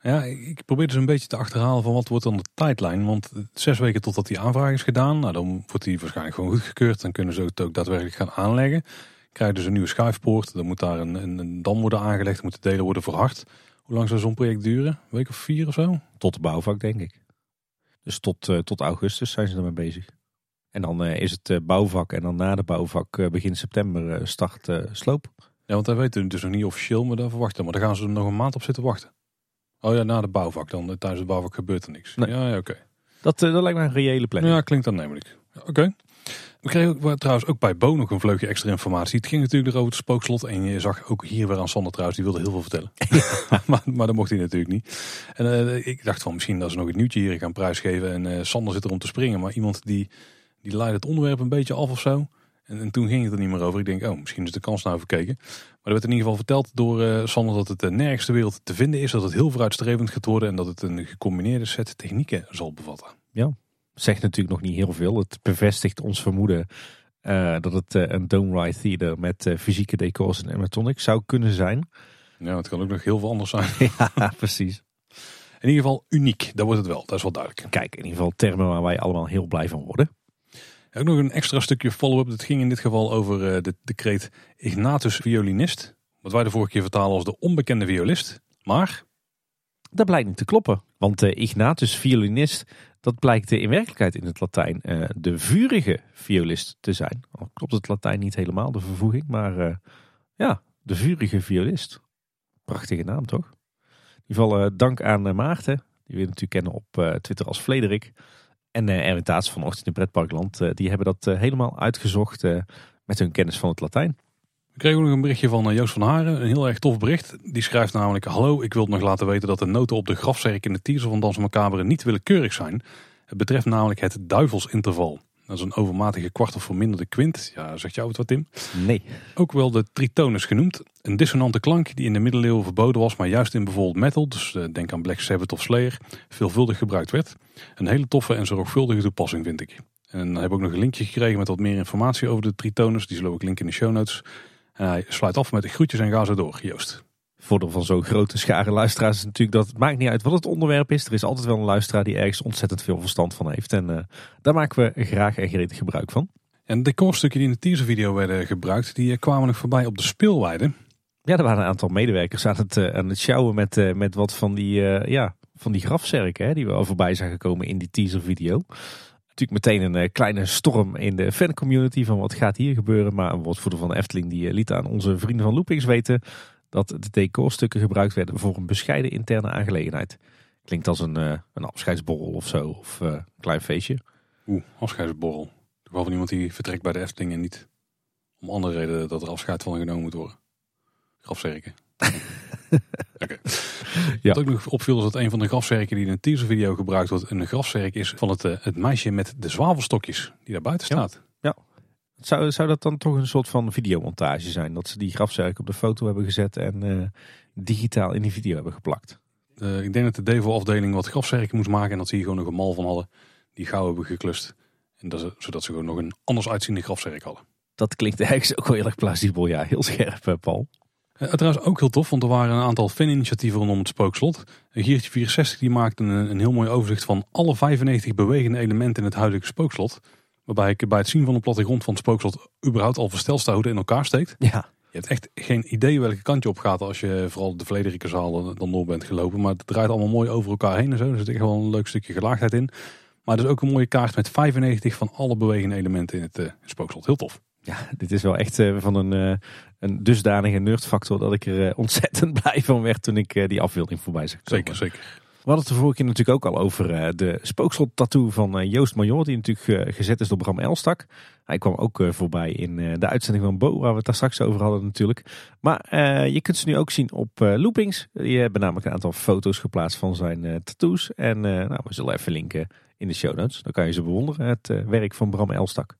Ja, ik probeer dus een beetje te achterhalen van wat wordt dan de tijdlijn. Want zes weken totdat die aanvraag is gedaan, nou, dan wordt die waarschijnlijk gewoon goedgekeurd. Dan kunnen ze het ook daadwerkelijk gaan aanleggen. Krijgen dus een nieuwe schuifpoort. Dan moet daar een, een, een dam worden aangelegd. Moeten delen worden verhard. Hoe lang zou zo'n project duren? Een week of vier of zo?
Tot de bouwvak, denk ik. Dus tot, uh, tot augustus zijn ze ermee bezig. En dan uh, is het uh, bouwvak en dan na de bouwvak begin september start sloop.
Ja, want wij weten dus nog niet officieel, maar daar verwachten. Maar daar gaan ze er nog een maand op zitten wachten. Oh ja, na de bouwvak dan. Tijdens de bouwvak gebeurt er niks.
Nee.
Ja, ja oké.
Dat, uh, dat lijkt me een reële planning.
Ja, klinkt aannemelijk. Ja, oké. We kregen trouwens ook bij Bo nog een vleugje extra informatie. Het ging natuurlijk over het spookslot. En je zag ook hier weer aan Sander trouwens, die wilde heel veel vertellen. [laughs] [laughs] maar, maar dat mocht hij natuurlijk niet. En uh, ik dacht van misschien dat ze nog een nieuwtje hier gaan prijsgeven. En uh, Sander zit er om te springen. Maar iemand die, die leidt het onderwerp een beetje af of zo. En, en, toen ging het er niet meer over. Ik denk, oh, misschien is de kans nou verkeken. Maar er werd in ieder geval verteld door uh, Sander dat het uh, nergens ter wereld te vinden is. Dat het heel vooruitstrevend gaat worden. En dat het een gecombineerde set technieken zal bevatten.
Ja, zegt natuurlijk nog niet heel veel. Het bevestigt ons vermoeden uh, dat het een Dome Ride Theater met fysieke decors en animatronics zou kunnen zijn.
Ja, het kan ook nog heel veel anders zijn. [laughs]
ja, precies.
In ieder geval uniek, dat wordt het wel. Dat is wel duidelijk.
Kijk, in ieder geval termen waar wij allemaal heel blij van worden.
Ook nog een extra stukje follow-up. Het ging in dit geval over de decreet Ignatus violinist. Wat wij de vorige keer vertalen als de onbekende violist. Maar...
Dat blijkt niet te kloppen. Want uh, Ignatus violinist, dat blijkt in werkelijkheid in het Latijn de vurige violist te zijn. Al klopt het Latijn niet helemaal, de vervoeging. Maar ja, de vurige violist. Prachtige naam toch? In ieder geval dank aan Maarten. Die we natuurlijk kennen op Twitter als Frederik. En uh, Erwin Taats van Ochtend in Pretparkland. die hebben dat helemaal uitgezocht met hun kennis van het Latijn.
We kregen ook een berichtje van Joost van Haren. Een heel erg tof bericht. Die schrijft namelijk... Hallo, ik wil nog laten weten dat de noten op de grafzerk in de teaser van Dans Macabre niet willekeurig zijn. Het betreft namelijk het duivelsinterval. Dat is een overmatige kwart of verminderde kwint. Ja, zegt jou het wat Tim?
Nee.
Ook wel de tritonus genoemd. Een dissonante klank die in de middeleeuwen verboden was, maar juist in bijvoorbeeld metal, dus eh, denk aan Black Sabbath of Slayer, veelvuldig gebruikt werd. Een hele toffe en zorgvuldige toepassing vind ik. En dan heb ik ook nog een linkje gekregen met wat meer informatie over de tritonus. Die zullen we ook linken in de show notes. En hij sluit af met de groetjes en ga zo door, Joost
voordeel van zo'n grote schare luisteraars is natuurlijk dat het maakt niet uit wat het onderwerp is. Er is altijd wel een luisteraar die ergens ontzettend veel verstand van heeft. En uh, daar maken we graag en gretig gebruik van.
En de decorstukken die in de teaservideo werden gebruikt, die eh, kwamen nog voorbij op de speelweide.
Ja, er waren een aantal medewerkers aan het, uh, aan het sjouwen met, met wat van die, ja, van die grafzerken hè, die we al voorbij zijn gekomen in die teaservideo. Natuurlijk meteen een kleine storm in de fancommunity van wat gaat hier gebeuren. Maar een woordvoerder van de Efteling die liet aan onze vrienden van Loopings weten dat de decorstukken gebruikt werden voor een bescheiden interne aangelegenheid. Klinkt als een, uh, een afscheidsborrel of zo, of uh, een klein feestje.
Oeh, afscheidsborrel. Toch van iemand die vertrekt bij de Efteling en niet om andere redenen dat er afscheid van genomen moet worden. Grafzerken. [laughs] Oké. Ja. Wat ook nog opviel is dat een van de grafzerken die in een teaservideo gebruikt wordt, een grafzerk is van het, uh, het meisje met de zwavelstokjes die daar buiten staat.
Ja. Zou, zou dat dan toch een soort van videomontage zijn? Dat ze die grafzerk op de foto hebben gezet en uh, digitaal in die video hebben geplakt?
Uh, ik denk dat de Devo-afdeling wat grafzerken moest maken en dat ze hier gewoon nog een mal van hadden. Die gauw hebben geklust. En dat ze, zodat ze gewoon nog een anders uitziende grafzerk hadden.
Dat klinkt eigenlijk ook wel heel erg plausibel. Ja, heel scherp, Paul.
Uh, trouwens ook heel tof, want er waren een aantal faninitiatieven rondom het spookslot. Giertje 64 die maakte een, een heel mooi overzicht van alle 95 bewegende elementen in het huidige spookslot. Waarbij ik bij het zien van de plattegrond van het spookslot überhaupt al versteld sta hoe het in elkaar steekt.
Ja.
Je hebt echt geen idee welke kant je op gaat als je vooral de Vlederike zaal dan door bent gelopen. Maar het draait allemaal mooi over elkaar heen en zo. Er zit echt wel een leuk stukje gelaagdheid in. Maar er is ook een mooie kaart met 95 van alle bewegende elementen in het uh, spookslot. Heel tof.
Ja, dit is wel echt uh, van een, uh, een dusdanige nerdfactor dat ik er ontzettend [laughs] blij van werd toen ik die afbeelding voorbij zag.
Zeker, zeker.
We hadden het de vorige keer natuurlijk ook al over uh, de spookslot-tattoo van uh, Joost Major, die natuurlijk uh, gezet is door Bram Elstak. Hij kwam ook voorbij in de uitzending van Bo, waar we het daar straks over hadden natuurlijk. Maar je kunt ze nu ook zien op Loopings. Die hebben namelijk een aantal foto's geplaatst van zijn tattoos. En nou, we zullen even linken in de show notes. Dan kan je ze bewonderen, het werk van Bram Elstak.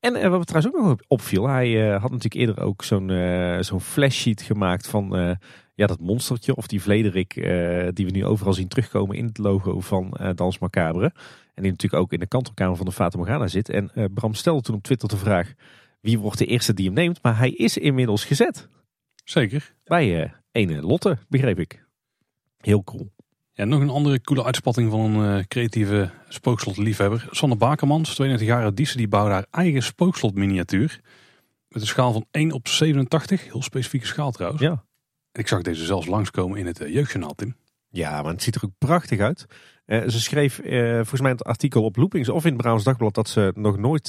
En wat me trouwens ook nog opviel, hij had natuurlijk eerder ook zo'n zo'n flashsheet gemaakt van ja, dat monstertje of die Vlederik uh, die we nu overal zien terugkomen in het logo van uh, Dans Macabre. En die natuurlijk ook in de kantelkamer van de Fata Morgana zit. En uh, Bram stelde toen op Twitter de vraag wie wordt de eerste die hem neemt. Maar hij is inmiddels gezet.
Zeker.
Bij ene Lotte, begreep ik. Heel cool.
Ja, nog een andere coole uitspatting van een creatieve spookslotliefhebber. Sanne Bakermans, 32 jaar Diezen, die bouwde haar eigen spookslotminiatuur. Met een schaal van 1 op 87. Heel specifieke schaal trouwens.
Ja.
Ik zag deze zelfs langskomen in het uh, jeugdjournaal, Tim.
Ja, maar het ziet er ook prachtig uit. Uh, ze schreef uh, volgens mij het artikel op Loopings of in het Brabants Dagblad dat ze nog nooit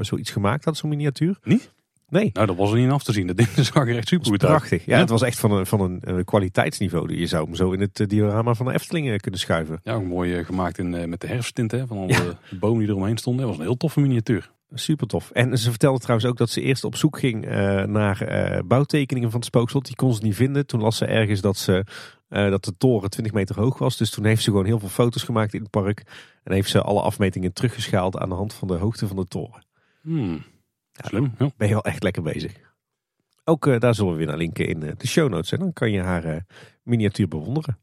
zoiets gemaakt had, zo'n miniatuur.
Niet?
Nee.
Nou, dat was er niet af te zien. Dat ding [laughs] zag er echt super goed
uit. Prachtig. Ja, het was echt van een, van een kwaliteitsniveau. Je zou hem zo in het diorama van de Efteling kunnen schuiven.
Ja, ook mooi gemaakt in, met de herfsttint hè, van alle bomen die eromheen stonden. Dat was een heel toffe miniatuur.
Super tof. En ze vertelde trouwens ook dat ze eerst op zoek ging uh, naar uh, bouwtekeningen van het spookslot. Die kon ze niet vinden. Toen las ze ergens dat, ze, uh, dat de toren 20 meter hoog was. Dus toen heeft ze gewoon heel veel foto's gemaakt in het park. En heeft ze alle afmetingen teruggeschaald aan de hand van de hoogte van de toren.
Hmm. Slim. Ja.
Ben je wel echt lekker bezig. Ook daar zullen we weer naar linken in de show notes. En dan kan je haar miniatuur bewonderen.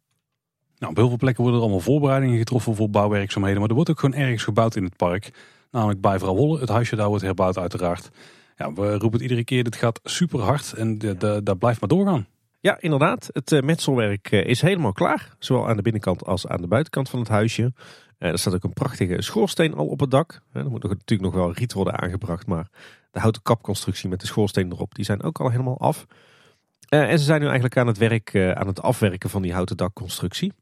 Nou, op heel veel plekken worden er allemaal voorbereidingen getroffen voor bouwwerkzaamheden. Maar er wordt ook gewoon ergens gebouwd in het park. Namelijk bij. Het huisje daar wordt herbouwd uiteraard. Ja, we roepen het iedere keer, dit gaat super hard en daar blijft maar doorgaan.
Ja, inderdaad. Het uh, metselwerk uh, is helemaal klaar. Zowel aan de binnenkant als aan de buitenkant van het huisje. Uh, er staat ook een prachtige schoorsteen al op het dak. er moet natuurlijk nog wel riet worden aangebracht. Maar de houten kapconstructie met de schoorsteen erop, die zijn ook al helemaal af. en ze zijn nu eigenlijk aan het werk, aan het afwerken van die houten dakconstructie.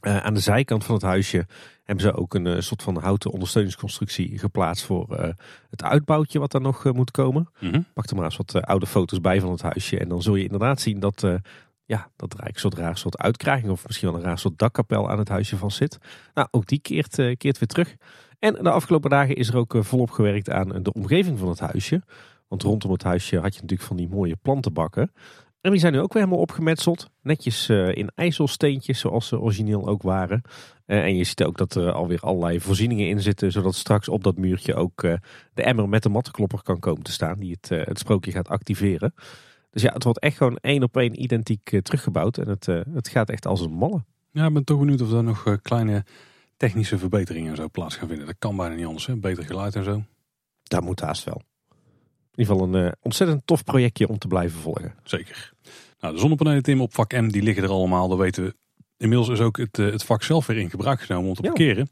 aan de zijkant van het huisje hebben ze ook een uh, soort van houten ondersteuningsconstructie geplaatst voor uh, het uitbouwtje wat daar nog uh, moet komen.
Mm -hmm.
Pak er maar eens wat oude foto's bij van het huisje. En dan zul je inderdaad zien dat, ja, dat er eigenlijk een soort raar soort uitkrijging of misschien wel een raar soort dakkapel aan het huisje van zit. Nou, ook die keert, keert weer terug. En de afgelopen dagen is er ook volop gewerkt aan de omgeving van het huisje. Want rondom het huisje had je natuurlijk van die mooie plantenbakken. En die zijn nu ook weer helemaal opgemetseld. Netjes uh, in ijzelsteentjes, zoals ze origineel ook waren. Uh, en je ziet ook dat er alweer allerlei voorzieningen in zitten. Zodat straks op dat muurtje ook uh, de emmer met de mattenklopper kan komen te staan. Die het, het sprookje gaat activeren. Dus ja, het wordt echt gewoon één op één identiek teruggebouwd. En het, het gaat echt als een malle.
Ja, ik ben toch benieuwd of er nog kleine technische verbeteringen zo plaats gaan vinden. Dat kan bijna niet anders, hè? beter geluid en zo.
Daar moet haast wel. In ieder geval een uh, ontzettend tof projectje om te blijven volgen.
Zeker. Nou, de zonnepanelen Tim op vak M die liggen er allemaal, dat weten we. Inmiddels is ook het, uh, het vak zelf weer in gebruik genomen om te parkeren.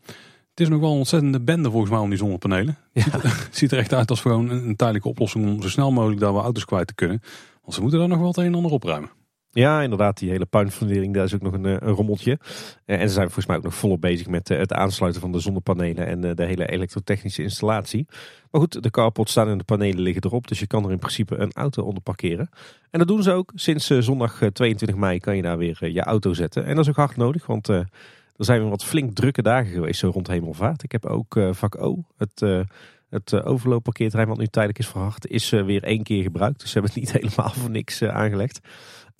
Het is nog wel een ontzettende bende volgens mij om die zonnepanelen. Ja. Ziet, er, [laughs] ziet, er, echt uit als gewoon een, een tijdelijke oplossing om zo snel mogelijk daar we auto's kwijt te kunnen. Want ze moeten daar nog wel het een en ander opruimen.
Ja, inderdaad, die hele puinfundering, daar is ook nog een, eh, een rommeltje. Eh, en ze zijn volgens mij ook nog volop bezig met eh, het aansluiten van de zonnepanelen en de hele elektrotechnische installatie. Maar goed, de carport staan en de panelen liggen erop, dus je kan er in principe een auto onder parkeren. En dat doen ze ook. Sinds zondag 22 mei kan je daar weer je auto zetten. En dat is ook hard nodig, want er zijn weer wat flink drukke dagen geweest zo rond Hemelvaart. Ik heb ook vak O, het... Het overloopparkeerterrein wat nu tijdelijk is verhard, is weer één keer gebruikt. Dus ze hebben het niet [laughs] helemaal voor niks aangelegd.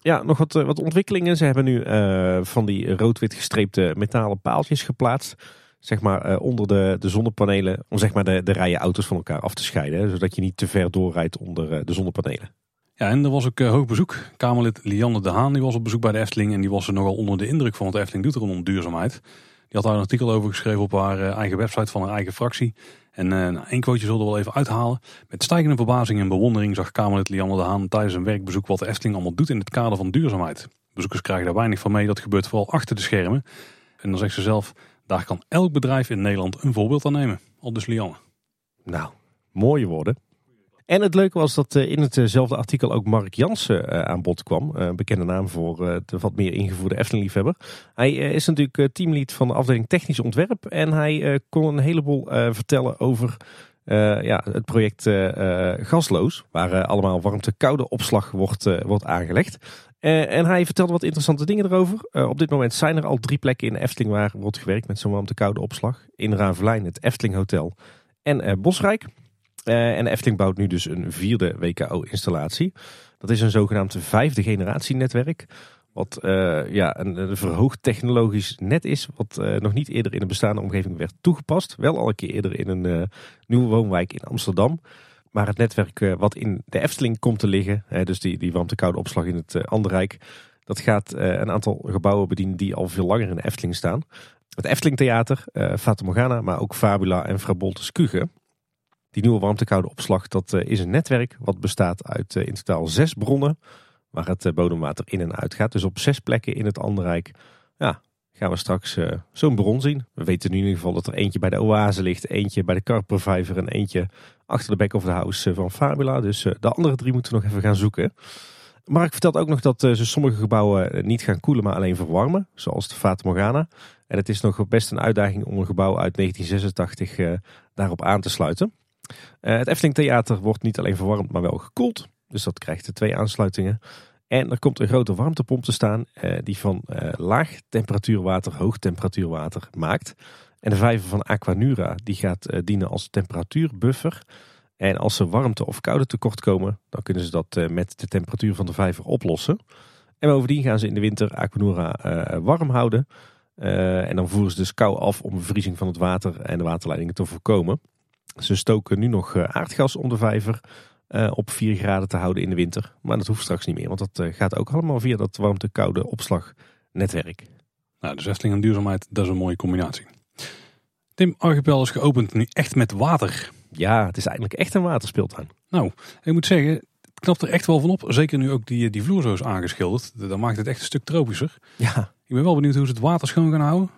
Ja, nog wat, eh, wat ontwikkelingen. Ze hebben nu uh, van die rood-wit gestreepte metalen paaltjes geplaatst. Zeg maar uh, onder de, de zonnepanelen. Om zeg maar de, de rijen auto's van elkaar af te scheiden. zodat je niet te ver doorrijdt onder de zonnepanelen.
Ja, en er was ook hoog bezoek. Kamerlid Lianne de Haan die was op bezoek bij de Efteling. En die was er nogal onder de indruk van wat de Efteling doet rondom duurzaamheid. Die had daar een artikel over geschreven op haar eigen website van haar eigen fractie. En uh, één quoteje zullen we wel even uithalen. Met stijgende verbazing en bewondering zag Kamerlid Lianne de Haan tijdens een werkbezoek wat de Efteling allemaal doet in het kader van duurzaamheid. Bezoekers krijgen daar weinig van mee, dat gebeurt vooral achter de schermen. En dan zegt ze zelf, daar kan elk bedrijf in Nederland een voorbeeld aan nemen. Al dus Lianne.
Nou, mooie woorden. En het leuke was dat eh, in hetzelfde artikel ook Mark Jansen eh, aan bod kwam. Bekende naam voor de wat meer ingevoerde Efteling-liefhebber. Hij is natuurlijk teamlead van de afdeling technisch ontwerp. En hij kon een heleboel vertellen over ja, het project Gasloos. Waar allemaal warmte-koude opslag wordt, wordt aangelegd. en hij vertelde wat interessante dingen erover. op dit moment zijn er al drie plekken in Efteling waar wordt gewerkt met zo'n warmte-koude opslag. In Ravelijn, het Efteling Hotel en Bosrijk. Uh, en Efteling bouwt nu dus een vierde WKO-installatie. Dat is een zogenaamd vijfde generatie netwerk. Wat uh, ja, een, verhoogd technologisch net is. Wat uh, nog niet eerder in een bestaande omgeving werd toegepast. Wel al een keer eerder in een nieuwe woonwijk in Amsterdam. Maar het netwerk wat in de Efteling komt te liggen. dus die, die warmte-koude opslag in het Anderrijk. Dat gaat een aantal gebouwen bedienen die al veel langer in de Efteling staan. Het Efteling Theater, Fata Morgana, maar ook Fabula en Fraboltes Kuge. Die nieuwe warmtekoude opslag dat eh, is een netwerk wat bestaat uit eh, in totaal zes bronnen. Waar het eh, bodemwater in en uit gaat. Dus op zes plekken in het Anderrijk ja, gaan we straks zo'n bron zien. We weten nu in ieder geval dat er eentje bij de Oase ligt. Eentje bij de Karpervijver en eentje achter de Back of the House van Fabula. Dus de andere drie moeten we nog even gaan zoeken. Mark vertelt ook nog dat ze sommige gebouwen niet gaan koelen, maar alleen verwarmen. Zoals de Fata Morgana. En het is nog best een uitdaging om een gebouw uit 1986 daarop aan te sluiten. Uh, het Efteling Theater wordt niet alleen verwarmd, maar wel gekoeld. Dus dat krijgt de twee aansluitingen. En er komt een grote warmtepomp te staan uh, die van uh, laag temperatuurwater hoog temperatuurwater maakt. En de vijver van Aquanura die gaat dienen als temperatuurbuffer. En als ze warmte of koude tekort komen, dan kunnen ze dat met de temperatuur van de vijver oplossen. En bovendien gaan ze in de winter Aquanura warm houden. en dan voeren ze dus kou af om bevriezing van het water en de waterleidingen te voorkomen. Ze stoken nu nog eh, aardgas om de vijver uh, op 4 graden te houden in de winter. Maar dat hoeft straks niet meer, want dat uh, gaat ook allemaal via dat warmte-koude opslagnetwerk.
Nou, dus Efteling en duurzaamheid, dat is een mooie combinatie. Tim, Archipel is geopend nu echt met water.
Ja, het is eigenlijk echt een waterspeeltuin.
Nou, ik moet zeggen, het knapt er echt wel van op. Zeker nu ook die, die vloer zo is aangeschilderd. Dan maakt het echt een stuk tropischer.
Ja.
Ik ben wel benieuwd hoe ze het water schoon gaan houden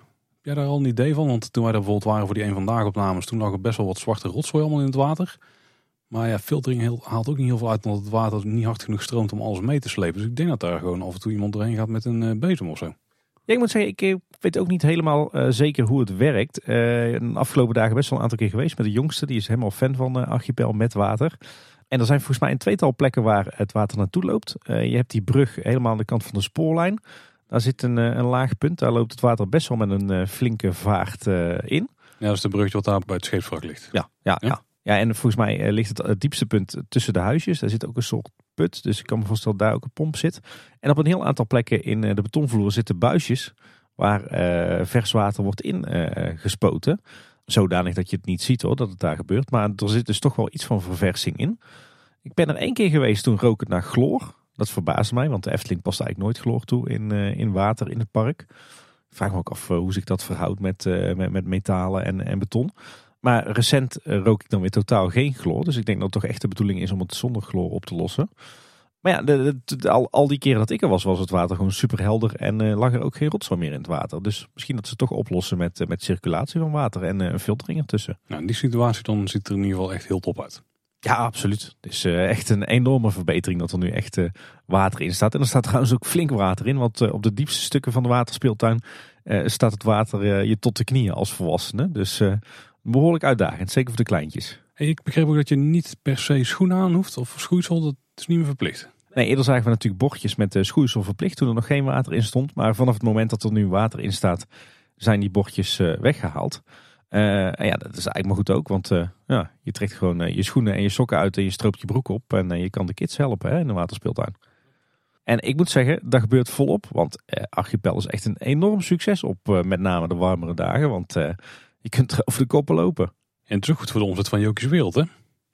jij daar al een idee van? Want toen wij daar bijvoorbeeld waren voor die een vandaag opnames, toen lag er best wel wat zwarte rotzooi allemaal in het water. Maar ja, filtering haalt ook niet heel veel uit, omdat het water niet hard genoeg stroomt om alles mee te slepen. Dus ik denk dat daar gewoon af en toe iemand doorheen gaat met een uh, bezem of zo.
Ja, ik moet zeggen, ik eh, weet ook niet helemaal uh, zeker hoe het werkt. Uh, de afgelopen dagen best wel een aantal keer geweest met de jongste. Die is helemaal fan van Archipel met water. En er zijn volgens mij een tweetal plekken waar het water naartoe loopt. je hebt die brug helemaal aan de kant van de spoorlijn. Daar zit een, eh, een laag punt. Daar loopt het water best wel met een eh, flinke vaart eh, in.
Ja, dat is de brugje wat daar bij het scheepswrak ligt.
Ja, ja, ja. Ja, en volgens mij ligt het, het diepste punt tussen de huisjes. Daar zit ook een soort put, dus ik kan me voorstellen dat daar ook een pomp zit. En op een heel aantal plekken in de betonvloer zitten buisjes waar vers water wordt ingespoten. Zodanig dat je het niet ziet hoor, dat het daar gebeurt. Maar er zit dus toch wel iets van verversing in. Ik ben er één keer geweest, toen rook het naar chloor. Dat verbaasde mij, want de Efteling past eigenlijk nooit chloor toe in, in water in het park. Vraag me ook af hoe zich dat verhoudt met, met, met metalen en, en beton. Maar recent eh, rook ik dan weer totaal geen chloor. Dus ik denk dat het toch echt de bedoeling is om het zonder chloor op te lossen. Maar ja, al, al, die keren dat ik er was, was het water gewoon super helder. En lag er ook geen rotzooi meer in het water. Dus misschien dat ze het toch oplossen met, met circulatie van water en een filtering ertussen.
Nou, in die situatie dan ziet er in ieder geval echt heel top uit.
Ja, absoluut. Het is echt een enorme verbetering dat er nu echt water in staat. En er staat trouwens ook flink water in. Want op de diepste stukken van de waterspeeltuin staat het water je tot de knieën als volwassene. Dus behoorlijk uitdagend, zeker voor de kleintjes.
ik begreep ook dat je niet per se schoenen aan hoeft of schoeisel, dat is niet meer verplicht.
Nee, eerder zagen we natuurlijk bordjes met uh, schoeisel verplicht toen er nog geen water in stond. Maar vanaf het moment dat er nu water in staat, zijn die bordjes weggehaald. Uh, en ja, dat is eigenlijk maar goed ook, want ja, je trekt gewoon je schoenen en je sokken uit en je stroopt je broek op. En je kan de kids helpen hè, in de waterspeeltuin. En ik moet zeggen, dat gebeurt volop, want Archipel is echt een enorm succes op met name de warmere dagen. Want je kunt er over de koppen lopen.
En het is ook goed voor de omzet van Jokies Wereld, hè?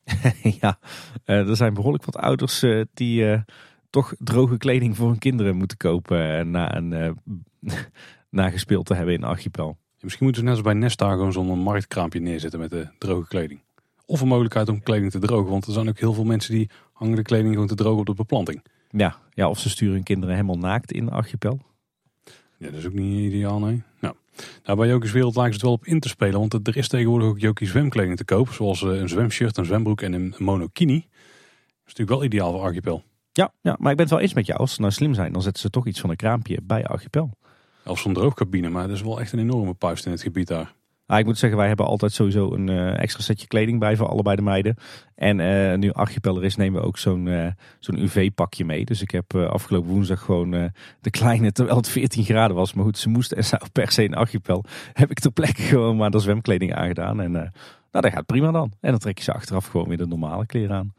[laughs]
ja, er zijn behoorlijk wat ouders die toch droge kleding voor hun kinderen moeten kopen na een [laughs] nagespeeld te hebben in Archipel.
Misschien moeten ze net als bij Nesta gewoon zo'n marktkraampje neerzetten met de droge kleding. Of een mogelijkheid om kleding te drogen, want er zijn ook heel veel mensen die hangen de kleding gewoon te drogen op de beplanting.
Ja, ja of ze sturen hun kinderen helemaal naakt in Archipel.
Ja, dat is ook niet ideaal, nee. Nou, nou bij Jokies Wereld lijkt het wel op in te spelen, want er is tegenwoordig ook Jokie zwemkleding te koop. Zoals eh, een zwemshirt, een zwembroek en een monokini. Dat is natuurlijk wel ideaal voor Archipel.
Ja, ja, maar ik ben het wel eens met jou. Als ze nou slim zijn, dan zetten ze toch iets van een kraampje bij Archipel.
Of zo'n droogcabine, maar dat is wel echt een enorme puist in het gebied daar.
Nou, ik moet zeggen, wij hebben altijd sowieso een uh, extra setje kleding bij voor allebei de meiden. En uh, nu Archipel er is, nemen we ook zo'n uh, zo'n UV-pakje mee. Dus ik heb afgelopen woensdag gewoon de kleine, terwijl het 14 graden was. Maar goed, ze moest en zou per se in Archipel. Heb ik ter plekke gewoon maar de zwemkleding aangedaan. En nou, dat gaat prima dan. En dan trek je ze achteraf gewoon weer de normale kleren aan.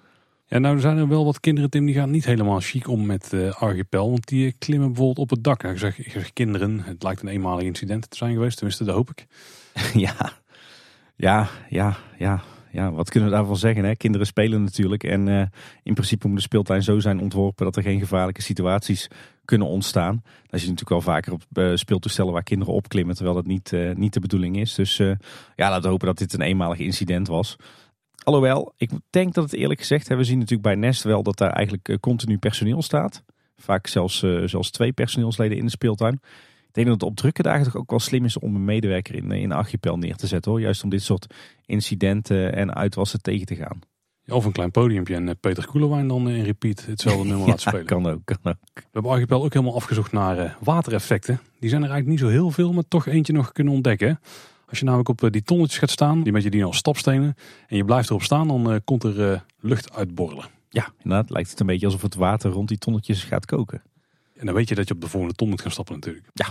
Ja, nou zijn er wel wat kinderen, Tim, die gaan niet helemaal chic om met uh, Archipel. Want die klimmen bijvoorbeeld op het dak. Nou, ik, zeg, kinderen, het lijkt een eenmalig incident te zijn geweest. Tenminste, dat hoop ik. [laughs]
ja, ja, ja, ja. Ja, wat kunnen we daarvan zeggen? Hè? Kinderen spelen natuurlijk. En uh, in principe moet de speeltuin zo zijn ontworpen dat er geen gevaarlijke situaties kunnen ontstaan. Dat je natuurlijk wel vaker op speeltoestellen waar kinderen opklimmen, terwijl dat niet, niet de bedoeling is. Dus ja, laten we hopen dat dit een eenmalig incident was. Alhoewel, ik denk dat het eerlijk gezegd, hè, we zien natuurlijk bij Nest wel dat daar eigenlijk continu personeel staat. Vaak zelfs, zelfs twee personeelsleden in de speeltuin. Ik denk dat het op drukke dagen toch ook wel slim is om een medewerker in, in Archipel neer te zetten hoor. Juist om dit soort incidenten en uitwassen tegen te gaan.
of een klein podiumpje en eh, Peter Koelewijn dan in repeat hetzelfde [laughs] nummer laten spelen.
Kan ook, kan ook.
We hebben Archipel ook helemaal afgezocht naar watereffecten. Die zijn er eigenlijk niet zo heel veel, maar toch eentje nog kunnen ontdekken. Als je namelijk op uh, die tonnetjes gaat staan, die met je die als stapstenen, en je blijft erop staan, dan komt er lucht uitborrelen.
Ja, inderdaad. Lijkt het een beetje alsof het water rond die tonnetjes gaat koken.
En dan weet je dat je op de volgende ton moet gaan stappen natuurlijk.
Ja.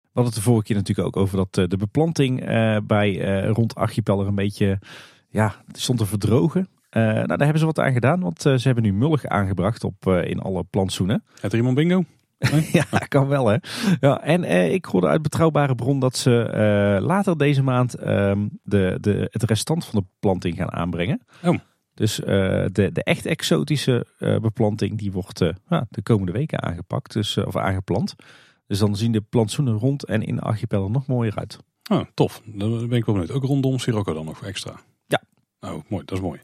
We hadden het de vorige keer natuurlijk ook over dat eh, de beplanting bij rond Archipel er een beetje ja, stond te verdrogen. nou, daar hebben ze wat aan gedaan, want ze hebben nu mullig aangebracht op, in alle plantsoenen.
Het er iemand [laughs]
ja, kan wel hè. Ja, en ik hoorde uit betrouwbare bron dat ze later deze maand ehm, de, de, het restant van de planting gaan aanbrengen.
Oh.
Dus uh, de, de echt exotische uh, beplanting die wordt de komende weken aangepakt, dus, of aangeplant. Dus dan zien de plantsoenen rond en in Archipel er nog mooier uit.
Oh, tof. Dan ben ik wel benieuwd. Ook rondom Sirocco dan nog extra?
Ja.
Nou, mooi. Dat is mooi.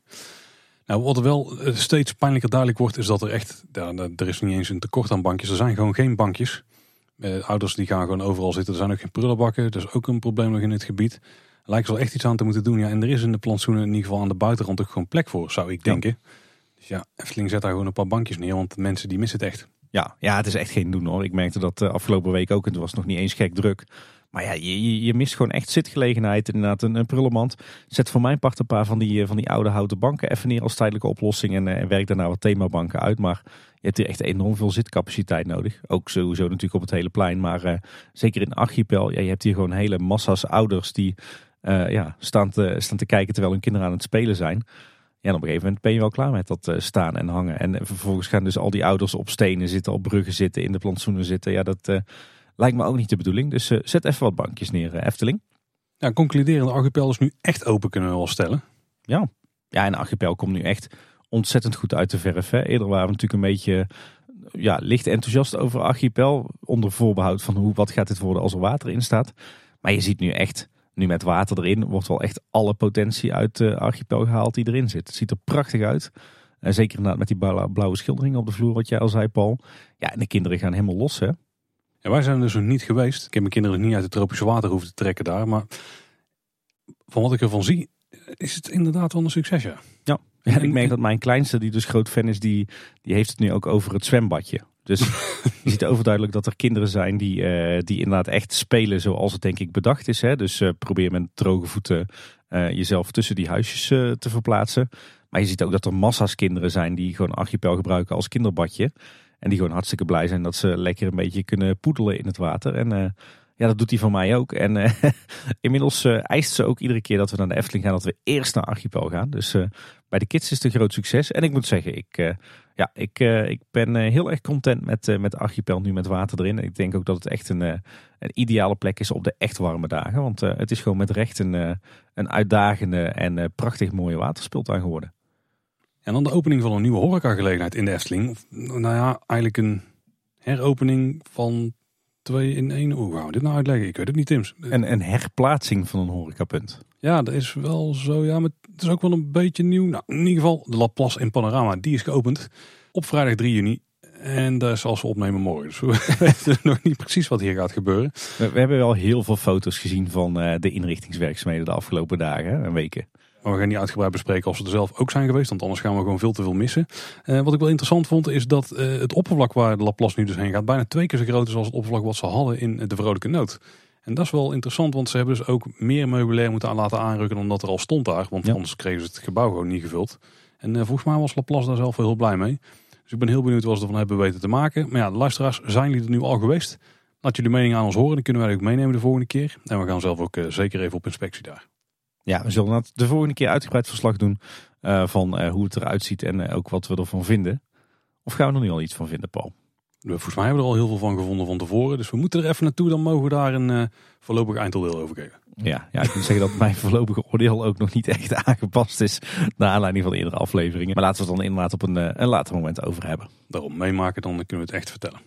Nou, wat er wel steeds pijnlijker duidelijk wordt, is dat er echt, ja, er is niet eens een tekort aan bankjes. Er zijn gewoon geen bankjes. ouders die gaan gewoon overal zitten. Er zijn ook geen prullenbakken. Dat is ook een probleem nog in het gebied lijkt wel echt iets aan te moeten doen. Ja, en er is in de plantsoenen in ieder geval aan de buitenrand ook gewoon plek voor, zou ik denken. Dus ja, Efteling zet daar gewoon een paar bankjes neer, want mensen die missen het echt.
Ja, ja het is echt geen doen hoor. Ik merkte dat uh, afgelopen week ook. Het was nog niet eens gek druk. Maar ja, je, je, mist gewoon echt zitgelegenheid. Inderdaad, een, een prullenmand. Zet voor mijn part een paar van die, eh, van die oude houten banken even neer als tijdelijke oplossing. En, eh, en werk daarna wat themabanken uit. Maar je hebt hier echt enorm veel zitcapaciteit nodig. Ook sowieso natuurlijk op het hele plein. Maar uh, zeker in Archipel, ja, je hebt hier gewoon hele massa's ouders die eh, ja, staan, te, staan te kijken terwijl hun kinderen aan het spelen zijn. Ja, en op een gegeven moment ben je wel klaar met dat eh, staan en hangen. En vervolgens gaan dus al die ouders op stenen zitten, op bruggen zitten, in de plantsoenen zitten. Ja, dat eh, lijkt me ook niet de bedoeling. Dus zet even wat bankjes neer, Efteling.
Ja, concluderende archipel is nu echt open, kunnen we wel stellen.
Ja, ja en archipel komt nu echt ontzettend goed uit de verf. Hè. Eerder waren we natuurlijk een beetje ja, licht enthousiast over archipel. Onder voorbehoud van hoe, wat gaat dit worden als er water in staat. Maar je ziet nu echt, nu met water erin, wordt wel echt alle potentie uit de archipel gehaald die erin zit. Het ziet er prachtig uit. En zeker inderdaad met die blauwe schilderingen op de vloer, wat jij al zei, Paul. Ja, en de kinderen gaan helemaal los, hè.
Wij zijn dus nog niet geweest. Ik heb mijn kinderen niet uit het tropische water hoeven te trekken daar. Maar van wat ik ervan zie, is het inderdaad wel een succes, ja.
Ja, en ik merk dat mijn kleinste, die dus groot fan is, die, die heeft het nu ook over het zwembadje. Dus [laughs] je ziet overduidelijk dat er kinderen zijn die, uh, die inderdaad echt spelen zoals het denk ik bedacht is. Hè? Dus uh, probeer met droge voeten uh, jezelf tussen die huisjes te verplaatsen. Maar je ziet ook dat er massa's kinderen zijn die gewoon archipel gebruiken als kinderbadje. En die gewoon hartstikke blij zijn dat ze lekker een beetje kunnen poedelen in het water. En ja, dat doet hij van mij ook. En uh, [laughs] inmiddels uh, eist ze ook iedere keer dat we naar de Efteling gaan, dat we eerst naar Archipel gaan. Dus bij de kids is het een groot succes. En ik moet zeggen, ik, ja, ik, ik ben heel erg content met, met Archipel nu met water erin. Ik denk ook dat het echt een, een ideale plek is op de echt warme dagen. Want het is gewoon met recht een, een uitdagende en prachtig mooie waterspeeltuin geworden.
En dan de opening van een nieuwe horecagelegenheid in de Efteling. Nou ja, eigenlijk een heropening van twee in één. Hoe gaan we dit nou uitleggen? Ik weet het niet, Tims.
En een herplaatsing van een horecapunt.
Ja, dat is wel zo. Ja, maar het is ook wel een beetje nieuw. Nou, in ieder geval de Laplace in Panorama. Die is geopend op vrijdag 3 juni. En daar zal ze opnemen morgen. Dus we [laughs] weten nog niet precies wat hier gaat gebeuren.
We, we hebben wel heel veel foto's gezien van uh, de inrichtingswerkzaamheden de afgelopen dagen en weken.
Maar we gaan niet uitgebreid bespreken als we er zelf ook zijn geweest. Want anders gaan we gewoon veel te veel missen. Uh, wat ik wel interessant vond is dat uh, het oppervlak waar de Laplace nu dus heen gaat. Bijna twee keer zo groot is als het oppervlak wat ze hadden in de Vrolijke Noot. En dat is wel interessant, want ze hebben dus ook meer meubilair moeten laten aanrukken dan dat er al stond daar. Want ja. anders kregen ze het gebouw gewoon niet gevuld. En uh, volgens mij was Laplace daar zelf wel heel blij mee. Dus ik ben heel benieuwd wat ze ervan hebben weten te maken. Maar ja, de luisteraars, zijn jullie er nu al geweest? Laat jullie mening aan ons horen, dan kunnen wij ook meenemen de volgende keer. En we gaan zelf ook zeker even op inspectie daar.
Ja, we zullen de volgende keer uitgebreid verslag doen uh, van uh, hoe het eruit ziet en uh, ook wat we ervan vinden. Of gaan we er nu al iets van vinden, Paul?
Volgens mij hebben we er al heel veel van gevonden van tevoren. Dus we moeten er even naartoe, dan mogen we daar een voorlopig eindoordeel over geven.
Ja, ja, ik moet zeggen dat mijn voorlopige oordeel ook nog niet echt aangepast is. Naar aanleiding van de eerdere afleveringen. Maar laten we het dan inderdaad op een, een later moment over hebben.
Daarom meemaken, dan kunnen we het echt vertellen.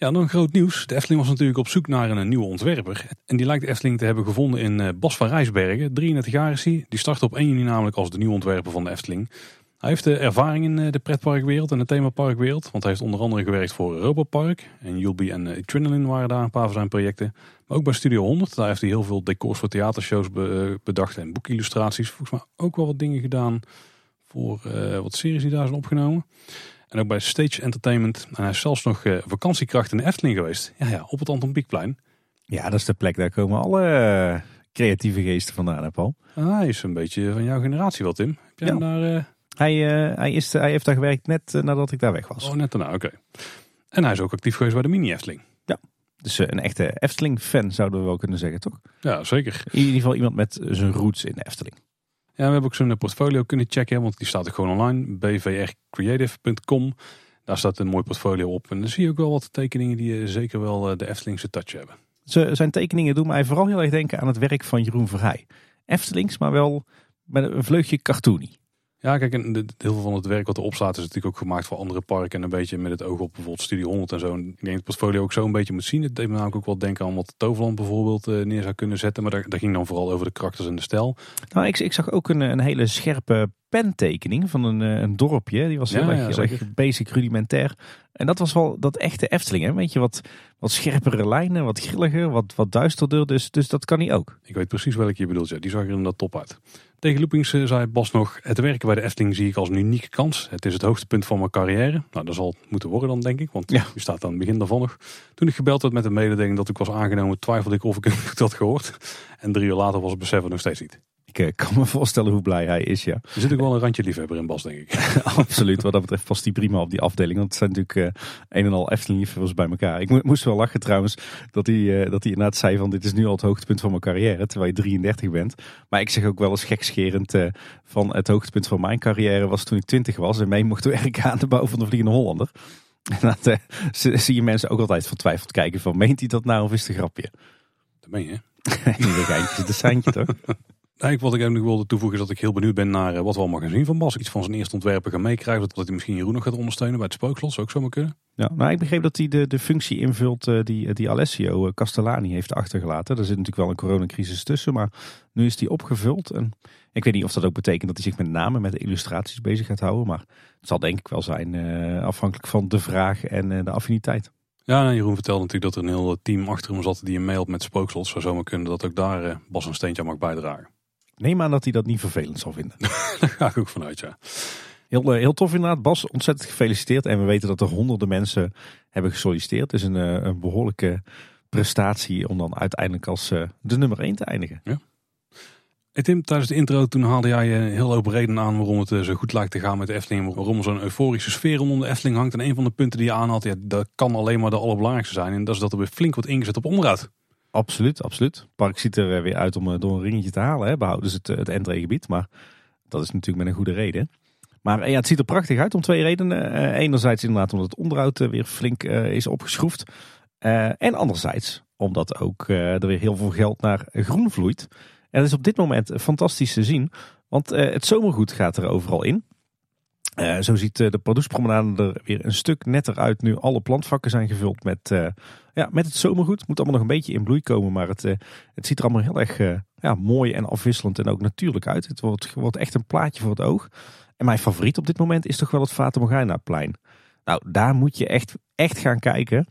Ja, een groot nieuws. De Efteling was natuurlijk op zoek naar een nieuwe ontwerper. En die lijkt de Efteling te hebben gevonden in eh, Bas van Rijsbergen. 33 jaar is hij. Die startte op 1 juni namelijk als de nieuwe ontwerper van de Efteling. Hij heeft de ervaring in eh, de pretparkwereld en de themaparkwereld. Want hij heeft onder andere gewerkt voor Europa Park. En Julbi en eh, Adrenaline waren daar een paar van zijn projecten. Maar ook bij Studio 100. Daar heeft hij heel veel decors voor theatershows bedacht. En boekillustraties. Volgens mij ook wel wat dingen gedaan voor wat series die daar zijn opgenomen. En ook bij Stage Entertainment. En hij is zelfs nog uh, vakantiekracht in de Efteling geweest. Ja, ja, op het Anton Pieckplein.
Ja, dat is de plek. Daar komen alle eh, creatieve geesten vandaan, hè Paul?
Ah, hij is een beetje van jouw generatie wel, Tim. Heb jij
ja.
daar... Uh...
Hij, hij, is, hij heeft daar gewerkt net nadat ik daar weg was.
Oh, net daarna, oké. En hij is ook actief geweest bij de mini-Efteling.
Ja, dus een echte Efteling-fan zouden we wel kunnen zeggen, toch?
Ja, zeker.
In ieder geval iemand met zijn roots in de Efteling.
Ja, we hebben ook zo'n portfolio kunnen checken, want die staat er gewoon online. bvrcreative.com. Daar staat een mooi portfolio op. En dan zie je ook wel wat tekeningen die zeker wel de Eftelingse touch hebben.
Zijn tekeningen doen mij vooral heel erg denken aan het werk van Jeroen Verheij. Eftelings, maar wel met een vleugje cartoony.
Ja, kijk, en heel veel van het werk wat erop staat is natuurlijk ook gemaakt voor andere parken. En een beetje met het oog op bijvoorbeeld Studio 100 en zo. En ik denk dat het portfolio ook zo een beetje moet zien. Het deed me namelijk ook wel denken aan wat Toverland bijvoorbeeld eh, neer zou kunnen zetten. Maar daar, daar, ging dan vooral over de karakters en de stijl.
Nou, ik, ik zag ook een hele scherpe pentekening van een, eh, een dorpje. Die was heel, ja, erg, heel erg basic, rudimentair. En dat was wel dat echte Efteling. Hè? Weet je, wat, wat scherpere lijnen, wat grilliger, wat, wat duisterder. Dus, dus dat kan niet ook.
Ik weet precies welke je bedoelt. Ja. Die zag er inderdaad top uit. Tegen Loopings eh, zei Bas nog, het werken bij de Efteling zie ik als een unieke kans. Het is het hoogtepunt van mijn carrière. Nou, dat zal het moeten worden dan, denk ik. Want ja. u staat aan het begin daarvan nog. Toen ik gebeld werd met de mededeling dat ik was aangenomen, twijfelde ik of ik [laughs] had gehoord. En drie uur later was het beseffen nog steeds niet.
Ik eh, kan me voorstellen hoe blij hij is, ja.
Er zit ook wel een randje liefhebber in Bas, denk ik. [laughs]
Absoluut, wat dat betreft past hij prima op die afdeling. Want het zijn natuurlijk uh, een en al Efteling liefhebbers bij elkaar. Ik mo moest wel lachen trouwens, dat hij, uh, dat hij inderdaad zei van dit is nu al het hoogtepunt van mijn carrière, terwijl je 33 bent. Maar ik zeg ook wel eens gekscherend uh, van het hoogtepunt van mijn carrière was toen ik 20 was en mee mocht werken aan de bouw van de Vliegende Hollander. [laughs] En dat zie je mensen ook altijd vertwijfeld kijken van meent hij dat nou of is het een grapje?
Dat ben je.
Niet [laughs] een geintje, seintje toch?
Eigenlijk wat ik ook nog wilde toevoegen is dat ik heel benieuwd ben naar wat we allemaal gaan zien van Bas. Iets van zijn eerste ontwerpen gaan meekrijgen. Dat hij misschien Jeroen nog gaat ondersteunen bij het spookslot. Zou ook zomaar kunnen.
Ja, nou ik begreep dat hij de, de functie invult uh, die, die Alessio Castellani heeft achtergelaten. Er zit natuurlijk wel een coronacrisis tussen, maar nu is die opgevuld. En ik weet niet of dat ook betekent dat hij zich met name met de illustraties bezig gaat houden. Maar het zal denk ik wel zijn uh, afhankelijk van de vraag en uh, de affiniteit.
Ja, Jeroen vertelde natuurlijk dat er een heel team achter hem zat die een mail met spookslot. Zou zomaar kunnen dat ook daar Bas een steentje aan mag bijdragen.
Neem aan dat hij dat niet vervelend zal vinden. [laughs]
Daar ga ik ook vanuit, ja.
Heel, heel tof inderdaad. Bas, ontzettend gefeliciteerd. En we weten dat er honderden mensen hebben gesolliciteerd. Is een, een behoorlijke prestatie om dan uiteindelijk als de nummer 1 te eindigen.
Ja. Hey Tim, tijdens de intro toen haalde jij een heel open reden aan waarom het zo goed lijkt te gaan met de Efteling. Waarom er zo'n euforische sfeer rondom de Efteling hangt. En een van de punten die je aanhaalt, ja, dat kan alleen maar de allerbelangrijkste zijn. En dat is dat er weer flink wordt ingezet op onderhoud.
Absoluut, absoluut. Het park ziet er weer uit om door een ringetje te halen. Hè. Behouden ze het, het entreegebied. Maar dat is natuurlijk met een goede reden. Maar ja, het ziet er prachtig uit om twee redenen. Enerzijds inderdaad omdat het onderhoud weer flink is opgeschroefd. En anderzijds omdat ook er weer heel veel geld naar groen vloeit. En dat is op dit moment fantastisch te zien. Want het zomergoed gaat er overal in. Uh, zo ziet de Pardoespromenade er weer een stuk netter uit nu alle plantvakken zijn gevuld met, uh, ja, met het zomergoed. Het moet allemaal nog een beetje in bloei komen, maar het, het ziet er allemaal heel erg ja, mooi en afwisselend en ook natuurlijk uit. Het wordt, wordt echt een plaatje voor het oog. En mijn favoriet op dit moment is toch wel het Fata plein. Nou, daar moet je echt, echt gaan kijken,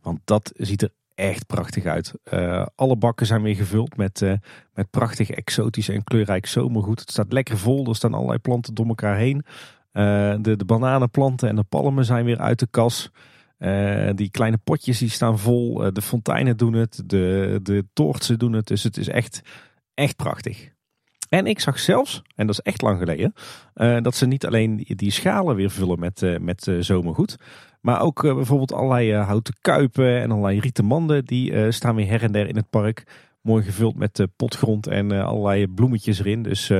want dat ziet er echt prachtig uit. alle bakken zijn weer gevuld met, met prachtig exotisch en kleurrijk zomergoed. Het staat lekker vol, er staan allerlei planten door elkaar heen. Uh, de, de bananenplanten en de palmen zijn weer uit de kas. Uh, die kleine potjes die staan vol. Uh, de fonteinen doen het. De, de toortsen doen het. Dus het is echt, echt prachtig. En ik zag zelfs, en dat is echt lang geleden, dat ze niet alleen die schalen weer vullen met, met zomergoed. Maar ook bijvoorbeeld allerlei houten kuipen en allerlei rieten manden. Die staan weer her en der in het park. Mooi gevuld met potgrond en allerlei bloemetjes erin. Dus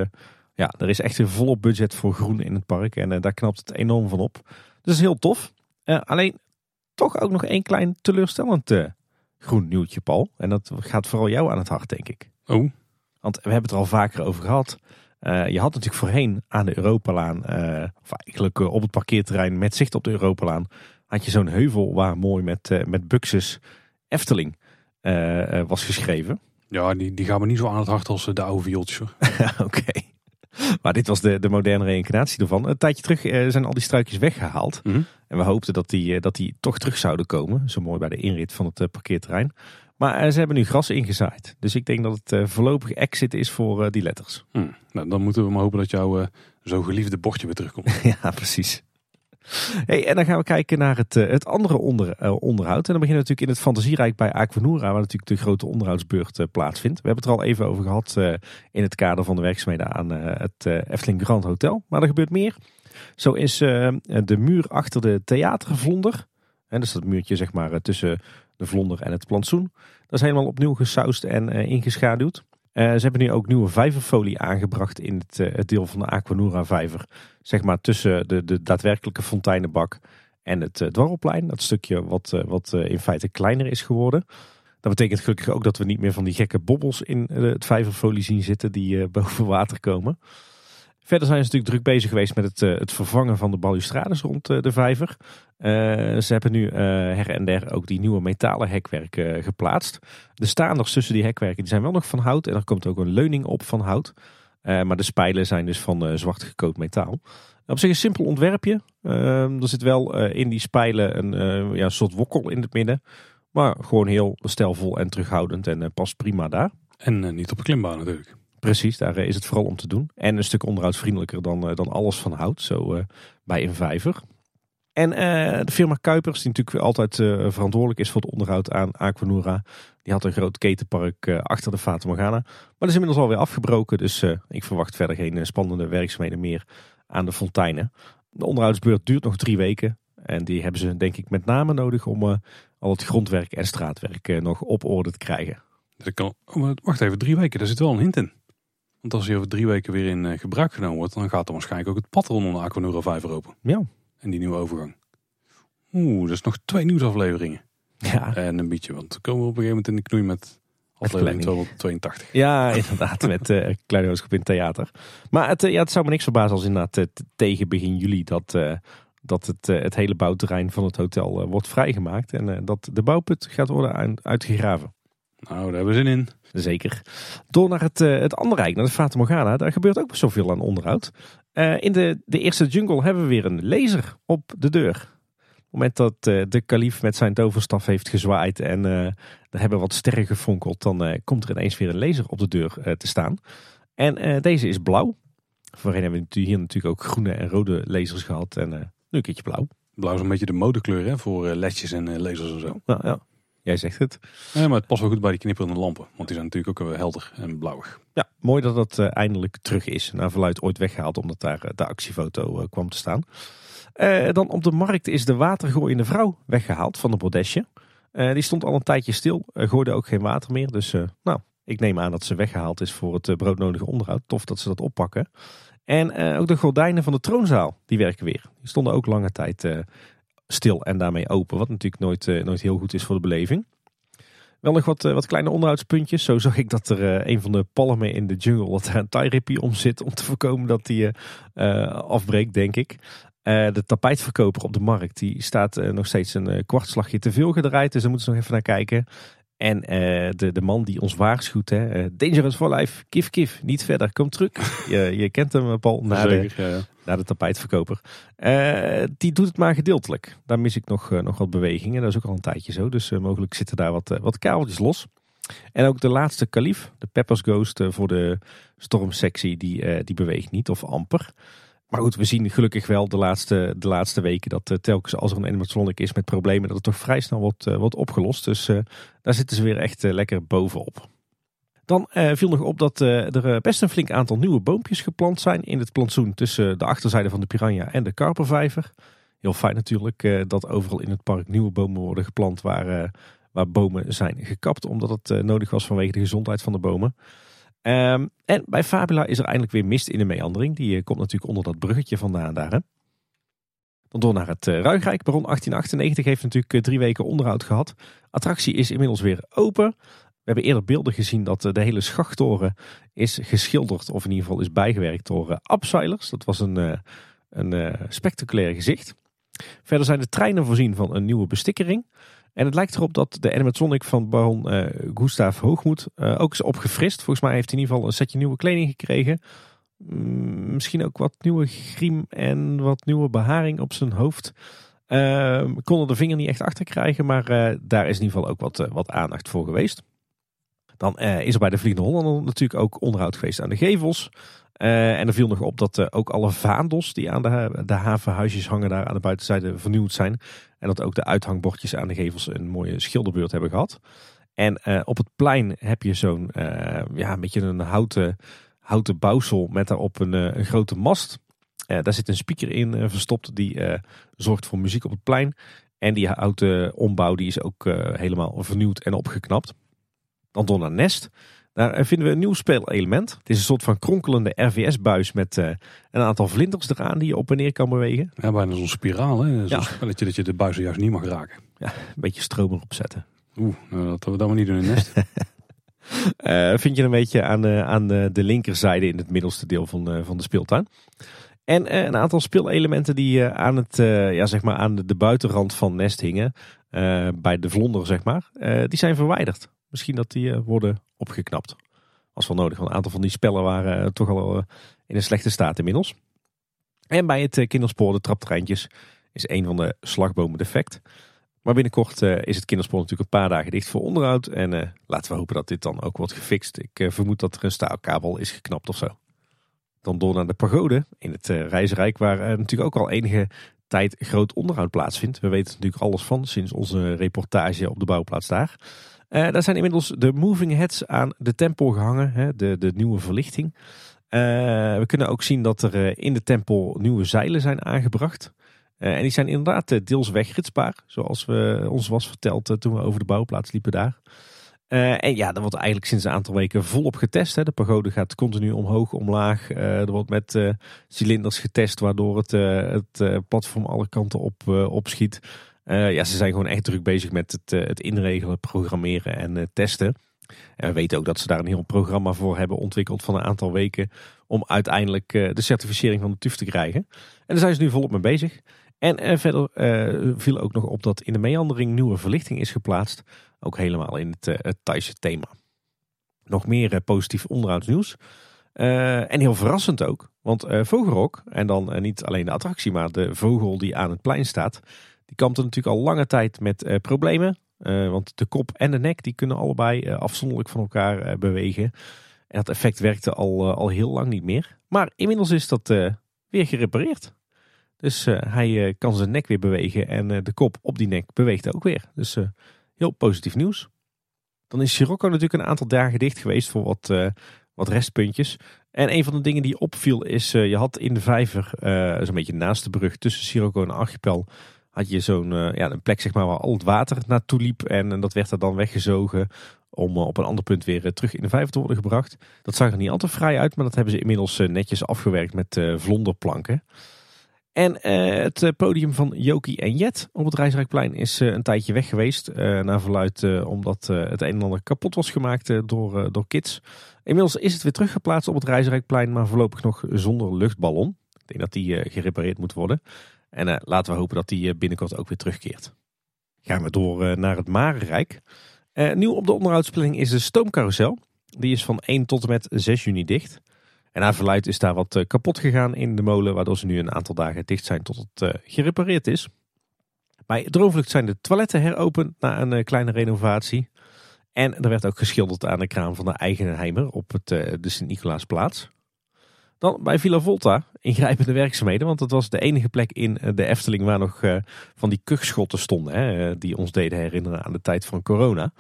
ja, er is echt een volop budget voor groen in het park. En uh, daar knapt het enorm van op. Dus heel tof. Uh, alleen toch ook nog één klein teleurstellend uh, groen nieuwtje, Paul. En dat gaat vooral jou aan het hart, denk ik.
Oh.
Want we hebben het er al vaker over gehad. je had natuurlijk voorheen aan de Europalaan, of eigenlijk op het parkeerterrein met zicht op de Europalaan, had je zo'n heuvel waar mooi met, met Buxus Efteling was geschreven.
Ja, die, die gaan me niet zo aan het hart als de oude viooltjes. [laughs]
Oké. [laughs] Maar dit was de, de moderne reïncarnatie ervan. Een tijdje terug eh, zijn al die struikjes weggehaald.
Mhm.
En we hoopten dat die, eh, dat die toch terug zouden komen. Zo mooi bij de inrit van het eh, parkeerterrein. Maar ze hebben nu gras ingezaaid. Dus ik denk dat het voorlopig exit is voor die letters.
Hm. Nou, dan moeten we maar hopen dat jouw zo geliefde bordje weer terugkomt. [laughs]
ja, precies. Hey, en dan gaan we kijken naar het, het andere onder, uh, onderhoud. En dan beginnen we natuurlijk in het Fantasierijk bij Aquanura, waar natuurlijk de grote onderhoudsbeurt uh, plaatsvindt. We hebben het er al even over gehad in het kader van de werkzaamheden aan het Efteling Grand Hotel. Maar er gebeurt meer. Zo is de muur achter de theatervlonder, en dus dat muurtje zeg maar tussen de vlonder en het plantsoen, dat is helemaal opnieuw gesausd en ingeschaduwd. Uh, ze hebben nu ook nieuwe vijverfolie aangebracht in het, uh, het deel van de Aquanura vijver. Zeg maar tussen de, de daadwerkelijke fonteinenbak en het uh, dwarrelplein. Dat stukje wat, wat in feite kleiner is geworden. Dat betekent gelukkig ook dat we niet meer van die gekke bobbels in het vijverfolie zien zitten die [laughs] boven water komen. Verder zijn ze natuurlijk druk bezig geweest met het, het vervangen van de balustrades rond de vijver. Uh, ze hebben nu her en der ook die nieuwe metalen hekwerken geplaatst. De staanders tussen die hekwerken die zijn wel nog van hout. En er komt ook een leuning op van hout. maar de spijlen zijn dus van zwart gekoot metaal. Op zich een simpel ontwerpje. er zit wel in die spijlen een ja, soort wokkel in het midden. Maar gewoon heel stijlvol en terughoudend en past prima daar.
En niet op de klimbaan natuurlijk.
Precies, daar is het vooral om te doen. En een stuk onderhoudsvriendelijker dan, dan alles van hout, zo bij een vijver. En de firma Kuipers, die natuurlijk altijd verantwoordelijk is voor het onderhoud aan Aquanura. Die had een groot ketenpark achter de Fata Morgana. Maar dat is inmiddels alweer afgebroken. Dus ik verwacht verder geen spannende werkzaamheden meer aan de fonteinen. De onderhoudsbeurt duurt nog drie weken. En die hebben ze denk ik met name nodig om al het grondwerk en straatwerk nog op orde te krijgen.
Dat kan, oh, wacht even, drie weken, daar zit wel een hint in. Want als hij over drie weken weer in eh, gebruik genomen wordt, dan gaat er waarschijnlijk ook het pad rondom de Aquanura 5 open.
Ja.
En die nieuwe overgang. Oeh, dat is nog twee nieuwsafleveringen.
Ja.
En een beetje, want dan komen we op een gegeven moment in de knoei met aflevering 282.
Ja, [laughs] inderdaad, met uh, Kleine Oostgroep in theater. Maar het, uh, ja, het zou me niks verbazen als inderdaad uh, tegen begin juli dat, dat het, het hele bouwterrein van het hotel wordt vrijgemaakt. En dat de bouwput gaat worden uitgegraven.
Nou, daar hebben we zin in.
Zeker. Door naar het, uh, het andere rijk, naar de Fata Morgana. Daar gebeurt ook zoveel aan onderhoud. Uh, in de, de eerste jungle hebben we weer een laser op de deur. Op het moment dat uh, de kalif met zijn toverstaf heeft gezwaaid en er hebben wat sterren gefonkeld, dan komt er ineens weer een laser op de deur te staan. En deze is blauw. Voorheen hebben we hier natuurlijk ook groene en rode lasers gehad en nu een keertje blauw.
Blauw is een beetje de modekleur hè, voor ledjes en lasers en zo.
Nou, ja. Jij zegt het.
Maar het past wel goed bij die knipperende lampen. Want die zijn natuurlijk ook helder en blauwig.
Ja, mooi dat dat uh, eindelijk terug is. Naar verluid ooit weggehaald omdat daar uh, de actiefoto uh, kwam te staan. dan op de markt is de watergooiende vrouw weggehaald van de bordesje. die stond al een tijdje stil. gooide ook geen water meer. Dus nou, ik neem aan dat ze weggehaald is voor het broodnodige onderhoud. Tof dat ze dat oppakken. En ook de gordijnen van de troonzaal, die werken weer. Die stonden ook lange tijd stil en daarmee open. Wat natuurlijk nooit, uh, nooit heel goed is voor de beleving. Wel nog wat, uh, wat kleine onderhoudspuntjes. Zo zag ik dat er uh, een van de palmen in de jungle, er een tie om zit. Om te voorkomen dat die afbreekt, denk ik. de tapijtverkoper op de markt, die staat nog steeds een kwartslagje te veel gedraaid. Dus daar moeten ze nog even naar kijken. En de, de man die ons waarschuwt, hè, Dangerous for Life, kif kif, niet verder, kom terug. [laughs] je, je kent hem, Paul, naar, de, ja. Naar de tapijtverkoper. Uh, die doet het maar gedeeltelijk. Daar mis ik nog, nog wat bewegingen, dat is ook al een tijdje zo. Dus mogelijk zitten daar wat, wat kabeltjes los. En ook de laatste kalif, de Peppers Ghost voor de stormsectie, die, die beweegt niet of amper. Maar goed, we zien gelukkig wel de laatste, de laatste weken dat telkens als er een animatronic is met problemen, dat het toch vrij snel wordt, wordt opgelost. Dus daar zitten ze weer echt lekker bovenop. Dan viel nog op dat er best een flink aantal nieuwe boompjes geplant zijn in het plantsoen tussen de achterzijde van de Piranha en de Karpervijver. Heel fijn natuurlijk dat overal in het park nieuwe bomen worden geplant waar, waar bomen zijn gekapt, omdat het nodig was vanwege de gezondheid van de bomen. Um, en bij Fabula is er eindelijk weer mist in de meandering. Die komt natuurlijk onder dat bruggetje vandaan daar. Hè? Dan door naar het Ruigrijk. Baron 1898 heeft natuurlijk drie weken onderhoud gehad. Attractie is inmiddels weer open. We hebben eerder beelden gezien dat de hele schachttoren is geschilderd. Of in ieder geval is bijgewerkt door uh, Abseilers. Dat was een, een spectaculair gezicht. Verder zijn de treinen voorzien van een nieuwe bestikkering. En het lijkt erop dat de animatronic van baron uh, Gustav Hoogmoed ook is opgefrist. Volgens mij heeft hij in ieder geval een setje nieuwe kleding gekregen. Mm, misschien ook wat nieuwe griem en wat nieuwe beharing op zijn hoofd. Uh, kon er de vinger niet echt achter krijgen, maar daar is in ieder geval ook wat, wat aandacht voor geweest. Dan is er bij de Vliegende Hollander natuurlijk ook onderhoud geweest aan de gevels. en er viel nog op dat ook alle vaandels die aan de, de havenhuisjes hangen daar aan de buitenzijde vernieuwd zijn. En dat ook de uithangbordjes aan de gevels een mooie schilderbeurt hebben gehad. En op het plein heb je zo'n ja, een beetje een houten, houten bouwsel met daarop een, een grote mast. daar zit een speaker in verstopt die zorgt voor muziek op het plein. En die houten ombouw die is ook helemaal vernieuwd en opgeknapt. Dan naar Nest. Daar vinden we een nieuw speelelement. Het is een soort van kronkelende RVS-buis met uh, een aantal vlinders eraan die je op en neer kan bewegen.
Ja, bijna zo'n spiraal. Hè? Zo'n ja. spelletje dat je de buis juist niet mag raken.
Ja, een beetje stroom erop zetten.
Oeh, nou, dat we dat maar niet doen in nest.
uh, [laughs] vind je een beetje aan, uh, aan de linkerzijde in het middelste deel van, van de speeltuin. En een aantal speelelementen die aan, het, ja, zeg maar aan de, de buitenrand van Nest hingen. bij de vlonder, zeg maar. die zijn verwijderd. Misschien dat die worden opgeknapt. Als wel nodig, want een aantal van die spellen waren eh, toch al eh, in een slechte staat inmiddels. En bij het eh, kinderspoor, de traptreintjes, is een van de slagbomen defect. Maar binnenkort is het kinderspoor natuurlijk een paar dagen dicht voor onderhoud. En laten we hopen dat dit dan ook wordt gefixt. Ik vermoed dat er een staalkabel is geknapt of zo. Dan door naar de pagode in het Reisrijk, waar natuurlijk ook al enige tijd groot onderhoud plaatsvindt. We weten natuurlijk alles van sinds onze reportage op de bouwplaats daar. Uh, daar zijn inmiddels de moving heads aan de tempel gehangen, hè, de, de nieuwe verlichting. Uh, we kunnen ook zien dat er in de tempel nieuwe zeilen zijn aangebracht. En die zijn inderdaad deels wegritsbaar, zoals we, ons was verteld toen we over de bouwplaats liepen daar. En ja, dat wordt eigenlijk sinds een aantal weken volop getest. Hè. De pagode gaat continu omhoog, omlaag. Er wordt met cilinders getest, waardoor het, het platform alle kanten op opschiet. Ja, ze zijn gewoon echt druk bezig met het, het inregelen, programmeren en testen. En we weten ook dat ze daar een heel programma voor hebben ontwikkeld van een aantal weken. Om uiteindelijk de certificering van de TUF te krijgen. En daar zijn ze nu volop mee bezig. En verder viel ook nog op dat in de meandering nieuwe verlichting is geplaatst. Ook helemaal in het, het Thaise thema. Nog meer positief onderhoudsnieuws. Uh, en heel verrassend ook. Want Vogelrok, en dan niet alleen de attractie, maar de vogel die aan het plein staat. Die kampte natuurlijk al lange tijd met problemen. want de kop en de nek die kunnen allebei afzonderlijk van elkaar bewegen. En dat effect werkte al, al heel lang niet meer. Maar inmiddels is dat weer gerepareerd. Dus hij kan zijn nek weer bewegen en de kop op die nek beweegt ook weer. Dus Heel positief nieuws. Dan is Sirocco natuurlijk een aantal dagen dicht geweest voor wat, wat restpuntjes. En een van de dingen die opviel is, je had in de vijver, zo'n beetje naast de brug tussen Sirocco en Archipel, had je zo'n ja, een plek zeg maar, waar al het water naartoe liep. En, dat werd er dan weggezogen om op een ander punt weer terug in de vijver te worden gebracht. Dat zag er niet altijd vrij uit, maar dat hebben ze inmiddels netjes afgewerkt met vlonderplanken. En het eh, podium van Joki en Jet op het Rijsrijkplein is een tijdje weg geweest. Uh, naar verluid omdat het een en ander kapot was gemaakt door, door kids. Inmiddels is het weer teruggeplaatst op het Rijsrijkplein, maar voorlopig nog zonder luchtballon. Ik denk dat die gerepareerd moet worden. En laten we hopen dat die binnenkort ook weer terugkeert. Gaan we door naar het Marenrijk. nieuw op de onderhoudsplanning is de stoomcarousel. Die is van 1 tot en met 6 juni dicht. En naar verluid is daar wat eh, kapot gegaan in de molen, waardoor ze nu een aantal dagen dicht zijn tot het gerepareerd is. Bij Droomvlucht zijn de toiletten heropend na een kleine renovatie. En er werd ook geschilderd aan de kraan van de Eigenheimer op het, de Sint-Nicolaasplaats. Dan bij Villa Volta ingrijpende werkzaamheden, want het was de enige plek in de Efteling waar nog van die kuchschotten stonden, hè, die ons deden herinneren aan de tijd van corona.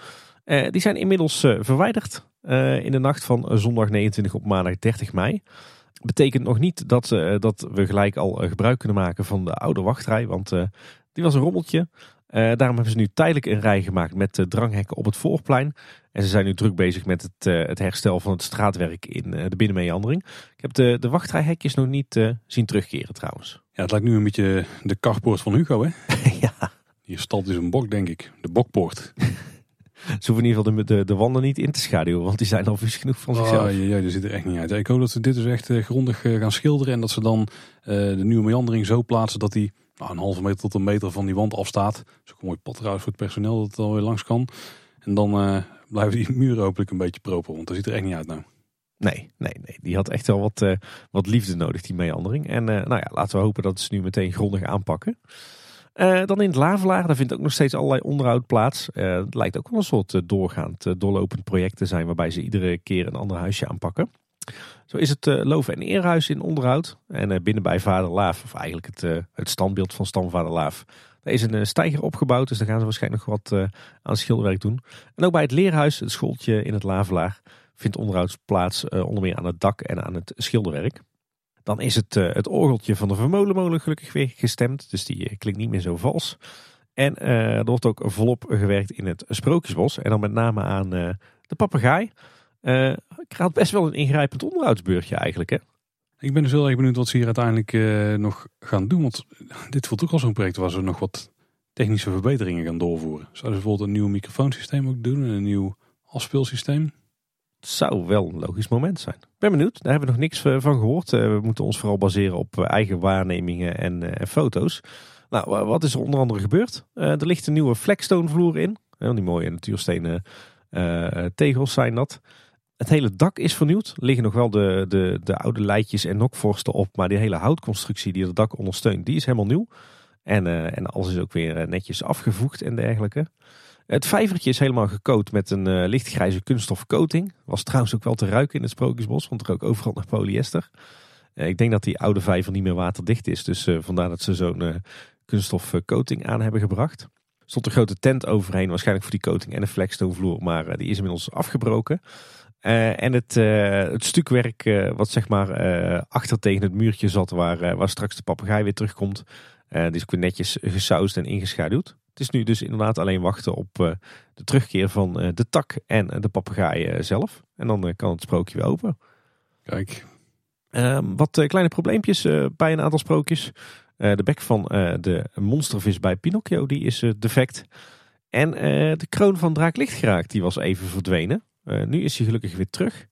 die zijn inmiddels verwijderd. Eh, in de nacht van zondag 29 op maandag 30 mei. Betekent nog niet dat, dat we gelijk al eh, gebruik kunnen maken van de oude wachtrij, want die was een rommeltje. Daarom hebben ze nu tijdelijk een rij gemaakt met dranghekken op het voorplein. En ze zijn nu druk bezig met het, het herstel van het straatwerk in de binnenmeandering. Ik heb de, de wachtrijhekjes nog niet zien terugkeren trouwens.
Ja, het lijkt nu een beetje de karpoort van Hugo hè? [laughs]
ja.
Hier stalt dus een bok denk ik. De bokpoort. [laughs]
Ze hoeven in ieder geval de, de, de, wanden niet in te schaduwen, want die zijn al vies genoeg van zichzelf.
Oh, ja, dat ziet er echt niet uit. Ik hoop dat ze dit dus echt grondig gaan schilderen en dat ze dan uh, de nieuwe meandering zo plaatsen dat die nou, een halve meter tot een meter van die wand afstaat. Dat is ook mooi pad trouwens voor het personeel dat het alweer langs kan. En dan blijven die muren hopelijk een beetje proper, want dat ziet er echt niet uit nou.
Nee, nee, nee. Die had echt wel wat, wat liefde nodig, die meandering. En nou ja, laten we hopen dat ze nu meteen grondig aanpakken. Dan in het Lavelaar, daar vindt ook nog steeds allerlei onderhoud plaats. Het lijkt ook wel een soort doorgaand, doorlopend project te zijn waarbij ze iedere keer een ander huisje aanpakken. Zo is het Loven en Eerhuis in onderhoud. En binnen bij Vader Laaf, of eigenlijk het, het standbeeld van stamvader Laaf. Daar is een stijger opgebouwd, dus daar gaan ze waarschijnlijk nog wat aan schilderwerk doen. En ook bij het Leerhuis, het schooltje in het Lavelaar, vindt onderhoud plaats onder meer aan het dak en aan het schilderwerk. Dan is het, uh, het orgeltje van de Vermolenmolen gelukkig weer gestemd. Dus die uh, klinkt niet meer zo vals. En uh, er wordt ook volop gewerkt in het Sprookjesbos. En dan met name aan de papegaai. Krijgt best wel een ingrijpend onderhoudsbeurtje eigenlijk hè.
Ik ben dus heel erg benieuwd wat ze hier uiteindelijk nog gaan doen. Want [laughs] dit voelt ook al zo'n project waar ze nog wat technische verbeteringen gaan doorvoeren. Zouden ze bijvoorbeeld een nieuw microfoonsysteem ook doen en een nieuw afspeelsysteem?
zou wel een logisch moment zijn. Ben benieuwd, daar hebben we nog niks eh, van gehoord. Eh, we moeten ons vooral baseren op eh, eigen waarnemingen en, foto's. Nou, wat is er onder andere gebeurd? er ligt een nieuwe Flexstone vloer in. die mooie natuurstenen tegels zijn dat. Het hele dak is vernieuwd. Er liggen nog wel de, de, de oude leidjes en nokvorsten op. Maar die hele houtconstructie die het dak ondersteunt, die is helemaal nieuw. En, en alles is ook weer netjes afgevoegd en dergelijke. Het vijvertje is helemaal gecoat met een uh, lichtgrijze kunststof coating. Was trouwens ook wel te ruiken in het Sprookjesbos, want er ook overal naar polyester. ik denk dat die oude vijver niet meer waterdicht is. Dus vandaar dat ze zo'n kunststof coating aan hebben gebracht. Stond een grote tent overheen, waarschijnlijk voor die coating en een flexstone vloer. Maar die is inmiddels afgebroken. En het, het stukwerk wat zeg maar achter tegen het muurtje zat waar, waar straks de papegaai weer terugkomt. die is ook weer netjes gesausd en ingeschaduwd. Het is nu dus inderdaad alleen wachten op de terugkeer van de tak en de papegaai zelf. En dan kan het sprookje weer open.
Kijk.
Ehm, wat kleine probleempjes bij een aantal sprookjes. de bek van de monstervis bij Pinocchio die is defect. En de kroon van Draak Lichtgeraakt die was even verdwenen. Nu is hij gelukkig weer terug.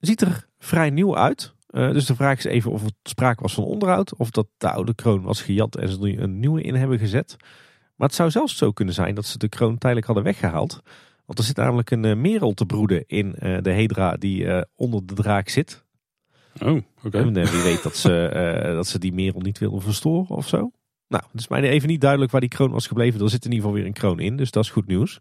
Ziet er vrij nieuw uit. dus de vraag is even of het sprake was van onderhoud. Of dat de oude kroon was gejat en ze er een nieuwe in hebben gezet. Maar het zou zelfs zo kunnen zijn dat ze de kroon tijdelijk hadden weggehaald. Want er zit namelijk een uh, merel te broeden in de Hedra die onder de draak zit.
Oh, oké. Okay.
En wie weet dat ze, [laughs] dat ze die merel niet wilden verstoren of zo. Nou, het is mij even niet duidelijk waar die kroon was gebleven. Er zit in ieder geval weer een kroon in, dus dat is goed nieuws.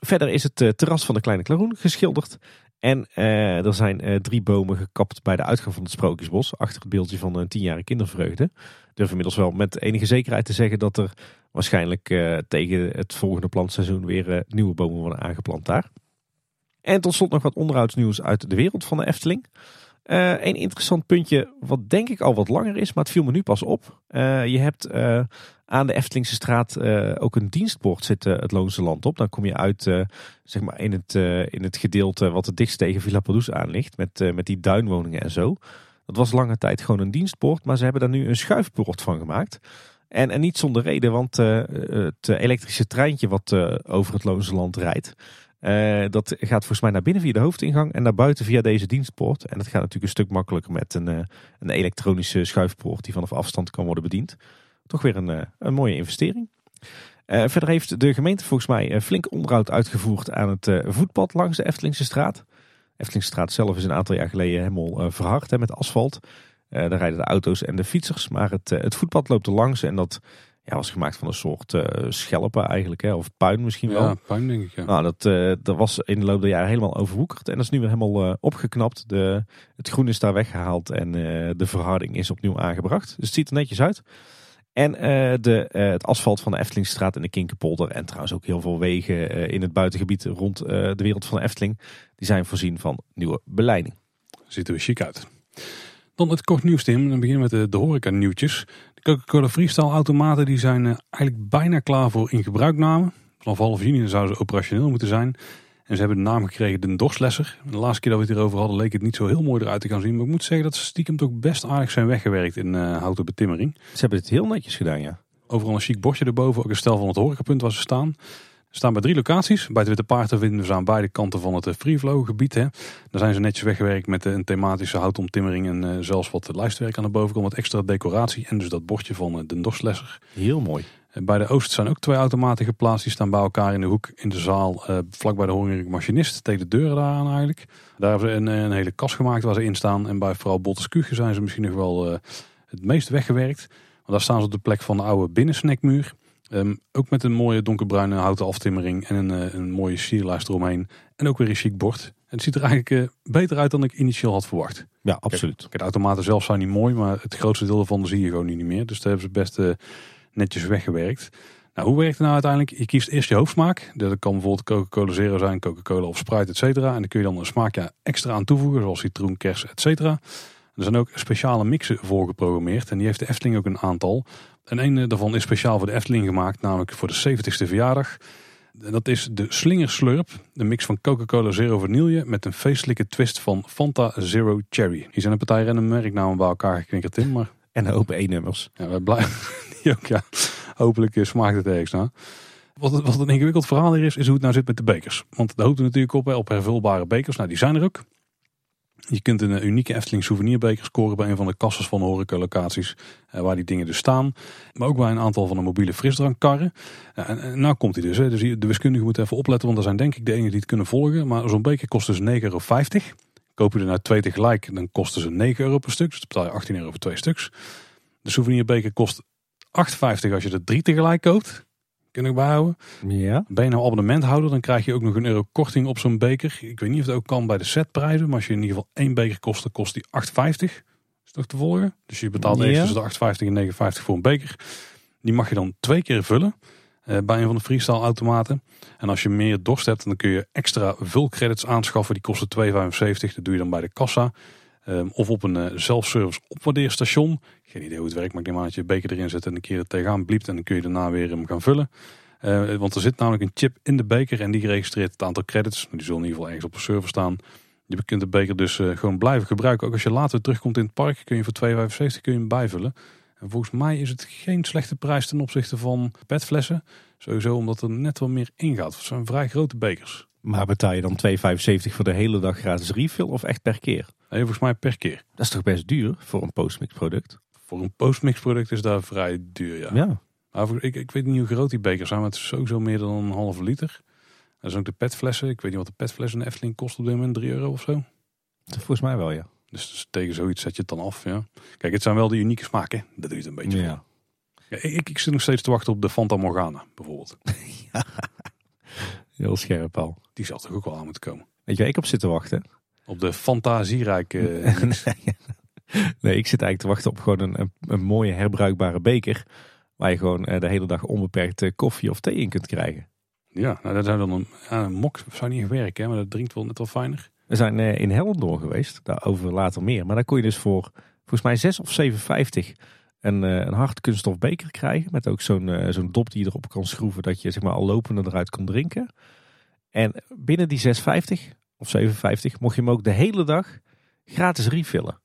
Verder is het terras van de Kleine Klaroen geschilderd. En uh, er zijn uh, drie bomen gekapt bij de uitgang van het Sprookjesbos. Achter het beeldje van een tienjarige kindervreugde. Ik durf inmiddels wel met enige zekerheid te zeggen dat er waarschijnlijk tegen het volgende plantseizoen weer nieuwe bomen worden aangeplant daar. En tot slot nog wat onderhoudsnieuws uit de wereld van de Efteling. een interessant puntje, wat denk ik al wat langer is, maar het viel me nu pas op. je hebt aan de Eftelingse straat uh, ook een dienstbord zit het Loonse Land op. Dan kom je uit uh, zeg maar in, het, in het gedeelte wat het dichtst tegen Villa Padus aan ligt. Met, met die duinwoningen en zo. Dat was lange tijd gewoon een dienstbord. Maar ze hebben daar nu een schuifbord van gemaakt. En, en niet zonder reden, want het elektrische treintje wat over het Loonse Land rijdt. dat gaat volgens mij naar binnen via de hoofdingang en naar buiten via deze dienstpoort. En dat gaat natuurlijk een stuk makkelijker met een, een elektronische schuifpoort die vanaf afstand kan worden bediend toch weer een, eh, een mooie investering. Uh, verder heeft de gemeente volgens mij eh, flink onderhoud uitgevoerd aan het uh, voetpad langs de Eftelingse straat. Eftelingse straat zelf is een aantal jaar geleden helemaal verhard hè, met asfalt. daar rijden de auto's en de fietsers, maar het, het voetpad loopt er langs en dat ja, was gemaakt van een soort schelpen eigenlijk, hè, of puin misschien wel.
Ja, puin denk ik. Ja.
Nou, dat, dat was in de loop der jaren helemaal overwoekerd en dat is nu weer helemaal opgeknapt. De, het groen is daar weggehaald en de verharding is opnieuw aangebracht. Dus het ziet er netjes uit. En uh, de, uh, het asfalt van de Eftelingstraat en de Kinkerpolder. En trouwens ook heel veel wegen uh, in het buitengebied rond de wereld van de Efteling. Die zijn voorzien van nieuwe beleiding.
Ziet er chic uit. Dan het kort nieuws Tim. Dan beginnen we met de, de horeca nieuwtjes. De Coca-Cola Freestyle automaten die zijn eigenlijk bijna klaar voor in gebruikname. Vanaf half juni zouden ze operationeel moeten zijn. En ze hebben de naam gekregen de Dorslesser. De laatste keer dat we het hierover hadden leek het niet zo heel mooi eruit te gaan zien. Maar ik moet zeggen dat ze stiekem toch best aardig zijn weggewerkt in uh, houten betimmering.
Ze hebben het heel netjes gedaan, ja.
Overal een chic bordje erboven, ook een stel van het horecapunt waar ze staan. Ze staan bij drie locaties. Bij het Witte Paard vinden we aan beide kanten van het eh, Freeflow gebied. Hè. Daar zijn ze netjes weggewerkt met een thematische houtomtimmering en uh, zelfs wat lijstwerk aan de bovenkant. Wat extra decoratie en dus dat bordje van uh, de Dorslesser.
Heel mooi.
Bij de Oost zijn ook twee automaten geplaatst. Die staan bij elkaar in de hoek in de zaal. Uh, vlak bij de hongerige machinist. Tegen de deuren daar aan eigenlijk. Daar hebben ze een, een, hele kast gemaakt waar ze in staan. En bij vooral Bottes Kuchen zijn ze misschien nog wel uh, het meest weggewerkt. Want daar staan ze op de plek van de oude binnensnekmuur. Um, ook met een mooie donkerbruine houten aftimmering. En een, uh, een mooie sierlijst eromheen. En ook weer een chic bord. Het ziet er eigenlijk beter uit dan ik initieel had verwacht.
Ja, absoluut.
Kijk, de automaten zelf zijn niet mooi. Maar het grootste deel ervan zie je gewoon niet meer. Dus daar hebben ze best netjes weggewerkt. Nou, hoe werkt het nou uiteindelijk? Je kiest eerst je hoofdsmaak. Dat kan bijvoorbeeld Coca-Cola Zero zijn, Coca-Cola of Sprite, et cetera. En dan kun je dan een smaakje extra aan toevoegen, zoals citroen, kers, et cetera. Er zijn ook speciale mixen voor geprogrammeerd. En die heeft de Efteling ook een aantal. En een eh, daarvan is speciaal voor de Efteling gemaakt, namelijk voor de 70ste verjaardag. En dat is de Slinger Slurp, de mix van Coca-Cola Zero Vanille met een feestelijke twist van Fanta Zero Cherry. Hier zijn een partij random merknamen bij elkaar geknikkerd in, maar...
En open E-nummers.
Ja, we blijven [laughs] ook, ja. Hopelijk eh, smaakt het ergens naar. Wat, wat een ingewikkeld verhaal hier is, is hoe het nou zit met de bekers. Want daar hoopt natuurlijk op, op hervulbare bekers. Nou, die zijn er ook. Je kunt een eh, unieke Efteling souvenirbeker scoren bij een van de kassen van de horecalocaties eh, waar die dingen dus staan. Maar ook bij een aantal van de mobiele frisdrankkarren. En, en nou komt hij dus. Hè. Dus de wiskundige moet even opletten, want er zijn denk ik de enigen die het kunnen volgen. Maar zo'n beker kost dus 9,50 euro. Koop je er nou twee tegelijk, dan kosten ze 9 euro per stuk. Dus dan betaal je 18 euro voor twee stuks. De souvenirbeker kost 8,50 als je er drie tegelijk koopt. Kun ik bijhouden.
Ja.
Ben je nou abonnementhouder, dan krijg je ook nog een euro korting op zo'n beker. Ik weet niet of het ook kan bij de setprijzen. Maar als je in ieder geval één beker kost, dan kost die 8,50. Is toch te volgen? Dus je betaalt
Ja.
eerst tussen de 8,50 en 59 voor een beker. Die mag je dan twee keer vullen eh, bij een van de freestyle automaten. En als je meer dorst hebt, dan kun je extra vulcredits aanschaffen. Die kosten 2,75. Dat doe je dan bij de kassa. Ehm, of op een eh, zelfservice opwaardeerstation. Geen idee hoe het werkt, maar ik neem aan dat je beker erin zet en een keer er tegenaan bliept. En dan kun je daarna weer hem gaan vullen. Eh, want er zit namelijk een chip in de beker en die registreert het aantal credits. Die zullen in ieder geval ergens op een server staan. Je kunt de beker dus eh, gewoon blijven gebruiken. Ook als je later terugkomt in het park, kun je voor 2,75 kun je hem bijvullen. En volgens mij is het geen slechte prijs ten opzichte van petflessen. Sowieso omdat er net wel meer ingaat. Het zijn vrij grote bekers.
Maar betaal je dan 2,75 voor de hele dag gratis refill of echt per keer?
En volgens mij per keer.
Dat is toch best duur voor een postmix product?
Voor een postmix product is daar vrij duur, ja.
Ja.
Maar ik, ik weet niet hoe groot die bekers zijn, maar het is sowieso meer dan een halve liter. Dat is ook de petflessen. Ik weet niet wat de petfles in de Efteling kost op dit moment, 3 euro of zo.
Volgens mij wel, ja.
Dus, tegen zoiets zet je het dan af, ja. Kijk, het zijn wel de unieke smaken. Dat doe je het een beetje. Ja, ik, ik zit nog steeds te wachten op de Fanta Morgana, bijvoorbeeld. [laughs]
Heel scherp al.
Die zal toch ook wel aan moeten komen.
Weet je waar ik op zit te wachten?
Op de fantasierijke...
nee, [laughs] ik zit eigenlijk te wachten op gewoon een, een, mooie herbruikbare beker. Waar je gewoon eh, de hele dag onbeperkt eh, koffie of thee in kunt krijgen.
ja, nou, dat zou dan een, ja, een mok zou niet werken, hè, maar dat drinkt wel net wel fijner.
We zijn eh, in Hellendoorn geweest, daarover later meer. Maar daar kon je dus voor volgens mij 6 of 7,50 een, eh, een hard kunststof beker krijgen. Met ook zo'n eh, zo'n dop die je erop kan schroeven dat je zeg maar, al lopende eruit kon drinken. En binnen die 6,50 of 7,50 mocht je hem ook de hele dag gratis refillen.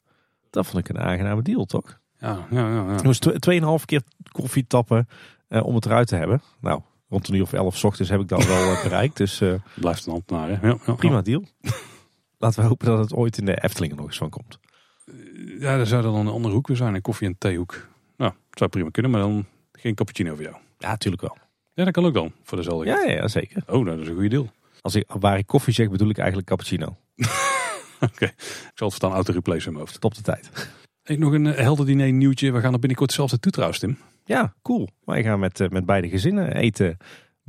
Dat vond ik een aangename deal, toch?
Ja, ja, ja.
Je moest tw- 2,5 keer koffie tappen om het eruit te hebben. Nou, rond een uur of 11 's ochtends heb ik dat wel bereikt. Dus
Blijft een ambtenaar, hè? Ja, ja,
prima deal. Laten we hopen dat het ooit in de Efteling nog eens van komt.
Ja, daar zou dan een andere hoek weer zijn, een koffie- en theehoek. Nou, het zou prima kunnen, maar dan geen cappuccino voor jou.
Ja, natuurlijk wel.
Ja, dat kan ook dan, voor dezelfde
Ja, ja, zeker.
Oh, nou, dat is een goede deal.
Als ik, waar ik koffie zeg, bedoel ik eigenlijk cappuccino. [laughs]
Oké, ik zal het verstaan auto-replace in mijn hoofd.
Stop de tijd.
Ik nog een eh, helder diner nieuwtje. We gaan er binnenkort zelfs naartoe trouwens, Tim.
Ja, cool. Wij gaan met, eh, met beide gezinnen eten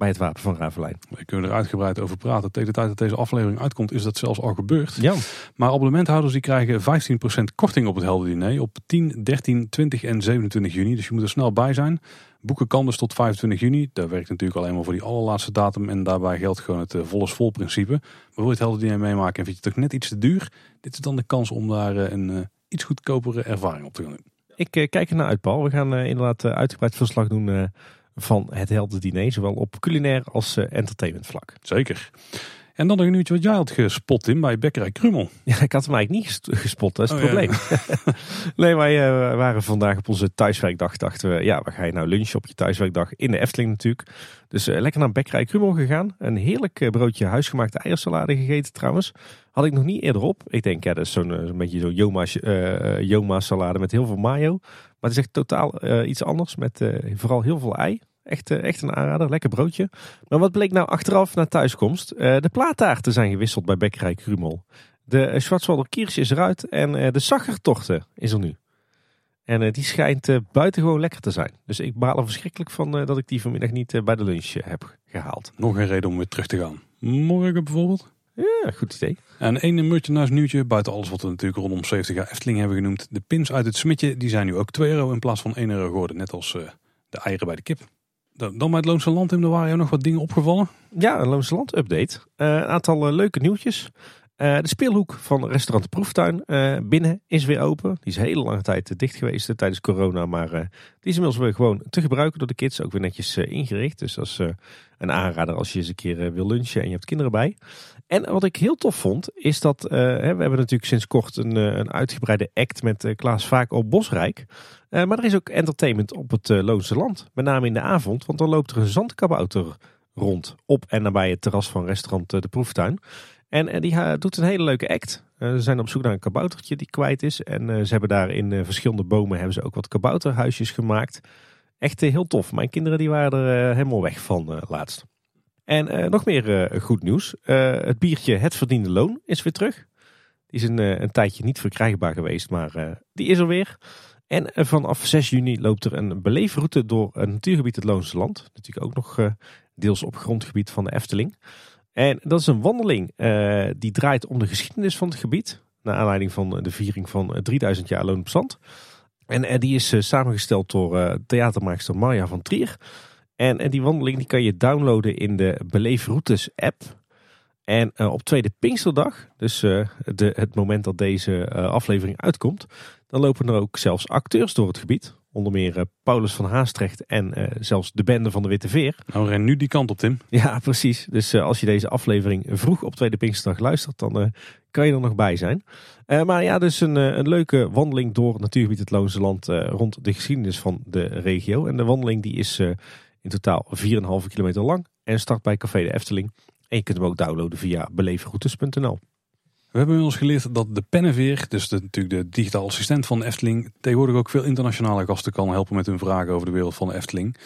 bij het Wapen van Ravelijn.
We kunnen er uitgebreid over praten. Tegen de tijd dat deze aflevering uitkomt is dat zelfs al gebeurd.
Ja,
Maar abonnementhouders die krijgen 15% korting op het helder diner op 10, 13, 20 en 27 juni. Dus je moet er snel bij zijn. Boeken kan dus tot 25 juni. Dat werkt natuurlijk alleen maar voor die allerlaatste datum. En daarbij geldt gewoon het eh, vol is vol principe. Maar wil je het helder diner meemaken en vind je het toch net iets te duur? Dit is dan de kans om daar eh, een eh, iets goedkopere ervaring op te gaan doen.
ik kijk ernaar uit, Paul. We gaan inderdaad uitgebreid verslag doen van het Helden Diner. Zowel op culinair als eh, entertainment vlak.
Zeker. En dan nog een uurtje wat jij had gespot in bij Bekkerij Krummel.
Ja, ik had hem eigenlijk niet ges- gespot, dat is het
Oh, ja.
probleem. [laughs] nee, wij eh, waren vandaag op onze thuiswerkdag. Dachten we, ja, waar ga je nou lunchen op je thuiswerkdag? In de Efteling natuurlijk. Dus eh, lekker naar Bekkerij Krummel gegaan. Een heerlijk eh, broodje huisgemaakte eiersalade gegeten trouwens. Had ik nog niet eerder op. Ik denk, ja, dat is zo'n beetje zo'n Joma, eh, Joma salade met heel veel mayo. Maar het is echt totaal iets anders. Met vooral heel veel ei. Echt, eh, echt een aanrader, lekker broodje. Maar wat bleek nou achteraf na thuiskomst? Eh, de plaattaarten zijn gewisseld bij Bekkerij Krumel. De eh, Schwarzwalder is eruit en de Sachertochten is er nu. En die schijnt buitengewoon lekker te zijn. Dus ik baal er verschrikkelijk van dat ik die vanmiddag niet bij de lunch heb gehaald.
Nog een reden om weer terug te gaan. Morgen bijvoorbeeld.
Ja, goed idee.
En één merchandise nieuwtje, buiten alles wat we natuurlijk rondom 70 jaar Efteling hebben genoemd. De pins uit het smidje, die zijn nu ook 2 euro in plaats van 1 euro geworden. Net als de eieren bij de kip. Dan bij het Loonse Land, Tim, er waren nog wat dingen opgevallen.
Ja, een Loonse Land update. Eh, een aantal eh, leuke nieuwtjes. Eh, de speelhoek van restaurant Proeftuin binnen is weer open. Die is hele lange tijd dicht geweest tijdens corona. Maar die is inmiddels weer gewoon te gebruiken door de kids. Ook weer netjes ingericht. Dus dat is een aanrader als je eens een keer wil lunchen en je hebt kinderen bij. En wat ik heel tof vond, is dat eh, we hebben natuurlijk sinds kort een, eh, een uitgebreide act met eh, Klaas Vaak op Bosrijk. Eh, maar er is ook entertainment op het Loonse Land. Met name in de avond, want dan loopt er een zandkabouter rond op en nabij het terras van restaurant De Proeftuin. En die doet een hele leuke act. Ze zijn op zoek naar een kaboutertje die kwijt is. En ze hebben daar in verschillende bomen hebben ze ook wat kabouterhuisjes gemaakt. Echt heel tof. Mijn kinderen die waren er helemaal weg van laatst. En eh, nog meer eh, goed nieuws. Eh, het biertje Het Verdiende Loon is weer terug. Die is een, een tijdje niet verkrijgbaar geweest, maar die is er weer. En vanaf 6 juni loopt er een beleefroute door het natuurgebied het Loonse Land. Natuurlijk ook nog deels op grondgebied van de Efteling. En dat is een wandeling die draait om de geschiedenis van het gebied. Naar aanleiding van de viering van 3000 jaar Loon op Zand. En die is samengesteld door theatermaakster Marja van Trier. En die wandeling die kan je downloaden in de Beleefroutes app. En op tweede Pinksterdag, dus de, het moment dat deze aflevering uitkomt, dan lopen er ook zelfs acteurs door het gebied. Onder meer Paulus van Haastrecht en zelfs de bende van de Witte Veer.
Nou ren nu die kant op Tim.
Ja precies. Dus als je deze aflevering vroeg op Tweede Pinksterdag luistert dan kan je er nog bij zijn. maar ja dus een, een leuke wandeling door natuurgebied het Loonse Land rond de geschiedenis van de regio. En de wandeling die is in totaal 4,5 kilometer lang en start bij Café de Efteling. En je kunt hem ook downloaden via beleefroutes.nl.
We hebben inmiddels geleerd dat de Penneveer, dus de, natuurlijk de digitaal assistent van de Efteling, tegenwoordig ook veel internationale gasten kan helpen met hun vragen over de wereld van de Efteling.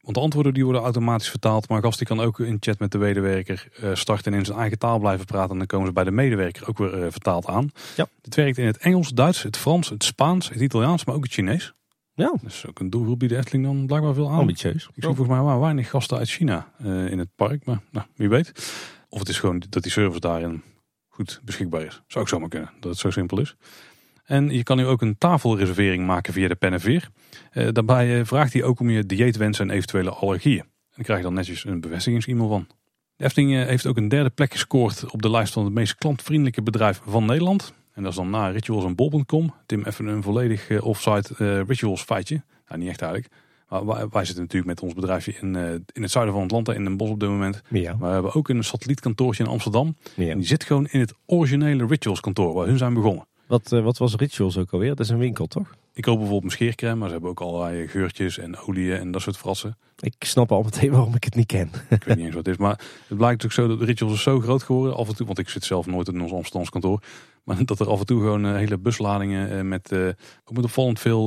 Want de antwoorden die worden automatisch vertaald, maar gast die kan ook in chat met de medewerker uh, starten en in zijn eigen taal blijven praten. En dan komen ze bij de medewerker ook weer uh, vertaald aan.
Ja.
Het werkt in het Engels, Duits, het Frans, het Spaans, het Italiaans, maar ook het Chinees.
Ja.
Dus ook een doelgroep die de Efteling dan blijkbaar veel aan.
Ambitieus.
Ik zie volgens mij wel weinig gasten uit China uh, in het park, maar nou, wie weet. Of het is gewoon dat die service daarin goed beschikbaar is. Zou ook zomaar kunnen, dat het zo simpel is. En je kan nu ook een tafelreservering maken via de Penneveer. Uh, daarbij uh, vraagt hij ook om je dieetwensen en eventuele allergieën. En dan krijg je dan netjes een bevestigings-e-mail van. De Efteling heeft ook een derde plek gescoord op de lijst van het meest klantvriendelijke bedrijf van Nederland. En dat is dan na Rituals en Bol.com. Tim, even een volledig offsite Rituals feitje. Nou, niet echt eigenlijk. Maar wij, zitten natuurlijk met ons bedrijfje in, uh, in het zuiden van land, in een bos op dit moment.
Ja.
Maar we hebben ook een satellietkantoortje in Amsterdam.
Ja.
En die zit gewoon in het originele Rituals kantoor, waar hun zijn begonnen.
Wat, uh, wat was Rituals ook alweer? Dat is een winkel, toch?
Ik koop bijvoorbeeld mijn scheercrème, maar ze hebben ook allerlei geurtjes en oliën en dat soort frassen.
Ik snap al meteen waarom ik het niet ken.
ik weet niet eens wat het is, maar het blijkt natuurlijk zo dat de Rituals is zo groot geworden. Af en toe, want ik zit zelf nooit in ons Amsterdamse kantoor. Maar dat er af en toe gewoon uh, hele busladingen uh, met, uh, ook met opvallend veel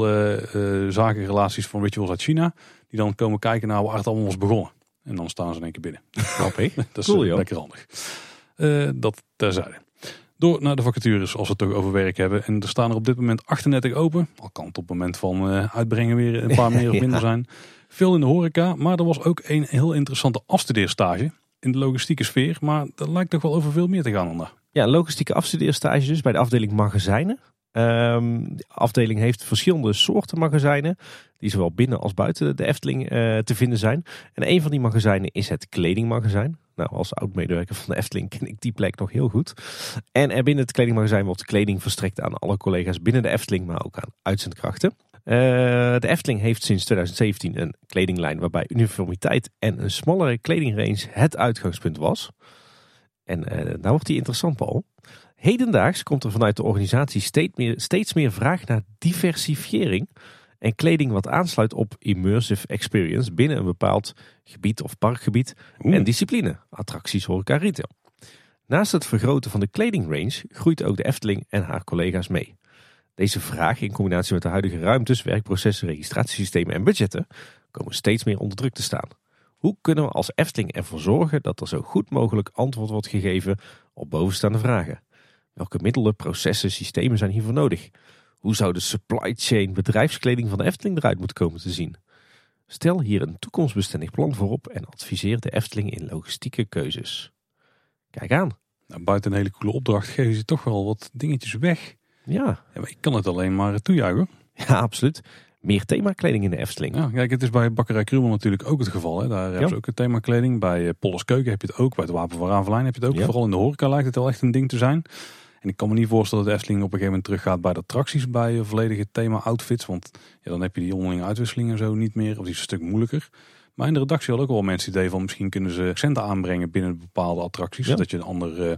zakenrelaties van Rituals uit China. Die dan komen kijken naar waar het allemaal was begonnen. En dan staan ze in één keer binnen.
Grappig. [laughs]
dat is
cool,
lekker handig. dat terzijde. Door naar de vacatures als we het toch over werk hebben. En er staan er op dit moment 38 open. Al kan het op het moment van uitbrengen weer een paar [laughs] meer of minder zijn. Veel in de horeca. Maar er was ook een heel interessante afstudeerstage in de logistieke sfeer. Maar dat lijkt toch wel over veel meer te gaan.
Ja, logistieke afstudeerstage dus bij de afdeling magazijnen. Um, de afdeling heeft verschillende soorten magazijnen. Die zowel binnen als buiten de Efteling uh, te vinden zijn. En een van die magazijnen is het kledingmagazijn. Nou, als oud-medewerker van de Efteling ken ik die plek nog heel goed. En er binnen het kledingmagazijn wordt kleding verstrekt aan alle collega's binnen de Efteling, maar ook aan uitzendkrachten. Uh, de Efteling heeft sinds 2017 een kledinglijn waarbij uniformiteit en een smallere kledingrange het uitgangspunt was. En uh, nou wordt die interessant, Paul. Hedendaags komt er vanuit de organisatie steeds meer, steeds meer vraag naar diversifiering en kleding wat aansluit op immersive experience binnen een bepaald gebied of parkgebied
Oeh.
en discipline, attracties, horeca, retail. Naast het vergroten van de kledingrange groeit ook de Efteling en haar collega's mee. Deze vraag in combinatie met de huidige ruimtes, werkprocessen, registratiesystemen en budgetten komen steeds meer onder druk te staan. Hoe kunnen we als Efteling ervoor zorgen dat er zo goed mogelijk antwoord wordt gegeven op bovenstaande vragen? Welke middelen, processen, systemen zijn hiervoor nodig? Hoe zou de supply chain bedrijfskleding van de Efteling eruit moeten komen te zien? Stel hier een toekomstbestendig plan voor op en adviseer de Efteling in logistieke keuzes. Kijk aan.
Nou, buiten een hele coole opdracht geven ze toch wel wat dingetjes weg.
Ja,
Ja, maar ik kan het alleen maar toejuichen. [laughs]
ja absoluut. Meer themakleding in de Efteling.
Ja, kijk, het is bij Bakkerij Krumel natuurlijk ook het geval. Hè. Daar hebben ze ook een themakleding. Bij eh, Polles Keuken heb je het ook. Bij het Wapen van Ravelijn heb je het ook.
Ja.
Vooral in de horeca lijkt het wel echt een ding te zijn. En ik kan me niet voorstellen dat de Efteling op een gegeven moment teruggaat bij de attracties. Bij eh, volledige thema-outfits. Want ja, dan heb je die onderlinge uitwisseling en zo niet meer. Of die is een stuk moeilijker. Maar in de redactie hadden ook wel mensen het idee van misschien kunnen ze accenten aanbrengen binnen bepaalde attracties.
Ja.
Zodat je een ander, eh,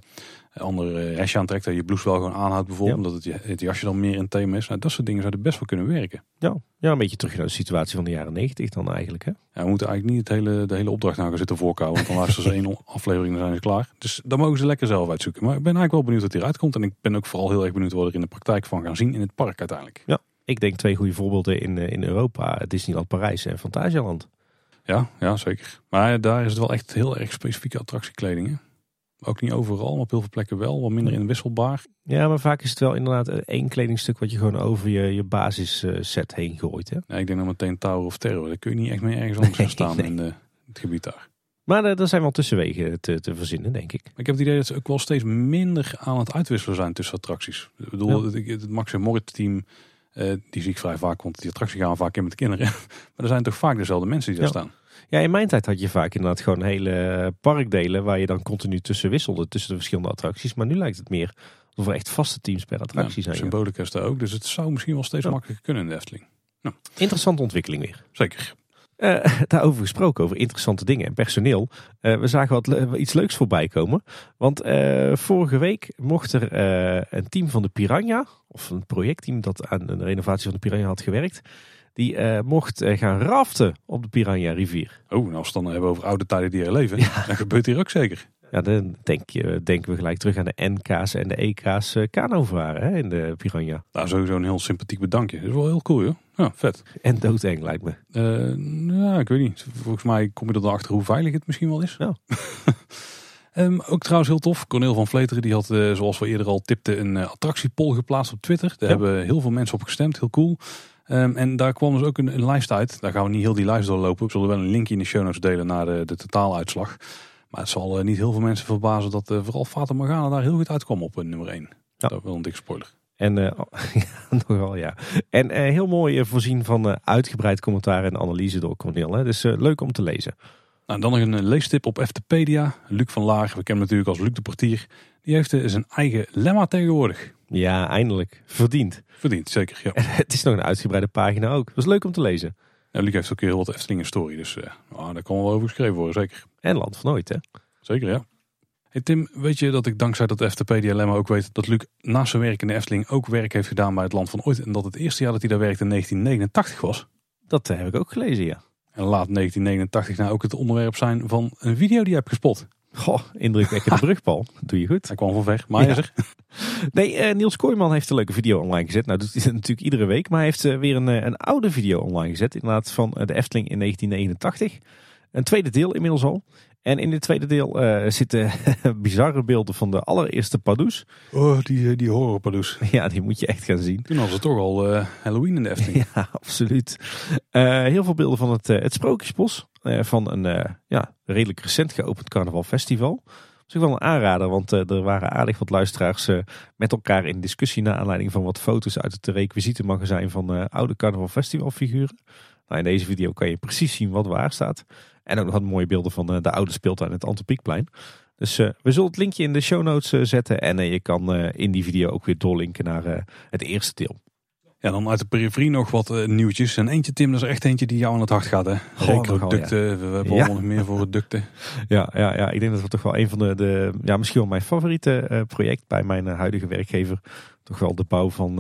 ander eh, hesje aantrekt. Dat je blouse wel gewoon aanhoudt bijvoorbeeld.
Ja.
Omdat het, het jasje dan meer in thema is. Nou, dat soort dingen zouden best wel kunnen werken.
Ja, ja, een beetje terug naar de situatie van de jaren negentig dan eigenlijk. Hè?
Ja, we moeten eigenlijk niet het hele, de hele opdracht nou gaan zitten voorkouwen. Want dan luisteren ze [laughs] één aflevering en dan zijn ze klaar. Dus dan mogen ze lekker zelf uitzoeken. Maar ik ben eigenlijk wel benieuwd wat hieruit komt. En ik ben ook vooral heel erg benieuwd wat we er in de praktijk van gaan zien in het park uiteindelijk.
Ik denk twee goede voorbeelden in, eh, in Europa. Disneyland Parijs en Fantasialand.
Ja, ja, zeker. Maar daar is het wel echt heel erg specifieke attractiekleding. Hè? Ook niet overal, maar op heel veel plekken wel. Wat minder inwisselbaar.
Ja, maar vaak is het wel inderdaad eh, één kledingstuk wat je gewoon over je, je basisset heen gooit. Hè?
Ja, ik denk dan meteen Tower of Terror. Daar kun je niet echt mee ergens anders gaan staan
nee.
in de, het gebied daar.
Maar er zijn wel tussenwegen te, te verzinnen, denk ik.
Ik heb het idee dat ze ook wel steeds minder aan het uitwisselen zijn tussen attracties. Ik bedoel, het, het Max en Moritz team, uh, die zie ik vrij vaak, want die attractie gaan vaak in met de kinderen. [laughs] maar er zijn toch vaak dezelfde mensen die daar staan.
Ja, in mijn tijd had je vaak inderdaad gewoon hele parkdelen waar je dan continu tussen wisselde, tussen de verschillende attracties. Maar nu lijkt het meer of er echt vaste teams per attractie zijn.
Symbolica is daar ook, dus het zou misschien wel steeds makkelijker kunnen in de Efteling.
Nou. Interessante ontwikkeling weer.
Zeker.
Uh, [laughs] daarover gesproken, over interessante dingen en personeel. Uh, we zagen wat iets leuks voorbij komen. Want uh, vorige week mocht er een team van de Piranha, of een projectteam dat aan de renovatie van de Piranha had gewerkt, die mocht gaan raften op de Piranha rivier.
Oh, nou als we dan hebben over oude tijden die er leven, ja. dan gebeurt hier ook zeker.
Ja, dan denk je, denken we gelijk terug aan de NK's en de EK's uh, kanovaren hè, in de Piranha.
Nou, sowieso een heel sympathiek bedankje. Dat is wel heel cool, joh. Ja, vet.
En doodeng lijkt me.
Uh, ja, ik weet niet. Volgens mij kom je er dan achter hoe veilig het misschien wel is.
Ja.
um, [laughs] ook trouwens heel tof. Cornel van Vleteren die had, uh, zoals we eerder al tipten, een attractiepol geplaatst op Twitter. Daar hebben heel veel mensen op gestemd. Heel cool. Um, en daar kwam dus ook een, een, lijst uit. Daar gaan we niet heel die lijst doorlopen. We zullen wel een linkje in de show notes delen naar de, de totaaluitslag. Maar het zal niet heel veel mensen verbazen dat vooral Fata Morgana daar heel goed uitkwam op nummer 1. Ja. Dat wel een dik spoiler.
En uh, [laughs] nogal ja. En heel mooi voorzien van uitgebreid commentaar en analyse door Cornel. Hè? Dus leuk om te lezen.
Nou, dan nog een leestip op Eftepedia. Luc van Laag, we kennen hem natuurlijk als Luc de Portier. Die heeft zijn eigen lemma tegenwoordig.
Ja, eindelijk. Verdiend.
Verdiend, zeker. Ja.
het is nog een uitgebreide pagina ook. Dat is leuk om te lezen.
Ja, Luc heeft ook heel wat Efteling story, dus oh, daar kan wel over geschreven worden, zeker.
En Land van Nooit, hè?
Zeker, ja. Hey Tim, weet je dat ik dankzij dat FTP Dilemma ook weet dat Luc naast zijn werk in de Efteling ook werk heeft gedaan bij het Land van Ooit. En dat het eerste jaar dat hij daar werkte in 1989 was.
Dat eh, heb ik ook gelezen, ja.
En laat 1989 nou ook het onderwerp zijn van een video die je hebt gespot.
Goh, indrukwekkende [laughs] brugpal. Doe je goed.
Hij kwam van ver, maar ja. is er. [laughs]
Nee, uh, Niels Kooijman heeft een leuke video online gezet. Nou, doet hij dat [laughs] natuurlijk iedere week. Maar hij heeft uh, weer een, een oude video online gezet. Inderdaad van de Efteling in 1989. Een tweede deel inmiddels al. En in dit tweede deel zitten bizarre beelden van de allereerste Pardoes.
Oh, die, eh, die horror Pardoes.
Ja, die moet je echt gaan zien.
Toen was het toch al Halloween in de Efteling.
ja, absoluut. Heel veel beelden van het, het Sprookjesbos. Van een ja, redelijk recent geopend carnavalfestival. Is ook wel een aanrader, want er waren aardig wat luisteraars met elkaar in discussie naar aanleiding van wat foto's uit het requisietenmagazijn van oude carnavalfestivalfiguren. Nou, in deze video kan je precies zien wat waar staat. En ook nog wat mooie beelden van eh, de oude speeltuin het Antropiekplein. Dus we zullen het linkje in de show notes zetten. En je kan in die video ook weer doorlinken naar het eerste deel.
Ja, dan uit de periferie nog wat nieuwtjes. En eentje, Tim, dat is echt eentje die jou aan het hart gaat. Hè? Ja. we hebben ja. nog meer voor het ducten. [laughs]
Ja, ja, ja, ik denk dat het toch wel een van de, de ja, misschien wel mijn favoriete project bij mijn huidige werkgever. Toch wel de bouw van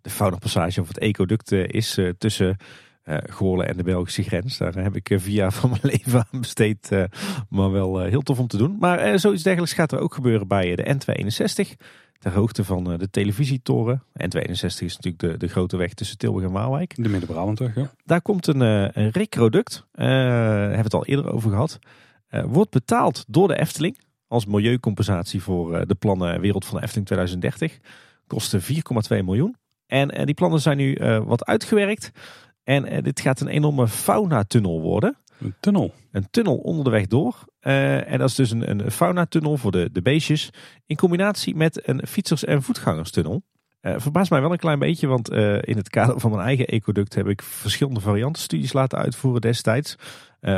de faunapassage of het ecoduct is tussen uh, Goorlen en de Belgische grens. Daar heb ik eh, vier jaar [laughs] van mijn leven aan besteed. Uh, maar wel heel tof om te doen. Maar zoiets dergelijks gaat er ook gebeuren bij de N261. Ter hoogte van de televisietoren. N261 is natuurlijk de, de grote weg tussen Tilburg en Waalwijk.
De Midden-Brabantweg, ja.
Daar komt een, een recroduct. Daar hebben we het al eerder over gehad. wordt betaald door de Efteling. Als milieucompensatie voor de plannen Wereld van de Efteling 2030. Kostte 4,2 miljoen. En die plannen zijn nu wat uitgewerkt. En uh, dit gaat een enorme faunatunnel worden.
Een tunnel?
Een tunnel onder de weg door. Uh, en dat is dus een, een faunatunnel voor de, de beestjes. In combinatie met een fietsers- en voetgangerstunnel. Uh, verbaast mij wel een klein beetje, want in het kader van mijn eigen ecoduct heb ik verschillende variantenstudies laten uitvoeren destijds.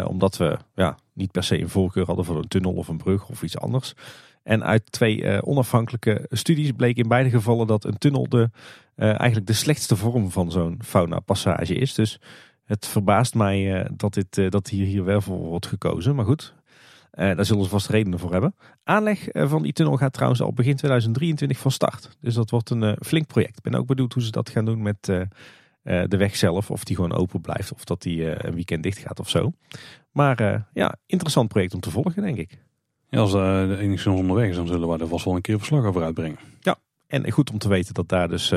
omdat we ja, niet per se een voorkeur hadden voor een tunnel of een brug of iets anders. En uit twee onafhankelijke studies bleek in beide gevallen dat een tunnel de eigenlijk de slechtste vorm van zo'n fauna passage is. Dus het verbaast mij uh, dat, dit, uh, dat hier, hier wel voor wordt gekozen. Maar goed, daar zullen ze vast redenen voor hebben. Aanleg van die tunnel gaat trouwens al begin 2023 van start. Dus dat wordt een flink project. Ik ben ook benieuwd hoe ze dat gaan doen met de weg zelf. Of die gewoon open blijft of dat die een weekend dicht gaat of zo. Maar ja, interessant project om te volgen denk ik.
Ja, als de enigszins onderweg is, dan zullen we er vast wel een keer verslag over uitbrengen.
Ja, en goed om te weten dat daar dus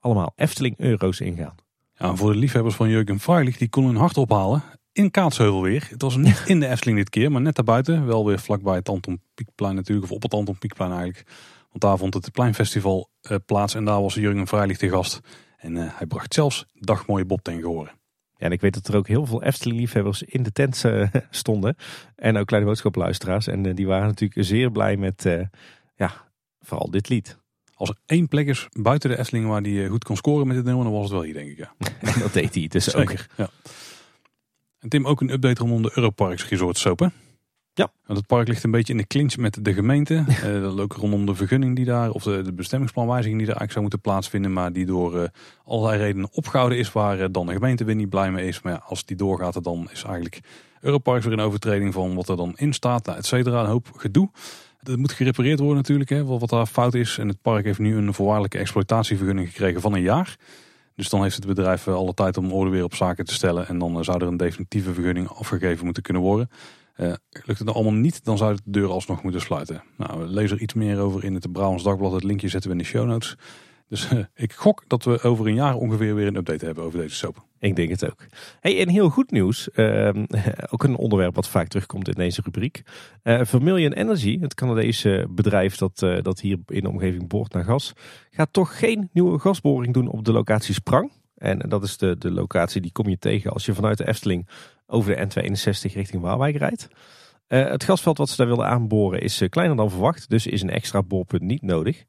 allemaal Efteling-euro's in gaan.
Ja, voor de liefhebbers van Jurgen Freilich, die konden hun hart ophalen. In Kaatsheuvel weer. Het was niet [laughs] in de Efteling dit keer, maar net daarbuiten. Wel weer vlakbij het Anton Pieckplein natuurlijk, of op het Anton Pieckplein eigenlijk. Want daar vond het Pleinfestival uh, plaats en daar was Jurgen Freilich te gast. En uh, hij bracht zelfs Dagmooie Bob ten gehoren.
Ja, en ik weet dat er ook heel veel Efteling-liefhebbers in de tent uh, [laughs] stonden. En ook kleine boodschapluisteraars. En die waren natuurlijk zeer blij met, ja, vooral dit lied.
Als er één plek is buiten de Efteling waar hij goed kon scoren met dit nummer, dan was het wel hier, denk ik. Ja.
en [laughs] dat deed hij dus
Zeker,
ook.
Ja. En Tim, ook een update rondom de Europarks Resort Soap, hè?
Ja.
Want het park ligt een beetje in de clinch met de gemeente. [laughs] uh, ook rondom de vergunning die daar, of de, de bestemmingsplanwijziging die daar eigenlijk zou moeten plaatsvinden. Maar die door uh, allerlei redenen opgehouden is, waar uh, dan de gemeente weer niet blij mee is. Maar ja, als die doorgaat, dan is eigenlijk Europarks weer een overtreding van wat er dan in staat, nou, et cetera. Een hoop gedoe. Dat moet gerepareerd worden natuurlijk, hè, wat daar fout is. En het park heeft nu een voorwaardelijke exploitatievergunning gekregen van een jaar. Dus dan heeft het bedrijf alle tijd om orde weer op zaken te stellen. En dan zou er een definitieve vergunning afgegeven moeten kunnen worden. Uh, lukt het nou allemaal niet, dan zou de deur alsnog moeten sluiten. Nou, we lezen er iets meer over in het Brabants Dagblad. Het linkje zetten we in de show notes. Dus ik gok dat we over een jaar ongeveer weer een update hebben over deze soap.
Ik denk het ook. Hey, en heel goed nieuws. Uh, [laughs] ook een onderwerp wat vaak terugkomt in deze rubriek. Uh, Vermilion Energy, het Canadese bedrijf dat, uh, dat hier in de omgeving boort naar gas, gaat toch geen nieuwe gasboring doen op de locatie Sprang. En dat is de, de locatie die kom je tegen als je vanuit de Efteling over de N261 richting Waalwijk rijdt. Uh, het gasveld wat ze daar wilden aanboren is kleiner dan verwacht, dus is een extra boorpunt niet nodig.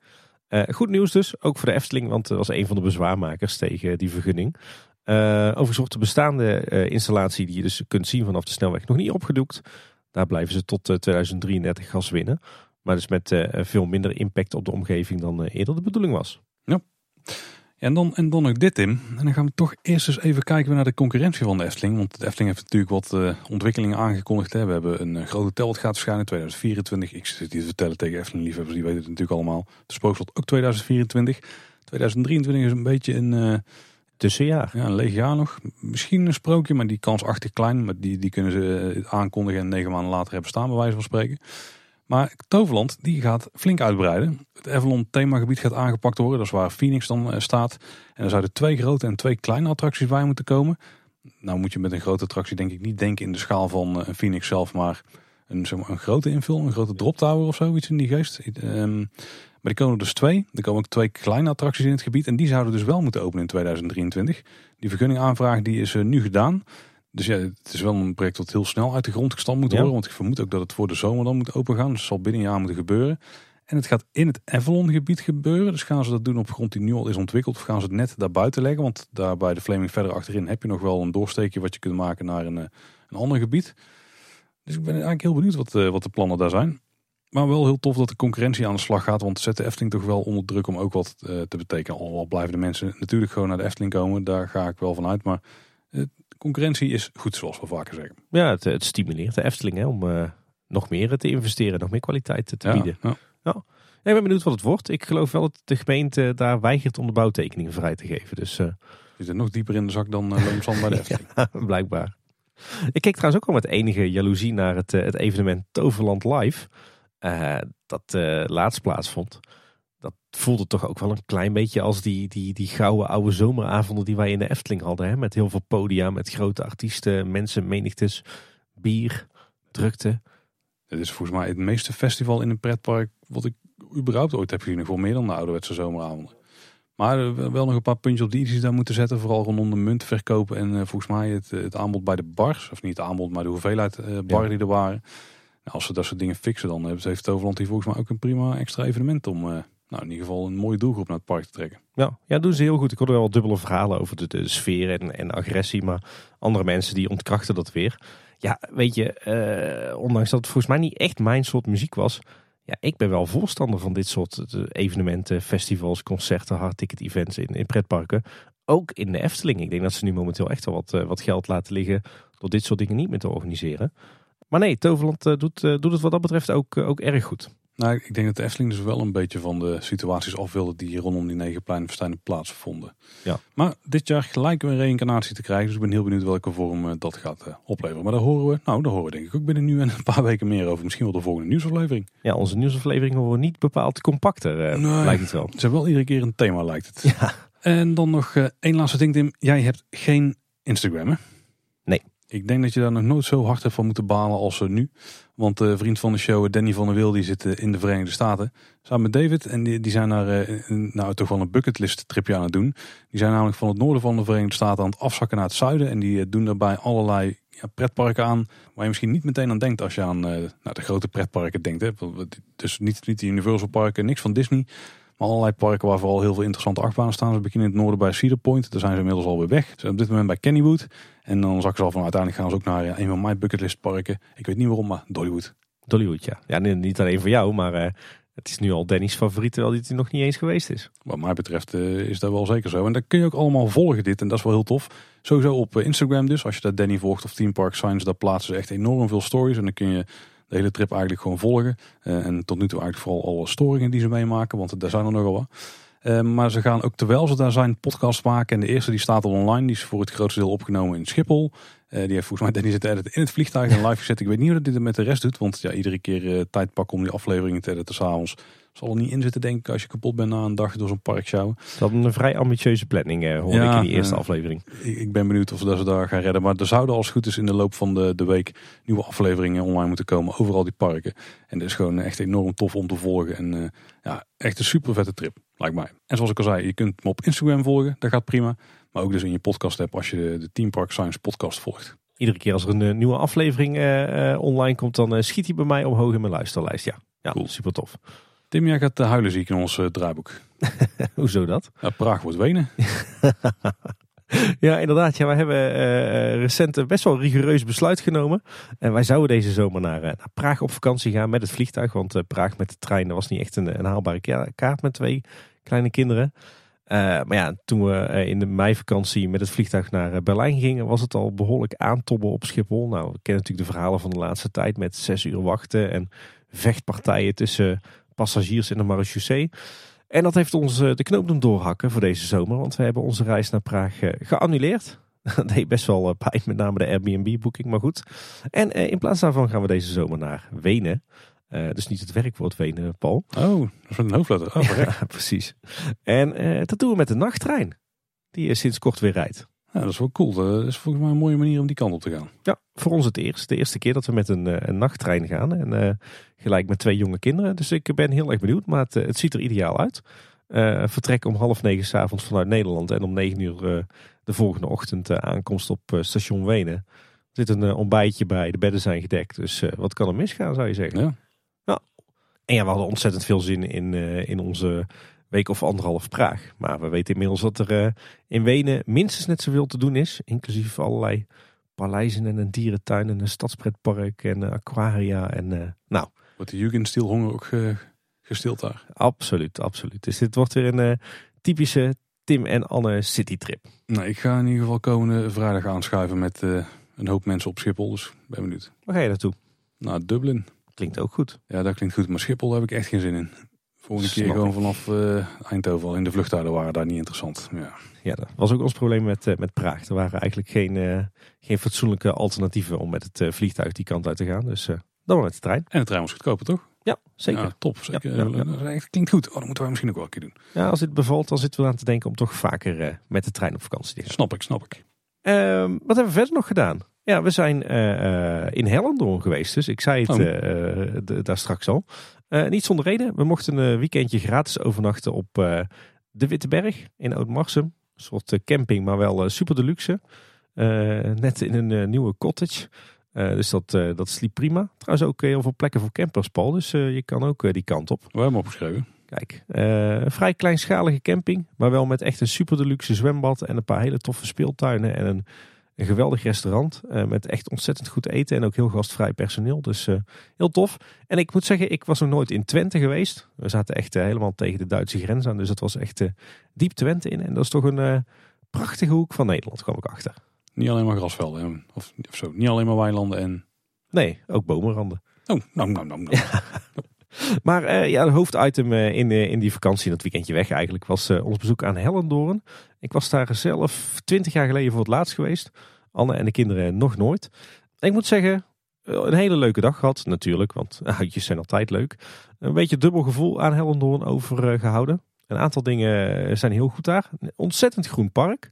Goed nieuws dus, ook voor de Efteling, want dat was een van de bezwaarmakers tegen die vergunning. Overigens wordt de bestaande installatie die je dus kunt zien vanaf de snelweg nog niet opgedoekt. Daar blijven ze tot 2033 gas winnen. Maar dus met veel minder impact op de omgeving dan eerder de bedoeling was.
Ja. En dan, en dan nog dit, Tim. En dan gaan we toch eerst eens even kijken naar de concurrentie van de Efteling. Want de Efteling heeft natuurlijk wat ontwikkelingen aangekondigd. Hè. We hebben een uh, groot hotel gaat verschijnen in 2024. Ik zit hier te vertellen tegen Efteling-liefhebbers, die weten het natuurlijk allemaal. De spookslot ook 2024. 2023 is een beetje een...
Tussenjaar.
Ja, een leeg jaar nog. Misschien een sprookje, maar die kans achter klein. Maar die, die kunnen ze aankondigen en negen maanden later hebben staan, bij wijze van spreken. Maar Toverland die gaat flink uitbreiden. Het Avalon themagebied gaat aangepakt worden. Dat is waar Phoenix dan uh, staat. En er zouden twee grote en twee kleine attracties bij moeten komen. Nou moet je met een grote attractie denk ik niet denken in de schaal van een Phoenix zelf. Maar een, zeg een grote invul, een grote drop tower of zo. Iets in die geest. Um, maar die komen er dus twee. Er komen ook twee kleine attracties in het gebied. En die zouden dus wel moeten openen in 2023. Die vergunningaanvraag die is uh, nu gedaan. Dus ja, het is wel een project dat heel snel uit de grond gestampt moet worden. Want ik vermoed ook dat het voor de zomer dan moet opengaan. Dus het zal binnen een jaar moeten gebeuren. En het gaat in het Avalon gebied gebeuren. Dus gaan ze dat doen op grond die nu al is ontwikkeld. Of gaan ze het net daarbuiten leggen. Want daar bij de Fleming verder achterin heb je nog wel een doorsteekje wat je kunt maken naar een, een ander gebied. Dus ik ben eigenlijk heel benieuwd wat, wat de plannen daar zijn. Maar wel heel tof dat de concurrentie aan de slag gaat. Want zet de Efteling toch wel onder druk om ook wat uh, te betekenen. Al blijven de mensen natuurlijk gewoon naar de Efteling komen. Daar ga ik wel van uit. Maar uh, concurrentie is goed, zoals we vaker zeggen.
Ja, het, het stimuleert de Efteling hè, om uh, nog meer te investeren, nog meer kwaliteit te bieden.
Ja.
Ja. ik ben benieuwd wat het wordt. Ik geloof wel dat de gemeente daar weigert om de bouwtekeningen vrij te geven. Dus,
zit nog dieper in de zak dan Loomsand bij de [laughs] Efteling.
ja, blijkbaar. Ik keek trouwens ook al met enige jaloezie naar het, het evenement Toverland Live. Dat laatst plaatsvond dat voelde toch ook wel een klein beetje als die, die, die gouden oude zomeravonden die wij in de Efteling hadden. Hè? Met heel veel podia, met grote artiesten, mensen, menigtes, bier, drukte.
Het is volgens mij het meeste festival in een pretpark wat ik überhaupt ooit heb gezien. Voor meer dan de ouderwetse zomeravonden. Maar wel nog een paar puntjes op die iets daar moeten zetten. Vooral rondom de muntverkopen en uh, volgens mij het, het, aanbod bij de bars. Of niet het aanbod, maar de hoeveelheid uh, bar ja. die er waren. Nou, als ze dat soort dingen fixen, dan heeft Toverland hier volgens mij ook een prima extra evenement om... Uh, nou, in ieder geval een mooie doelgroep naar het park te trekken.
Ja, ja doen ze heel goed. Ik hoorde wel dubbele verhalen over de, sfeer en, en agressie. Maar andere mensen die ontkrachten dat weer. Ja, weet je, uh, ondanks dat het volgens mij niet echt mijn soort muziek was. Ja, ik ben wel voorstander van dit soort evenementen, festivals, concerten, hardticket events in, in pretparken. Ook in de Efteling. Ik denk dat ze nu momenteel echt wel wat, wat geld laten liggen door dit soort dingen niet meer te organiseren. Maar nee, Toverland uh, doet, doet het wat dat betreft ook, ook erg goed.
Nou, ik denk dat de Efteling dus wel een beetje van de situaties af wilde die rondom die negen pleinverstijnen plaatsvonden.
Ja.
Maar dit jaar gelijk een reïncarnatie te krijgen. Dus ik ben heel benieuwd welke vorm dat gaat uh, opleveren. Maar daar horen we, nou, daar horen we denk ik ook binnen nu en een paar weken meer over. Misschien wel de volgende nieuwsaflevering.
Ja, onze nieuwsaflevering worden niet bepaald compacter, uh,
nee,
lijkt het wel.
Ze hebben wel iedere keer een thema, lijkt het.
Ja.
En dan nog uh, één laatste ding, Tim. Jij hebt geen Instagram, hè? Ik denk dat je daar nog nooit zo hard hebt van moeten balen als nu. Want de vriend van de show, Danny van der Wil, die zit in de Verenigde Staten. Samen met David. En die, die zijn naar nou, toch wel een bucketlist tripje aan het doen. Die zijn namelijk van het noorden van de Verenigde Staten aan het afzakken naar het zuiden. En die doen daarbij allerlei ja, pretparken aan waar je misschien niet meteen aan denkt als je aan nou, de grote pretparken denkt. Hè. Dus niet, niet de Universal parken, niks van Disney. Maar allerlei parken waar vooral heel veel interessante achtbanen staan. Ze beginnen in het noorden bij Cedar Point. Daar zijn ze inmiddels alweer weg. Ze zijn op dit moment bij Kennywood. En dan zag ze al van uiteindelijk gaan ze ook naar ja, een van mijn bucketlist parken. Ik weet niet waarom, maar Dollywood.
Dollywood, ja. Ja, niet alleen voor jou, maar uh, het is nu al Danny's favoriet, terwijl hij nog niet eens geweest is.
Wat mij betreft uh, is dat wel zeker zo. En dat kun je ook allemaal volgen dit. En dat is wel heel tof. Sowieso op Instagram dus. Als je dat Danny volgt of Team Park Science, daar plaatsen ze echt enorm veel stories. En dan kun je de hele trip eigenlijk gewoon volgen. Uh, en tot nu toe eigenlijk vooral alle storingen die ze meemaken. Want daar zijn er nogal wat. Uh, maar ze gaan ook terwijl ze daar zijn podcast maken. En de eerste die staat al online. Die is voor het grootste deel opgenomen in Schiphol. Uh, die heeft volgens mij Danny zitten in het vliegtuig en live gezet. Ik weet niet hoe dat dit met de rest doet. Want ja, iedere keer tijd pakken om die afleveringen te editen s'avonds. Zal er niet in zitten, denk ik, als je kapot bent na een dag door zo'n park show.
Dat een vrij ambitieuze planning, eh, hoor ik in die eerste aflevering.
Ik, ben benieuwd of ze daar gaan redden. Maar er zouden als het goed is in de loop van de, de week nieuwe afleveringen online moeten komen over al die parken. En dat is gewoon echt enorm tof om te volgen. En uh, ja, echt een super vette trip, lijkt mij. En zoals ik al zei, je kunt me op Instagram volgen, dat gaat prima. Maar ook dus in je podcast app als je de, de Team Park Science podcast volgt.
Iedere keer als er een nieuwe aflevering uh, online komt, dan schiet hij bij mij omhoog in mijn luisterlijst. Ja, ja cool. super tof.
Tim, jij gaat huilen zie ik in ons uh, draaiboek. [laughs]
Hoezo dat?
Praag wordt wenen. [laughs]
ja, inderdaad. Ja, wij hebben uh, recent een best wel rigoureus besluit genomen. En wij zouden deze zomer naar, naar Praag op vakantie gaan met het vliegtuig. Want Praag met de trein was niet echt een, een haalbare kaart met twee kleine kinderen. maar ja, toen we in de meivakantie met het vliegtuig naar Berlijn gingen, was het al behoorlijk aantobben op Schiphol. Nou, we kennen natuurlijk de verhalen van de laatste tijd met zes uur wachten en vechtpartijen tussen passagiers in de marechaussee. En dat heeft ons eh, de knoop doen doorhakken voor deze zomer. Want we hebben onze reis naar Praag eh, geannuleerd. [laughs] Dat deed best wel eh, pijn, met name de Airbnb-boeking, maar goed. En in plaats daarvan gaan we deze zomer naar Wenen. dus niet het werkwoord Wenen, Paul.
Oh, dat is een hoofdletter. Oh, [laughs]
ja, precies. En dat doen we met de nachttrein. Die sinds kort weer rijdt.
Ja, dat is wel cool. Dat is volgens mij een mooie manier om die kant op te gaan.
Ja, voor ons het eerst. De eerste keer dat we met een, eh, een nachttrein gaan. En uh, gelijk met twee jonge kinderen. Dus ik ben heel erg benieuwd. Maar het, eh, het ziet er ideaal uit. Uh, vertrek om half negen s'avonds vanuit Nederland. En om negen uur de volgende ochtend aankomst op station Wenen. Er zit een ontbijtje bij. De bedden zijn gedekt. Dus wat kan er misgaan zou je zeggen. Ja. ja. En ja, we hadden ontzettend veel zin in, in onze week of anderhalf Praag. Maar we weten inmiddels dat er in Wenen minstens net zoveel te doen is. Inclusief allerlei paleizen en een dierentuin en een stadspretpark en uh, aquaria. En, uh, nou.
Wordt de Jugendstilhonger ook gestild daar?
Absoluut, absoluut. Dus dit wordt weer een typische Tim en Anne citytrip.
Nou, ik ga in ieder geval komende vrijdag aanschuiven met een hoop mensen op Schiphol. Dus ben benieuwd.
Waar ga je naartoe?
Naar Dublin.
Klinkt ook goed.
Ja, dat klinkt goed. Maar Schiphol heb ik echt geen zin in. Volgende keer gewoon vanaf Eindhoven al in de vluchttijden waren daar niet interessant. Ja.
Ja, dat was ook ons probleem met, uh, met Praag. Er waren eigenlijk geen, uh, geen fatsoenlijke alternatieven om met het vliegtuig die kant uit te gaan. Dus dan maar met de trein.
En de trein was goedkoper, toch?
Ja, zeker. Ja,
top. Zeker. Ja, ja, ja. klinkt goed. Oh, dat moeten wij misschien ook wel een keer doen.
Ja, als dit bevalt, dan zitten we aan te denken om toch vaker met de trein op vakantie te gaan.
Snap ik, snap ik.
Ehm, wat hebben we verder nog gedaan? Ja, we zijn in Hellendoorn geweest. Dus ik zei het oh. daar straks al. Uh, niet zonder reden. We mochten een weekendje gratis overnachten op de Witte Berg in Oud-Marsum. Een soort uh, camping, maar wel super deluxe. net in een nieuwe cottage. dus dat, dat sliep prima. Trouwens ook heel veel plekken voor campers, Paul. Dus je kan ook die kant op.
We hebben opgeschreven.
Kijk, een vrij kleinschalige camping. Maar wel met echt een super deluxe zwembad. En een paar hele toffe speeltuinen. En een een geweldig restaurant uh, met echt ontzettend goed eten en ook heel gastvrij personeel. Dus uh, heel tof. En ik moet zeggen, ik was nog nooit in Twente geweest. We zaten echt uh, helemaal tegen de Duitse grens aan. Dus dat was echt diep Twente in. En dat is toch een prachtige hoek van Nederland, kwam ik achter.
Niet alleen maar grasvelden of, of zo. Niet alleen maar weilanden en...
Nee, ook bomenranden.
Oh, nou, nou, nou. nou. [laughs]
Maar uh, ja, het hoofditem uh, in, uh, in die vakantie, dat weekendje weg eigenlijk, was ons bezoek aan Hellendoorn. Ik was daar zelf twintig jaar geleden voor het laatst geweest. Anne en de kinderen nog nooit. Ik moet zeggen, een hele leuke dag gehad natuurlijk, want [laughs] uitjes zijn altijd leuk. Een beetje dubbel gevoel aan Hellendoorn overgehouden. Een aantal dingen zijn heel goed daar. Ontzettend groen park.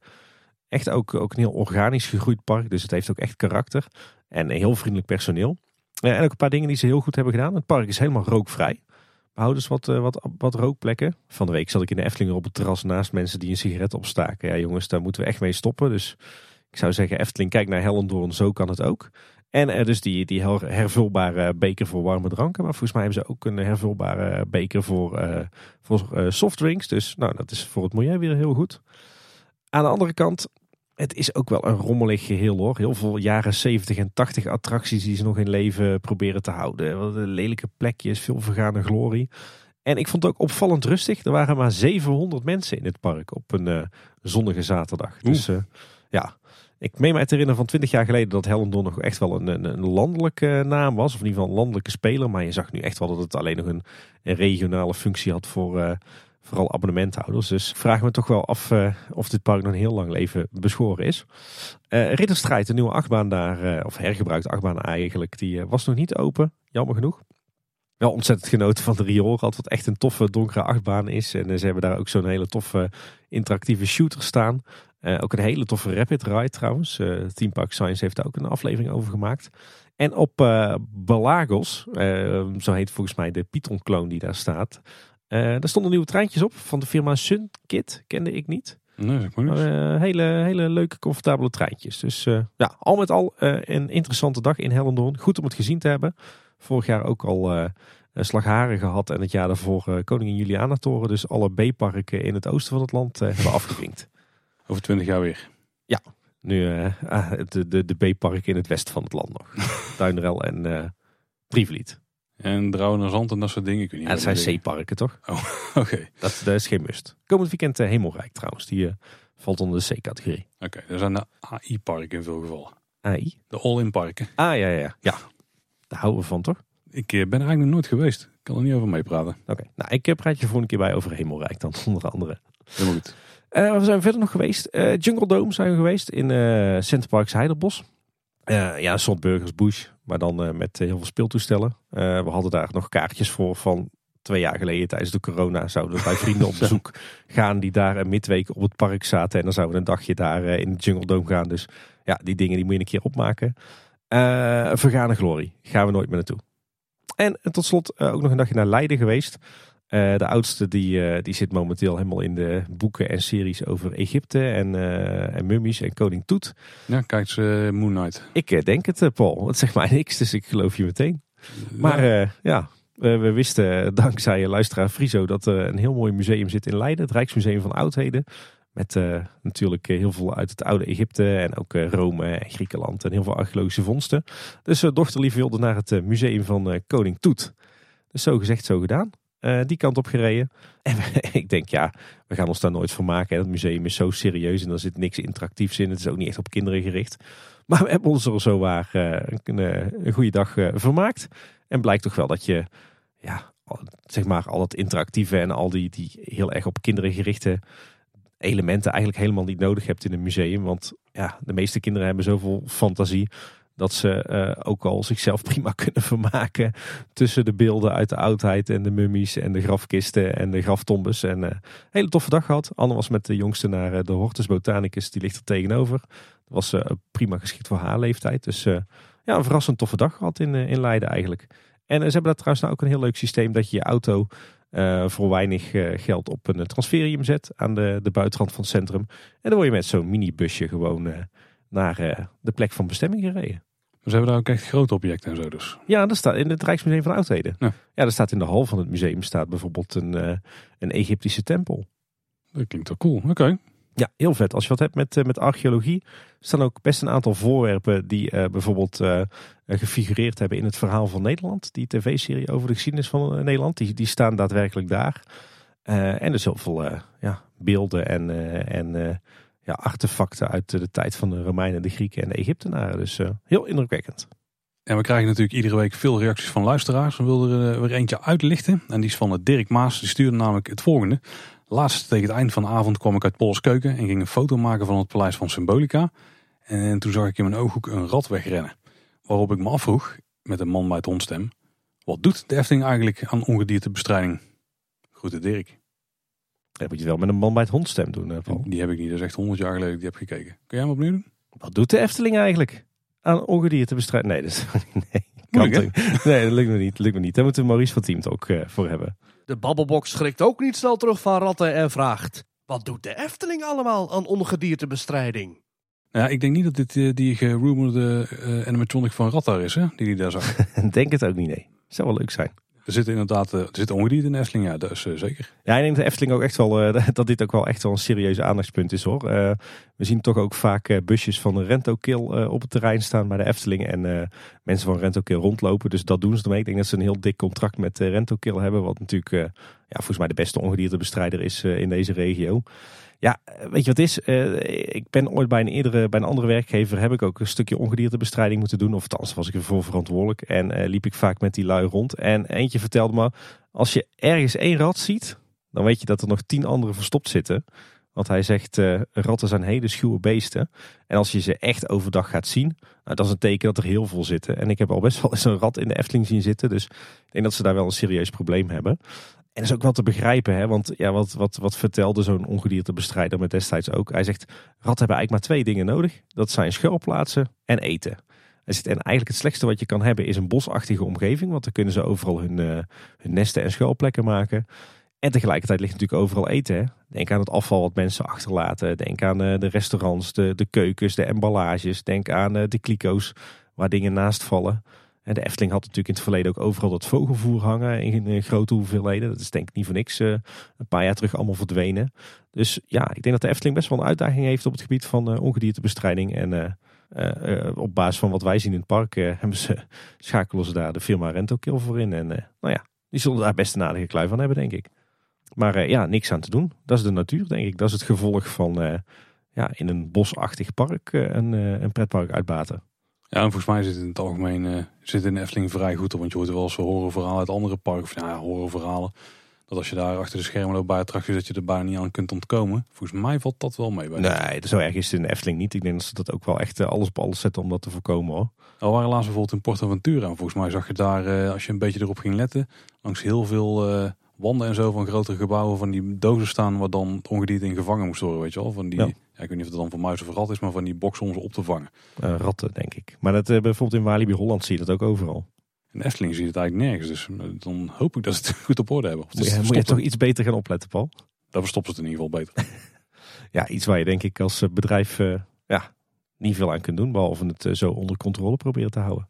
Echt ook, ook een heel organisch gegroeid park. Dus het heeft ook echt karakter. En heel vriendelijk personeel. En ook een paar dingen die ze heel goed hebben gedaan. Het park is helemaal rookvrij. We houden dus wat, wat, wat rookplekken. Van de week zat ik in de Efteling op het terras naast mensen die een sigaret opstaken. Ja jongens, daar moeten we echt mee stoppen. Dus ik zou zeggen Efteling, kijk naar Hellendoorn. Zo kan het ook. En er dus die, die hervulbare beker voor warme dranken. Maar volgens mij hebben ze ook een hervulbare beker voor, uh, voor softdrinks. Dus nou, dat is voor het milieu weer heel goed. Aan de andere kant, het is ook wel een rommelig geheel hoor. Heel veel jaren 70 en 80 attracties die ze nog in leven proberen te houden. Wat lelijke plekjes, veel vergane glorie. En ik vond het ook opvallend rustig. Er waren maar 700 mensen in het park op een uh, zonnige zaterdag. Dus ja, ik meen mij te herinneren van 20 jaar geleden dat Hellendoorn nog echt wel een, een, een, landelijke naam was. Of in ieder geval een landelijke speler. Maar je zag nu echt wel dat het alleen nog een, een regionale functie had voor uh, vooral abonnementhouders. Dus vraag me toch wel af uh, of dit park nog een heel lang leven beschoren is. Uh, Ridderstrijd, de nieuwe achtbaan daar, of hergebruikte achtbaan eigenlijk, die was nog niet open. Jammer genoeg. Wel ontzettend genoten van de rioolrad, wat echt een toffe donkere achtbaan is. En ze hebben daar ook zo'n hele toffe interactieve shooter staan. Ook een hele toffe rapid ride trouwens. Team Park Science heeft ook een aflevering over gemaakt. En op Balagos, zo heet volgens mij de Python clone die daar staat. Daar stonden nieuwe treintjes op van de firma Sunkit, kende ik niet.
Nee, dat niet.
hele, hele leuke, comfortabele treintjes. Dus ja, al met al een interessante dag in Hellendoorn. Goed om het gezien te hebben. Vorig jaar ook al slagharen gehad en het jaar daarvoor Koningin Juliana Toren. Dus alle B-parken in het oosten van het land hebben [laughs] afgevinkt.
Over twintig jaar weer.
Ja, nu uh, de, de, de B-park in het westen van het land nog. [laughs] Duinrel en uh.
En Zand en dat soort dingen.
kun je niet ja, dat zijn C-parken toch?
Oh, [laughs] oké.
Dat, dat, is geen must. Komend weekend uh, Hemelrijk trouwens. Die valt onder de C-categorie.
Oké, okay, dat zijn de AI-parken in veel gevallen.
AI?
De all-in parken.
Ah, ja, ja. Ja, daar houden we van toch?
Ik ben er eigenlijk nog nooit geweest. Ik kan er niet over meepraten.
Oké, nou ik praat je voor een keer bij over Hemelrijk dan, [laughs] onder andere.
Helemaal goed.
Uh, we zijn verder nog geweest. Uh, Jungle Dome zijn we geweest in uh, Centerparks Heidelbos. ja, een soort Burgers Bush, maar dan met heel veel speeltoestellen. we hadden daar nog kaartjes voor van twee jaar geleden tijdens de corona. Zouden we bij [laughs] vrienden op bezoek gaan die daar een midweek op het park zaten. En dan zouden we een dagje daar in de Jungle Dome gaan. Dus ja, die dingen die moet je een keer opmaken. Vergane glorie, gaan we nooit meer naartoe. En tot slot ook nog een dagje naar Leiden geweest. Uh, de oudste die, uh, die zit momenteel helemaal in de boeken en series over Egypte en, uh, en mummies en koning Toet.
Ja, kijkt ze Moon Knight.
Ik denk het, Paul. Het zegt mij [laughs] niks, dus ik geloof je meteen. Maar ja, we wisten dankzij luisteraar Friso dat er een heel mooi museum zit in Leiden. Het Rijksmuseum van Oudheden. Met natuurlijk heel veel uit het oude Egypte en ook Rome en Griekenland en heel veel archeologische vondsten. Dus dochterlief wilde naar het museum van koning Toet. Dus zo gezegd, zo gedaan. Uh, die kant op gereden. En [laughs] ik denk, ja, we gaan ons daar nooit van maken. Het museum is zo serieus en er zit niks interactiefs in. Het is ook niet echt op kinderen gericht. Maar we hebben ons er zo waar uh, een, eh, een, goede dag vermaakt. En blijkt toch wel dat je, ja, zeg maar, al dat interactieve en al die, die heel erg op kinderen gerichte elementen eigenlijk helemaal niet nodig hebt in een museum. Want ja, de meeste kinderen hebben zoveel fantasie dat ze uh, ook al zichzelf [laughs] prima kunnen vermaken tussen de beelden uit de oudheid en de mummies en de grafkisten en de graftombes. En uh, hele toffe dag gehad. Anne was met de jongste naar uh, de Hortus Botanicus, die ligt er tegenover. Dat was prima geschikt voor haar leeftijd. Dus ja, een verrassend toffe dag gehad in, in Leiden eigenlijk. En ze hebben daar trouwens nou ook een heel leuk systeem dat je je auto voor weinig geld op een transferium zet aan de, de buitenrand van het centrum. En dan word je met zo'n minibusje gewoon naar de plek van bestemming gereden.
Ze hebben daar ook echt grote objecten en zo dus.
Ja, dat staat in het Rijksmuseum van Oudheden. Ja, ja er staat in de hal van het museum staat bijvoorbeeld een, uh, een Egyptische tempel.
Dat klinkt wel cool. Oké.
Ja, heel vet. Als je wat hebt met, uh, met archeologie, staan ook best een aantal voorwerpen die uh, bijvoorbeeld gefigureerd hebben in het verhaal van Nederland. Die tv-serie over de geschiedenis van Nederland, die, die staan daadwerkelijk daar. en dus heel veel ja, beelden en, en ja, artefacten uit de tijd van de Romeinen, de Grieken en de Egyptenaren. Dus uh, heel indrukwekkend.
En we krijgen natuurlijk iedere week veel reacties van luisteraars. We wilden er weer eentje uitlichten. En die is van Dirk Maas. Die stuurde namelijk het volgende. Laatst tegen het eind van de avond kwam ik uit Pols Keuken en ging een foto maken van het paleis van Symbolica. En toen zag ik in mijn ooghoek een rat wegrennen. Waarop ik me afvroeg, met een man bij het hondstem, wat doet de Efteling eigenlijk aan ongediertebestrijding? Groeten Dirk.
Dat moet je wel met een man bij het hondstem doen, eh, Paul.
Die heb ik niet, dat is echt 100 jaar geleden dat ik die heb gekeken. Kun jij hem opnieuw doen?
Wat doet de Efteling eigenlijk aan ongedierte bestrijden? Nee, dat is, [laughs] nee, kan
Moeilijk,
toch- nee, dat lukt me niet. Dat lukt me niet. Daar moeten we Maurice van Team ook eh, voor hebben.
De babbelbox schrikt ook niet snel terug van ratten en vraagt... Wat doet de Efteling allemaal aan ongediertebestrijding?
Ja, ik denk niet dat dit eh, die gerumorde eh, animatronic van Rattar is, hè? Die die daar zag. [laughs]
Denk het ook niet, nee. Zou wel leuk zijn.
Er zit inderdaad eh, er zit ongedierte in de Efteling, ja, dat is eh, zeker.
Ja, ik denk dat de Efteling ook echt wel, eh, [laughs] dat dit ook wel echt wel een serieus aandachtspunt is hoor. We zien toch ook vaak busjes van de Rentokill eh op het terrein staan bij de Efteling. En mensen van Rentokill rondlopen. Dus dat doen ze ermee. Ik denk dat ze een heel dik contract met Rentokill hebben. Wat natuurlijk ja, volgens mij de beste ongediertebestrijder is eh, in deze regio. Ja, eh, weet je wat is? Eh, ik ben ooit bij een, eerdere, bij een andere werkgever heb ik ook een stukje ongediertebestrijding moeten doen. Of althans was ik ervoor verantwoordelijk. En liep ik vaak met die lui rond. En eentje vertelde me, als je ergens één rat ziet, dan weet je dat er nog tien andere verstopt zitten. Want hij zegt, eh, ratten zijn hele schuwe beesten. En als je ze echt overdag gaat zien, nou, dat is een teken dat er heel veel zitten. En ik heb al best wel eens een rat in de Efteling zien zitten. Dus ik denk dat ze daar wel een serieus probleem hebben. En dat is ook wel te begrijpen, hè? want ja, wat, wat, wat vertelde zo'n ongediertebestrijder met destijds ook? Hij zegt, ratten hebben eigenlijk maar twee dingen nodig. Dat zijn schuilplaatsen en eten. Hij zegt, en eigenlijk het slechtste wat je kan hebben is een bosachtige omgeving. Want dan kunnen ze overal hun, eh, hun nesten en schuilplekken maken. En tegelijkertijd ligt natuurlijk overal eten. Hè? Denk aan het afval wat mensen achterlaten. Denk aan eh, de restaurants, de, de keukens, de emballages. Denk aan eh, de kliko's waar dingen naast vallen. De Efteling had natuurlijk in het verleden ook overal dat vogelvoer hangen in grote hoeveelheden. Dat is denk ik niet voor niks eh, een paar jaar terug allemaal verdwenen. Dus ja, ik denk dat de Efteling best wel een uitdaging heeft op het gebied van eh, ongediertebestrijding. En eh, op basis van wat wij zien in het park [laughs] hebben ze, schakelen ze daar de firma Rentokill voor in. En nou ja, die zullen daar best een aardige klui van hebben, denk ik. Maar ja, niks aan te doen. Dat is de natuur, denk ik. Dat is het gevolg van ja, in een bosachtig park een, een pretpark uitbaten.
Ja, en volgens mij zit het in het algemeen zit in de Efteling vrij goed op. Want je hoort wel eens horrorverhalen uit andere parken. Of nou ja, horrorverhalen. Dat als je daar achter de schermen loopt bij attracties, dat je er bijna niet aan kunt ontkomen. Volgens mij valt dat wel mee bij.
Nee, zo erg is het in de Efteling niet. Ik denk dat ze dat ook wel echt eh, alles op alles zetten om dat te voorkomen hoor.
Al waren laatst bijvoorbeeld in Portaventura. En volgens mij zag je daar, eh, als je een beetje erop ging letten, langs heel veel eh, wanden en zo van grotere gebouwen van die dozen staan waar dan het ongedierte in gevangen moest worden, weet je wel. Van die,
Ja.
Ja. ik weet niet of het dan voor muis of rat is, maar van die ze op te vangen.
Eh, ratten, denk ik. Maar dat, eh, bijvoorbeeld in Walibi Holland zie je dat ook overal.
In Efteling zie je het eigenlijk nergens, dus eh, dan hoop ik dat ze het [laughs] goed op orde hebben. Of
Moet je, moet je
verstopt-
toch iets beter gaan opletten, Paul?
Daar verstoppen ze het in ieder geval beter. [laughs]
Ja, iets waar je denk ik als bedrijf ja, niet veel aan kunt doen. Behalve het zo onder controle proberen te houden.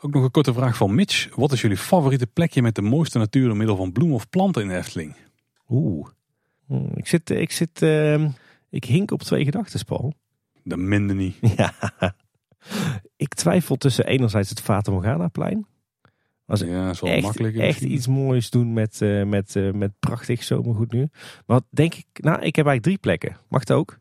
Ook nog een korte vraag van Mitch. Wat is jullie favoriete plekje met de mooiste natuur door middel van bloemen of planten in de Efteling?
Oeh. Hm, ik zit, ik zit, ehm, ik hink op twee gedachten, Paul.
De minder niet. [laughs]
Ja. Ik twijfel tussen enerzijds het Fata Morgana-plein. Was
Ja, dat wel
echt,
makkelijk.
echt iets moois doen met, eh, met, eh, met prachtig zomergoed nu. Maar denk ik, nou, ik heb eigenlijk drie plekken. Mag het ook?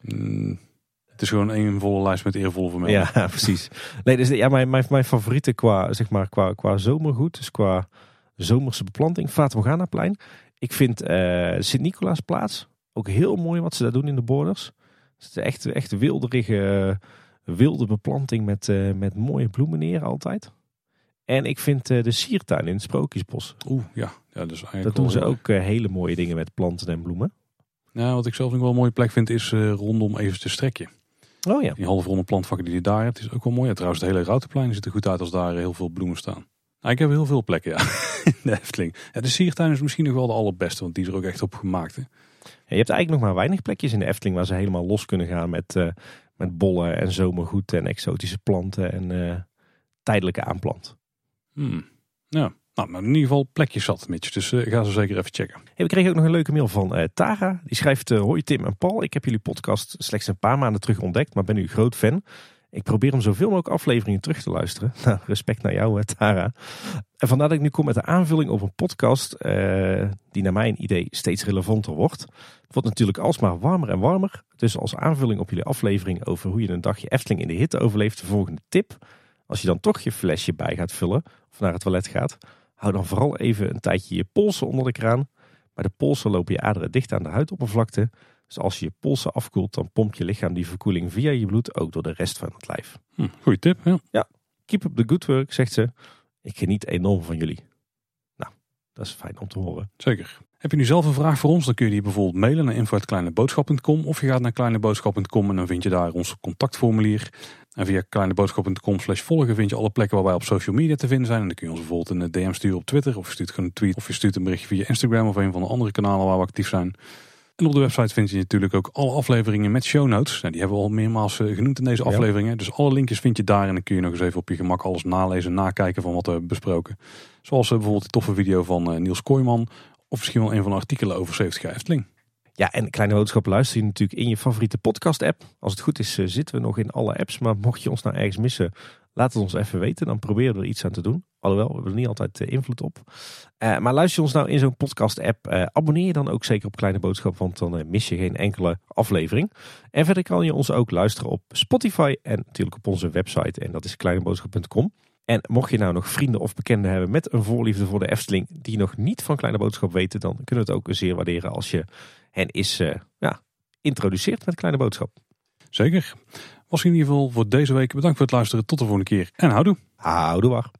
Mm, het is gewoon een volle lijst met eervolle vermeldingen.
Ja, [laughs] precies. Nee, dus ja, mijn, mijn, mijn favoriete qua, zeg maar, qua, qua zomergoed, dus qua zomerse beplanting, Fata Morgana-plein. Ik vind eh Sint-Nicolaasplaats ook heel mooi wat ze daar doen in de borders. Het is echt, echt wilderige, eh, wilde beplanting met, eh, met mooie bloemen neer altijd. En ik vind eh, de siertuin in het Sprookjesbos.
Oeh, ja. ja dus eigenlijk
Dat doen ze ook hele mooie dingen met planten en bloemen.
Nou, wat ik zelf nog wel een mooie plek vind is rondom even te strekje.
Oh ja.
Die halfronde plantvakken die je daar hebt, is ook wel mooi. Ja, trouwens, het hele Routenplein ziet er goed uit als daar heel veel bloemen staan. Nou, ik heb heel veel plekken, ja, [laughs] in de Efteling. Ja, de siertuin is misschien nog wel de allerbeste, want die is er ook echt op gemaakt. Hè.
Ja, je hebt eigenlijk nog maar weinig plekjes in de Efteling waar ze helemaal los kunnen gaan met, eh, met bollen en zomergoed en exotische planten en eh, tijdelijke aanplant.
Hmm. Ja, nou, maar in ieder geval plekjes zat, Mitch. Dus eh, ga ze zeker even checken.
Hey, we kregen ook nog een leuke mail van eh, Tara. Die schrijft: eh, Hoi Tim en Paul, ik heb jullie podcast slechts een paar maanden terug ontdekt, maar ben nu groot fan. Ik probeer om zoveel mogelijk afleveringen terug te luisteren. [laughs] Nou, respect naar jou, Tara. En vandaar dat ik nu kom met de aanvulling op een podcast eh, die naar mijn idee steeds relevanter wordt. Het wordt natuurlijk alsmaar warmer en warmer. Dus als aanvulling op jullie aflevering over hoe je een dagje Efteling in de hitte overleeft, de volgende tip. Als je dan toch je flesje bij gaat vullen of naar het toilet gaat, hou dan vooral even een tijdje je polsen onder de kraan. Bij de polsen lopen je aderen dicht aan de huidoppervlakte. Dus als je je polsen afkoelt, dan pompt je lichaam die verkoeling via je bloed ook door de rest van het lijf.
Hm, goeie tip, ja.
Keep up the good work, zegt ze. Ik geniet enorm van jullie. Nou, dat is fijn om te horen.
Zeker. Heb je nu zelf een vraag voor ons, dan kun je die bijvoorbeeld mailen naar info.kleineboodschap.com of je gaat naar kleineboodschap.com en dan vind je daar ons contactformulier. En via kleineboodschap.com slash volgen vind je alle plekken waar wij op social media te vinden zijn. En dan kun je ons bijvoorbeeld een DM sturen op Twitter of je stuurt gewoon een tweet of je stuurt een berichtje via Instagram of een van de andere kanalen waar we actief zijn. En op de website vind je natuurlijk ook alle afleveringen met show notes. Nou, die hebben we al meermaals eh, genoemd in deze
Ja.
afleveringen. Dus alle linkjes vind je daar en dan kun je nog eens even op je gemak alles nalezen, nakijken van wat we hebben besproken. Zoals eh, bijvoorbeeld die toffe video van eh, Niels Kooijman of misschien wel een van de artikelen over 70 jaar Efteling.
Ja, en Kleine Boodschap luister je natuurlijk in je favoriete podcast app. Als het goed is zitten we nog in alle apps. Maar mocht je ons nou ergens missen, laat het ons even weten. Dan proberen we er iets aan te doen. Alhoewel, we hebben er niet altijd eh, invloed op. Eh, maar luister je ons nou in zo'n podcast app. eh, abonneer je dan ook zeker op Kleine Boodschap. Want dan mis je geen enkele aflevering. En verder kan je ons ook luisteren op Spotify. En natuurlijk op onze website. En dat is kleineboodschap.com. En mocht je nou nog vrienden of bekenden hebben met een voorliefde voor de Efteling. Die nog niet van Kleine Boodschap weten. Dan kunnen we het ook zeer waarderen als je hen is eh, ja, introduceert met Kleine Boodschap.
Zeker. Was in ieder geval voor deze week. Bedankt voor het luisteren. Tot de volgende keer. En houdoe.
Houdoe waar.